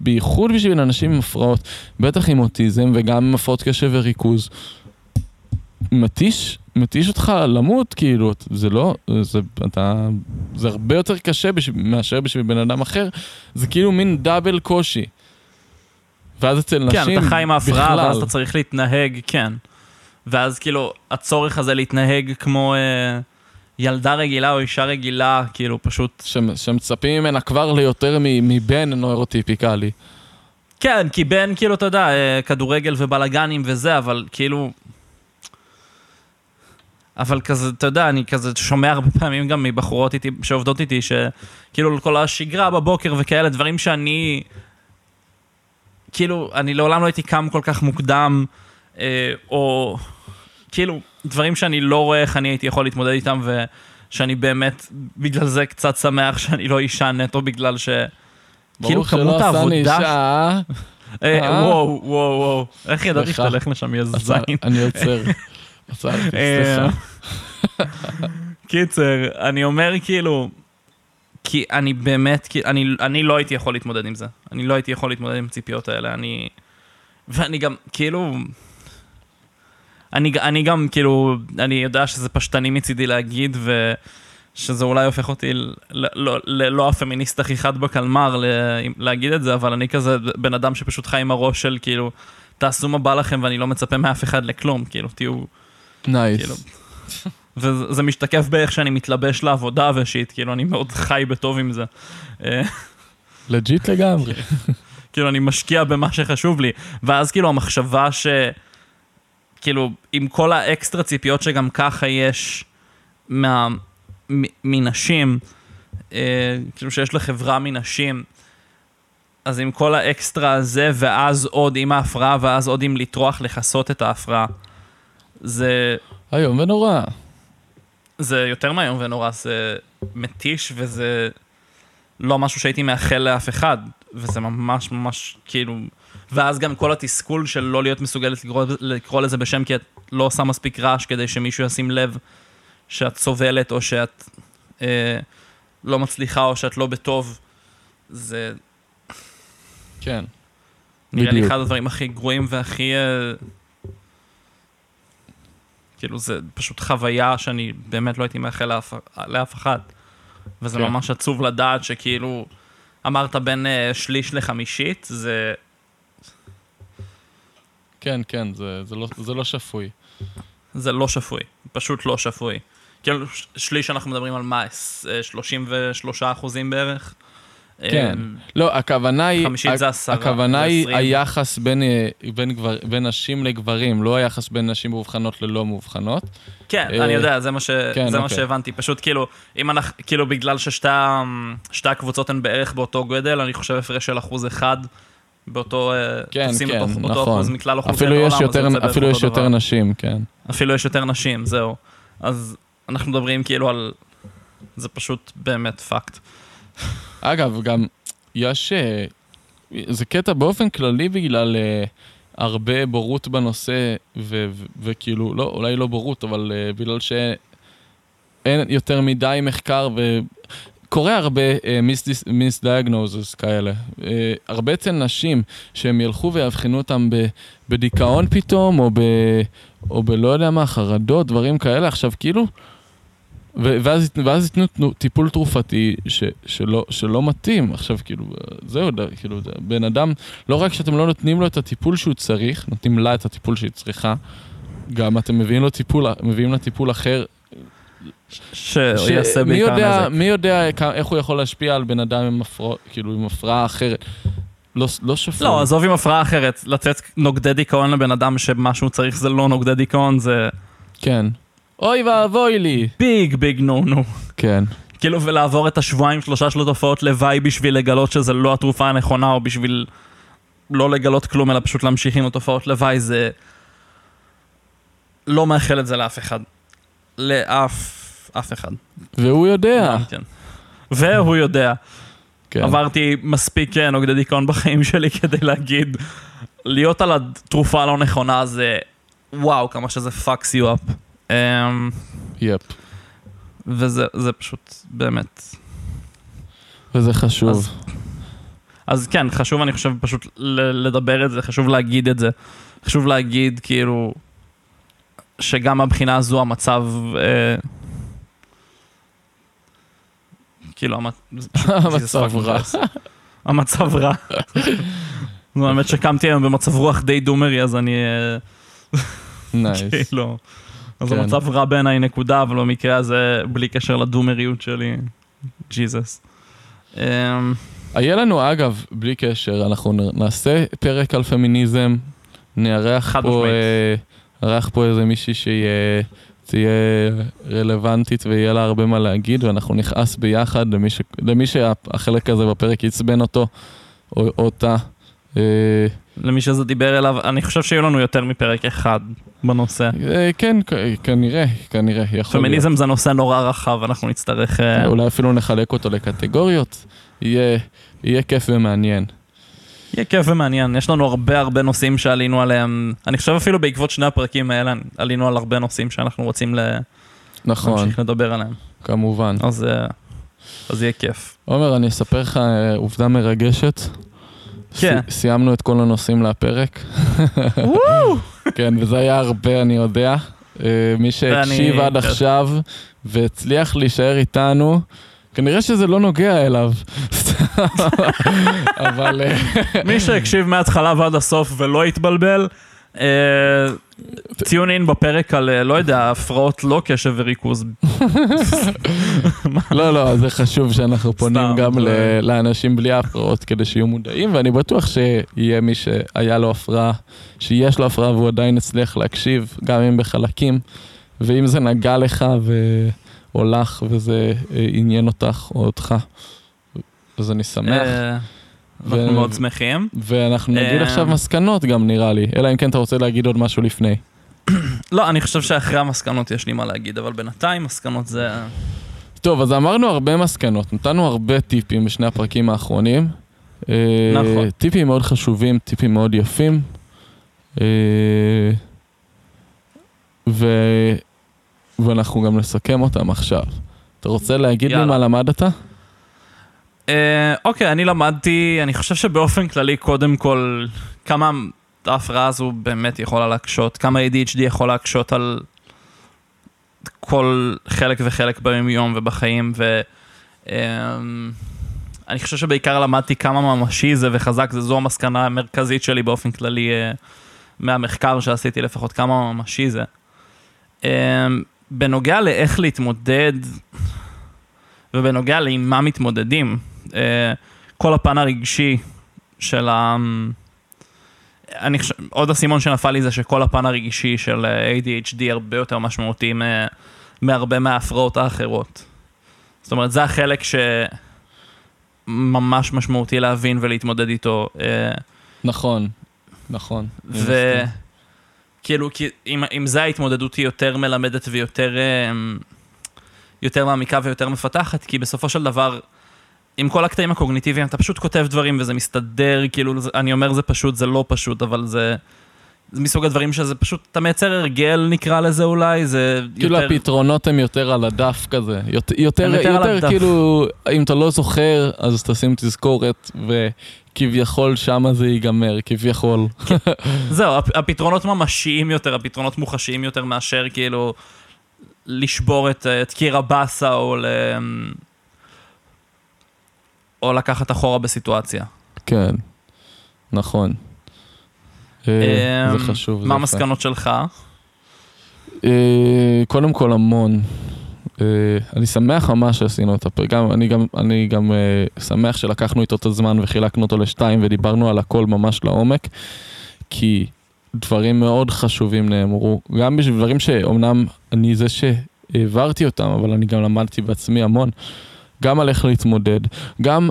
בייחוד בשביל אנשים עם הפרעות, בטח עם אוטיזם וגם עם הפרעות קשב וריכוז. מתיש, מתיש אותך למות, כאילו, זה לא, זה, אתה, זה הרבה יותר קשה בשביל, מאשר בשביל בן אדם אחר, זה כאילו מין דאבל קושי. ואז אצל נשים, בכלל. כן, אתה חי עם ההפרעה, ואז אתה צריך להתנהג, כן. ואז כאילו, הצורך הזה להתנהג כמו אה, ילדה רגילה או אישה רגילה, כאילו, פשוט... ש, שמצפים ממנה כבר ליותר מבן נוירוטיפיקלי. כן, כי בן, כאילו, אתה יודע, אה, כדורגל ובלאגנים וזה, אבל כאילו, אבל כזה, אתה יודע, אני כזה שומע הרבה פעמים גם מבחורות איתי, שעובדות איתי, שכאילו כל השגרה בבוקר וכאלה, דברים שאני, כאילו, אני לעולם לא הייתי קם כל כך מוקדם, אה, או כאילו, דברים שאני לא רואה איך אני הייתי יכול להתמודד איתם, ושאני באמת, בגלל זה קצת שמח שאני לא אישה נטו, בגלל ש... כאילו כמות העבודה... ברוך שלא עשני אישה. אה, אה? וואו, וואו, וואו. איך ידעתי שאתה הולך לשם, יא זין? אני עוצר. עצרתי, סליחה. קיצר, אני אומר כאילו, כי אני באמת, אני, אני לא הייתי יכול להתמודד עם זה. אני לא הייתי יכול להתמודד עם הציפיות האלה, אני... ואני גם, כאילו... אני, אני גם, כאילו, אני יודע שזה פשטני מצידי להגיד, ושזה אולי הופך אותי ללא, ללא הפמיניסט הכי חד בקלמר להגיד את זה, אבל אני כזה בן אדם שפשוט חי עם הראש של, כאילו, תעשו מה בא לכם ואני לא מצפה מאף אחד לכלום, כאילו, תהיו... nice. כאילו, וזה משתקף באיך שאני מתלבש לעבודה ו shit, כאילו, אני מאוד חי בטוב עם זה. אה, legit לגמרי. כאילו, אני משקיע במה שחשוב לי. ואז כאילו המחשבה ש... כאילו, עם כל האקסטרה ציפיות שגם ככה יש מה... מ- מנשים, אה, כאילו שיש לחברה מנשים, אז עם כל האקסטרה הזה, ואז עוד עם ההפרעה, ואז עוד עם לטרוח לכסות את ההפרעה. זה, איום ונורא. זה יותר מאיום ונורא, זה מתיש וזה לא משהו שהייתי מאחל לאף אחד, וזה ממש ממש כאילו... ואז גם כל התסכול של לא להיות מסוגלת לקרוא, לקרוא לזה בשם כי את לא עושה מספיק רעש כדי שמישהו ישים לב שאת סובלת או שאת אה, לא מצליחה או שאת לא בטוב, זה כן. נראה לי בדיוק. אחד הדברים הכי גרועים והכי... אה, כאילו זה פשוט חוויה שאני באמת לא הייתי מאחל לאף, לאף אחד. וזה כן. ממש עצוב לדעת שכאילו אמרת בין אה, שליש לחמישית, זה... כן, כן, זה, זה, לא, זה לא שפוי. זה לא שפוי, פשוט לא שפוי. כאילו שליש אנחנו מדברים על מה? עש- אה, 33 אחוזים בערך? כן. אה, לא, הכוונה היא... חמישית זה עשרה, הכוונה היא. היחס בין, אה, בין, גבר, בין נשים לגברים, לא היחס בין נשים מאובחנות ללא מאובחנות. כן, אה, אני יודע, זה מה, ש... כן, זה מה אוקיי. שהבנתי. פשוט כאילו, אם אנחנו, כאילו בגלל ששתי הקבוצות הן בערך באותו גודל, אני חושב הפרש של אחוז אחד, באותו, אה, כן, תופסים כן, אותו, אותו נכון. אחוז מכלל אוכלוסיית העולם, אז יותר, בערך אפילו אותו יש יותר דבר. נשים, כן. אפילו יש יותר נשים, זהו. אז אנחנו מדברים כאילו על... זה פשוט באמת פאקט. אגב, גם יש... אה, זה קטע באופן כללי בגלל אה, הרבה בורות בנושא, ו- ו- וכאילו, לא, אולי לא בורות, אבל אה, בגלל שאין יותר מדי מחקר, וקורה הרבה מיסדיאגנוזס כאלה. אה, הרבה אצל נשים, שהם ילכו ויאבחנו אותם ב- בדיכאון פתאום, או ב... או בלא יודע מה, חרדות, דברים כאלה. עכשיו, כאילו... ו- ואז, ואז ייתנו תנו- טיפול תרופתי ש, שלא, שלא מתאים. עכשיו, כאילו, זהו, כאילו, בן אדם, לא רק שאתם לא נותנים לו את הטיפול שהוא צריך, נותנים לה את הטיפול שהיא צריכה, גם אתם מביאים לו טיפול, מביאים לה טיפול אחר. שיעשה בעיקר יודע, נזק. מי יודע איך הוא יכול להשפיע על בן אדם עם, הפרע, כאילו, עם הפרעה אחרת. לא, לא שפוי. לא, עזוב עם הפרעה אחרת, לתת נוגדי דיכאון לבן אדם שמה שהוא צריך זה לא נוגדי דיכאון, זה כן. אוי ואבוי לי. ביג ביג נו נו. כן. כאילו, ולעבור את השבועיים שלושה של התופעות לוואי בשביל לגלות שזה לא התרופה הנכונה, או בשביל לא לגלות כלום, אלא פשוט להמשיך עם התופעות לוואי, זה... לא מאחל את זה לאף אחד. לאף... אף אחד. והוא יודע. כן. והוא יודע. כן. עברתי מספיק אה, נוגדי דיכאון בחיים שלי כדי להגיד, להיות על התרופה הלא נכונה זה וואו, כמה שזה fucks you up. Um, יפ. וזה זה פשוט באמת. וזה חשוב. אז- אז כן, חשוב אני חושב פשוט לדבר את זה, חשוב להגיד את זה. חשוב להגיד כאילו שגם מהבחינה הזו המצב... אה, כאילו המצב רע. המצב רע. האמת שקמתי היום במצב רוח די דומרי, אז אני אה, nice. כאילו... אז כן. המצב רע בעיניי נקודה, אבל במקרה הזה, בלי קשר לדומריות שלי, ג'יזוס. אמ, היה לנו, אגב, בלי קשר, אנחנו נעשה פרק על פמיניזם, נארח פה. אה, נארח פה איזה מישהי שיהיה תהיה רלוונטית ויהיה לה הרבה מה להגיד, ואנחנו נכעס ביחד למי, ש, למי שהחלק הזה בפרק עצבן אותו, או אותה. אה, למי שזה דיבר אליו, אני חושב שיהיו לנו יותר מפרק אחד בנושא. אה, כן, כנראה, כנראה, יכול להיות. פמיניזם זה נושא נורא רחב, אנחנו נצטרך... אה, אולי אפילו נחלק אותו לקטגוריות, יהיה, יהיה כיף ומעניין. יהיה כיף ומעניין, יש לנו הרבה הרבה נושאים שעלינו עליהם. אני חושב אפילו בעקבות שני הפרקים האלה, עלינו על הרבה נושאים שאנחנו רוצים ל- נכון, להמשיך לדבר עליהם. כמובן. אז אה, אז יהיה כיף. עומר, אני אספר לך אה, עובדה מרגשת. כן. סי- סיימנו את כל הנושאים להפרק. כן, וזה היה הרבה, אני יודע. אה, מי שהקשיב עד עכשיו והצליח להישאר איתנו, כנראה שזה לא נוגע אליו. אבל אה, מי שהקשיב מההתחלה ועד הסוף ולא התבלבל, ציון אין בפרק על, אה, לא יודע, הפרעות לא קשב וריכוז. לא, לא, זה חשוב שאנחנו פונים גם לאנשים בלי הפרעות כדי שיהיו מודעים, ואני בטוח שיהיה מי שהיה לו הפרעה, שיש לו הפרעה והוא עדיין הצליח להקשיב, גם אם בחלקים, ואם זה נגע לך ו... או לך וזה אה, עניין אותך או אותך, אז אני שמח. אה, אנחנו מאוד שמחים. ואנחנו נגיד אה, עכשיו מסקנות גם נראה לי, אלא אם כן אתה רוצה להגיד עוד משהו לפני. לא, אני חושב שאחרי המסקנות יש לי מה להגיד, אבל בינתיים מסקנות זה... טוב, אז אמרנו הרבה מסקנות, נתנו הרבה טיפים בשני הפרקים האחרונים. אה, נכון. טיפים מאוד חשובים, טיפים מאוד יפים. אה, ו... ואנחנו גם נסכם אותם עכשיו. אתה רוצה להגיד לי יאללה. מה למדת? אה, אוקיי, אני למדתי, אני חושב שבאופן כללי, קודם כל, כמה ההפרעה הזו באמת יכולה להקשות, כמה ADHD יכול להקשות על כל חלק וחלק ביום-יום ובחיים, ו... אמ, אני חושב שבעיקר למדתי כמה ממשי זה וחזק זה, זו המסקנה המרכזית שלי באופן כללי אה, מהמחקר שעשיתי לפחות, כמה ממשי זה. בנוגע לאיך להתמודד ובנוגע לעם מה מתמודדים, אה, כל הפן הרגשי של ה... אני חושב, עוד אסימון שנפל לי זה שכל הפן הרגשי של אה, ADHD הרבה יותר משמעותי מהרבה מההפרעות האחרות. זאת אומרת, זה החלק שממש משמעותי להבין ולהתמודד איתו. אה, נכון, נכון. אני כי אם, אם זה ההתמודדות היא יותר מלמדת ויותר אמ, יותר מעמיקה ויותר מפתחת, כי בסופו של דבר, עם כל הקטעים הקוגניטיביים, אתה פשוט כותב דברים וזה מסתדר, כאילו, אני אומר זה פשוט, זה לא פשוט, אבל זה... זה מסוג הדברים שזה פשוט, אתה מייצר הרגל נקרא לזה אולי, זה כאילו יותר... הפתרונות הם יותר על הדף כזה, יותר, יותר, יותר. כאילו, אם אתה לא זוכר, אז תשים תזכורת, וכביכול שמה זה ייגמר, כביכול. זהו, הפ- הפתרונות ממשיים יותר, הפתרונות מוחשיים יותר מאשר כאילו לשבור את, את קיר הבאסה או, ל... או לקחת אחורה בסיטואציה. כן, נכון. אה, זה חשוב. מה. המסקנות שלך? אה, קודם כל המון. אה, אני שמח ממש שעשינו את הפרק, גם, אני גם, אני גם שמח שלקחנו איתו את הזמן וחילקנו אותו לשתיים ודיברנו על הכל ממש לעומק, כי דברים מאוד חשובים נאמרו, גם בשביל דברים שאומנם אני זה שהעברתי אותם, אבל אני גם למדתי בעצמי המון, גם על איך להתמודד, גם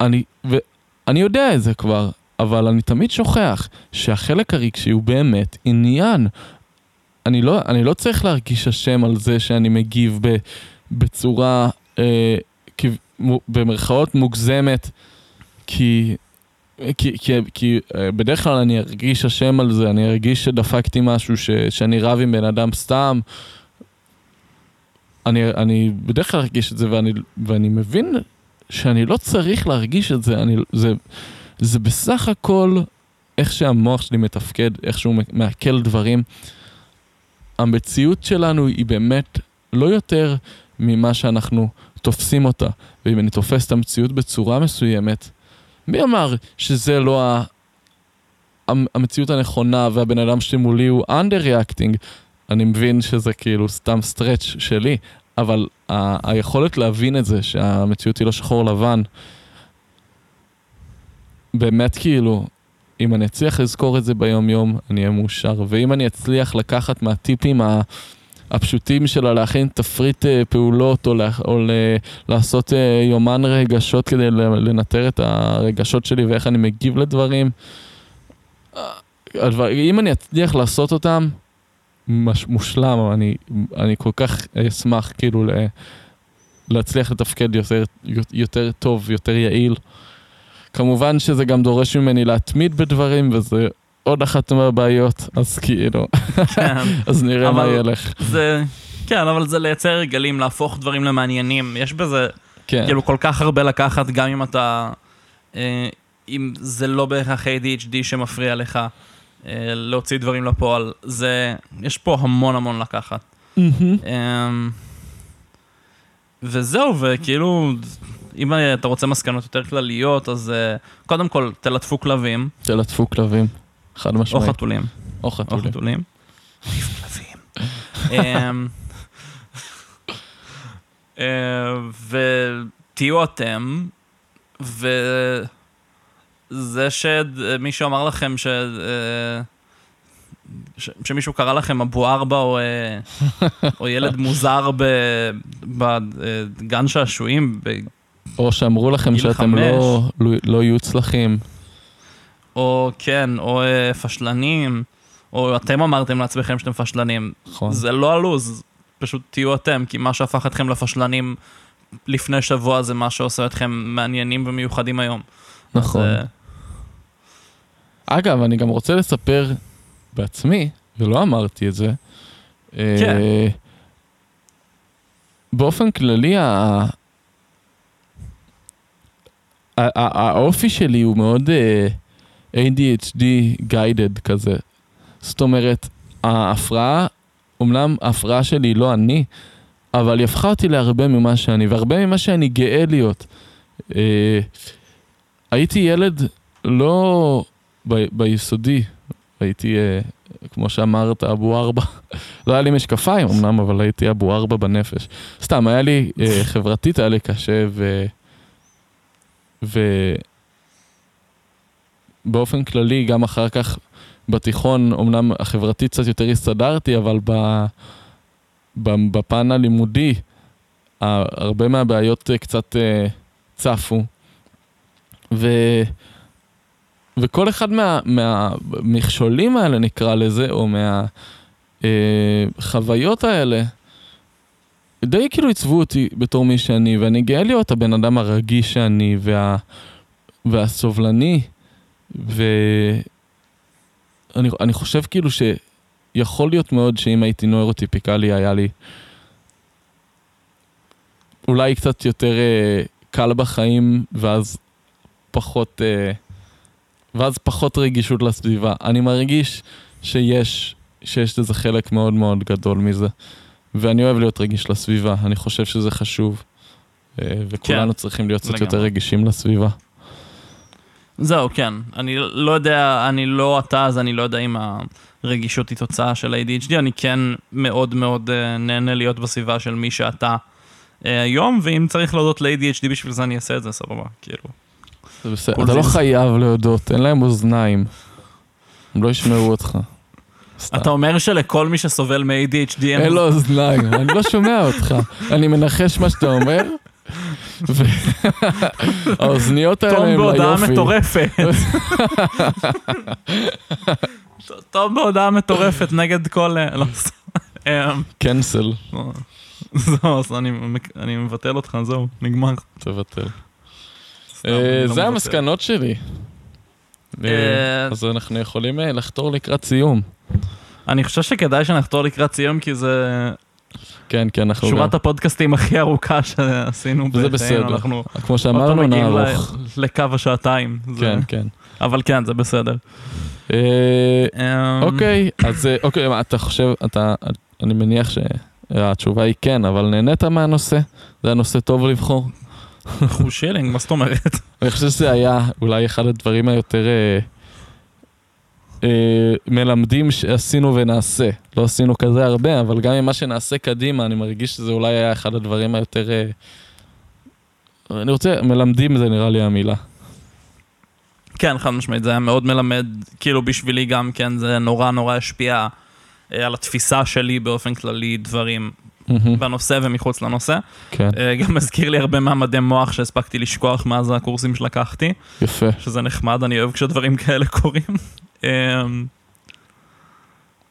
אני, ואני יודע את זה כבר, אבל אני תמיד שוכח שהחלק הרגשי הוא באמת עניין. אני לא, אני לא צריך להרגיש אשם על זה שאני מגיב ב, בצורה, אה, כ, מו, במרכאות מוגזמת, כי, כי, כי, כי אה, בדרך כלל אני ארגיש אשם על זה, אני ארגיש שדפקתי משהו, ש, שאני רב עם בן אדם סתם. אני, אני בדרך כלל ארגיש את זה ואני, ואני מבין שאני לא צריך להרגיש את זה, אני, זה, זה בסך הכל איך שהמוח שלי מתפקד, איך שהוא מעכל דברים. המציאות שלנו היא באמת לא יותר ממה שאנחנו תופסים אותה. ואם אני תופס את המציאות בצורה מסוימת, מי אמר שזה לא ה... המ- המציאות הנכונה והבן אדם שמולי הוא under-reacting? אני מבין שזה כאילו סתם סטרץ' שלי, אבל ה- היכולת להבין את זה, שהמציאות היא לא שחור לבן, באמת כאילו, אם אני אצליח לזכור את זה ביום יום, אני אהיה מאושר. ואם אני אצליח לקחת מהטיפים ה- הפשוטים שלה, להכין תפריט אה, פעולות, או, לה, או ל, לעשות אה, יומן רגשות כדי לנטר את הרגשות שלי ואיך אני מגיב לדברים, אה, הדבר, אם אני אצליח לעשות אותם, מש, מושלם, אני, אני כל כך אשמח כאילו ל, להצליח לתפקד יותר, יותר טוב, יותר יעיל. כמובן שזה גם דורש ממני להתמיד בדברים, וזה עוד אחת מהבעיות, אז כאילו, כן, אז נראה מה ילך. זה... כן, אבל זה לייצר הרגלים, להפוך דברים למעניינים. יש בזה כן, כאילו כל כך הרבה לקחת, גם אם אתה... אה, אם זה לא בהכרח ADHD שמפריע לך אה, להוציא דברים לפועל, זה... יש פה המון המון לקחת. מהמם. אמ, וזהו, וכאילו, אם אתה רוצה מסקנות יותר כלליות, אז אה, קודם כל, תלטפו כלבים, תלטפו כלבים, חד או משמעית. חתולים. או או חתולים. חתולים. כלבים. אמ, אה, ותהיו אתם, וזה שמישהו אמר לכם ש... אה, ש- שמישהו קרא לכם אבו ארבע או, אה, או ילד מוזר ב- בגן שעשועים, או שאמרו לכם שאתם לא, לא, לא יוצלחים. או כן, או אה, פשלנים, או אתם אמרתם לעצמכם שאתם פשלנים. נכון. זה לא הלו"ז, פשוט תהיו אתם, כי מה שהפך אתכם לפשלנים לפני שבוע זה מה שעושה אתכם מעניינים ומיוחדים היום. נכון. אז, אה, אגב, אני גם רוצה לספר בעצמי, ולא אמרתי את זה. כן. אה, באופן כללי, האופי שלי הוא מאוד אה, ADHD guided כזה. זאת אומרת, ההפרעה, אמנם ההפרעה שלי היא לא אני, אבל היא הפכה אותי להרבה ממה שאני, והרבה ממה שאני גאה להיות. אה, הייתי ילד לא ביסודי, הייתי, אה, כמו שאמרת, אבו ארבע. לא היה לי משקפיים אמנם, אבל הייתי אבו ארבע בנפש. סתם, היה לי, חברתית היה לי קשה. באופן כללי, גם אחר כך בתיכון, אמנם החברתית קצת יותר הסתדרתי, אבל ב... בפן הלימודי, הרבה מהבעיות אה, קצת אה, צפו. ו... וכל אחד מה- מהמכשולים האלה, נקרא לזה, או מהחוויות האלה, די כאילו עיצבו אותי בתור מי שאני, ואני גאה להיות הבן אדם הרגיש שאני, וה... והסובלני, ואני אני חושב כאילו שיכול להיות מאוד שאם הייתי נוירוטיפיקלי היה לי אולי קצת יותר אה, קל בחיים, ואז פחות, אה, ואז פחות רגישות לסביבה. אני מרגיש שיש, שיש לזה חלק מאוד מאוד גדול מזה, ואני אוהב להיות רגיש לסביבה, אני חושב שזה חשוב, אה, וכולנו צריכים להיות קצת לגמרי. יותר רגישים לסביבה. זהו, כן. אני לא יודע, אני לא אתה, אז אני לא יודע אם הרגישות היא תוצאה של ADHD, אני כן מאוד מאוד אה, נהנה להיות בסביבה של מי שאתה אה, היום, ואם צריך להודות ל-ADHD בשביל זה אני אעשה את זה, סבבה, כאילו. זה בסדר, אתה לא חייב להודות, אין להם אוזניים. הם לא ישמעו אותך. סתם. אתה אומר שלכל מי שסובל מ-ADHD אין לו אוזניים, אני לא שומע אותך. אני מנחש מה שאתה אומר, והאוזניות האלה תום הם בהודעה ליופי. מטורפת. תום בהודעה מטורפת נגד כל... אה, לא, סתם. אמ, קנסל, זהו, אז אני מבטל אותך, זהו, נגמר. תבטל. אה, לא זה. המסקנות שלי. אה, אה, אז אנחנו יכולים אה, לחתור לקראת סיום. אני חושב שכדאי שנחתור לקראת סיום, כי זה כן, כן, אנחנו גם, שורת הפודקאסטים הכי ארוכה שעשינו וזה בחיינו. בסדר. אנחנו כמו שאמרנו, מגיעים ל- נערוך. לקו השעתיים. זה- כן, כן. אבל כן, זה בסדר. אה, אמ, אוקיי, אז אה, אוקיי, אתה חושב, אתה, אני מניח שהתשובה היא כן, אבל נהנית מהנושא? זה הנושא טוב לבחור? אחוז שילינג, מה זאת אומרת? אני חושב שזה היה אולי אחד הדברים היותר אה, מלמדים שעשינו ונעשה. לא עשינו כזה הרבה, אבל גם ממה שנעשה קדימה, אני מרגיש שזה אולי היה אחד הדברים היותר... אה, אני רוצה, מלמדים זה נראה לי המילה. כן, חד משמעית, זה היה מאוד מלמד, כאילו בשבילי גם כן, זה נורא נורא השפיע אה, על התפיסה שלי באופן כללי, דברים מהמם, בנושא ומחוץ לנושא. כן, אה, גם מזכיר לי הרבה מהמדי מוח שהספקתי לשכוח מאז הקורסים שלקחתי, יפה. שזה נחמד, אני אוהב כשדברים כאלה קורים. אה,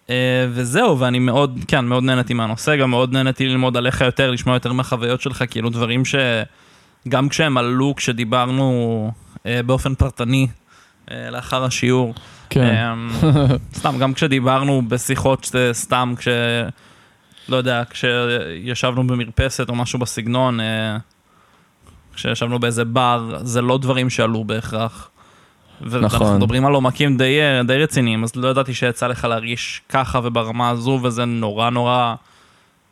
אה, וזהו, ואני מאוד, כן, מאוד נהניתי מהנושא, גם מאוד נהניתי ללמוד עליך יותר, לשמוע יותר מהחוויות שלך, כאילו דברים שגם כשהם עלו, כשדיברנו אה, באופן פרטני אה, לאחר השיעור, כן, אמ, סתם, גם כשדיברנו בשיחות סתם, כש... לא יודע, כשישבנו במרפסת או משהו בסגנון, אה, כשישבנו באיזה בר, זה לא דברים שעלו בהכרח. ואנחנו נכון. מדברים על עומקים די, אה, די רציניים, אז לא ידעתי שיצא לך להרגיש ככה וברמה הזו, וזה נורא נורא,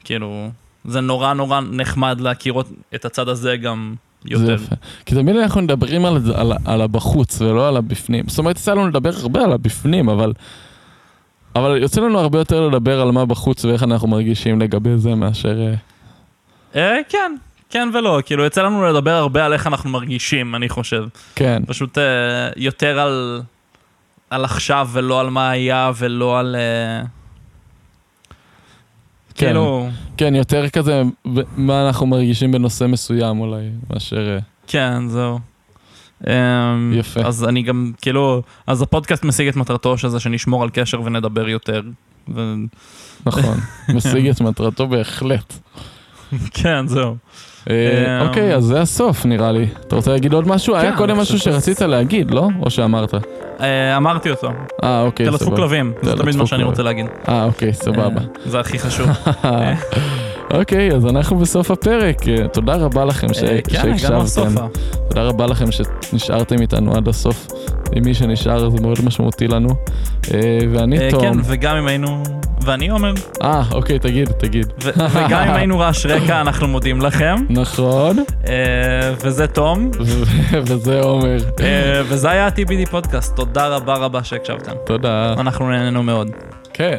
כאילו, זה נורא נורא נחמד להכיר את הצד הזה גם יותר. יפה. כי תמיד אנחנו מדברים על, על, על הבחוץ ולא על הבפנים. זאת אומרת, יצא לנו לדבר הרבה על הבפנים, אבל אבל יוצא לנו הרבה יותר לדבר על מה בחוץ ואיך אנחנו מרגישים לגבי זה מאשר... אה, אה, כן, כן ולא, כאילו יוצא לנו לדבר הרבה על איך אנחנו מרגישים, אני חושב. כן, פשוט אה, יותר על, על עכשיו ולא על מה היה ולא על... אה, כן. כאילו, כן, יותר כזה מה אנחנו מרגישים בנושא מסוים אולי, מאשר... אה, כן, זהו. אמ, יפה. אז אני גם, כאילו, אז הפודקאסט משיג את מטרתו שזה שנשמור על קשר ונדבר יותר. ו... נכון, משיג את מטרתו בהחלט. כן, זהו. אה, אוקיי, אז זה הסוף נראה לי. אתה רוצה להגיד עוד משהו? היה כן, קודם אני משהו שרצית להגיד, לא? או שאמרת? אה, אמרתי אותו. אה, אוקיי, תלטפו סבבה. כלבים, זה תלטפו תמיד מה שאני. רוצה להגיד. אה, אוקיי, סבבה. אה, זה הכי חשוב. אוקיי, אז אנחנו בסוף הפרק. תודה רבה לכם כן, שהקשבתם. תודה רבה לכם שנשארתם איתנו עד הסוף. עם מי שנשאר זה מאוד משמעותי לנו. ואני תום. כן, וגם אם היינו... ואני עומר. אה, אוקיי, תגיד, תגיד. וגם אם היינו רעש רקע, אנחנו מודים לכם. נכון, אה, וזה תום. וזה עומר. אה, וזה היה ה-TBD פודקאסט. תודה רבה רבה שהקשבתם. תודה. אנחנו נהנינו מאוד. כן.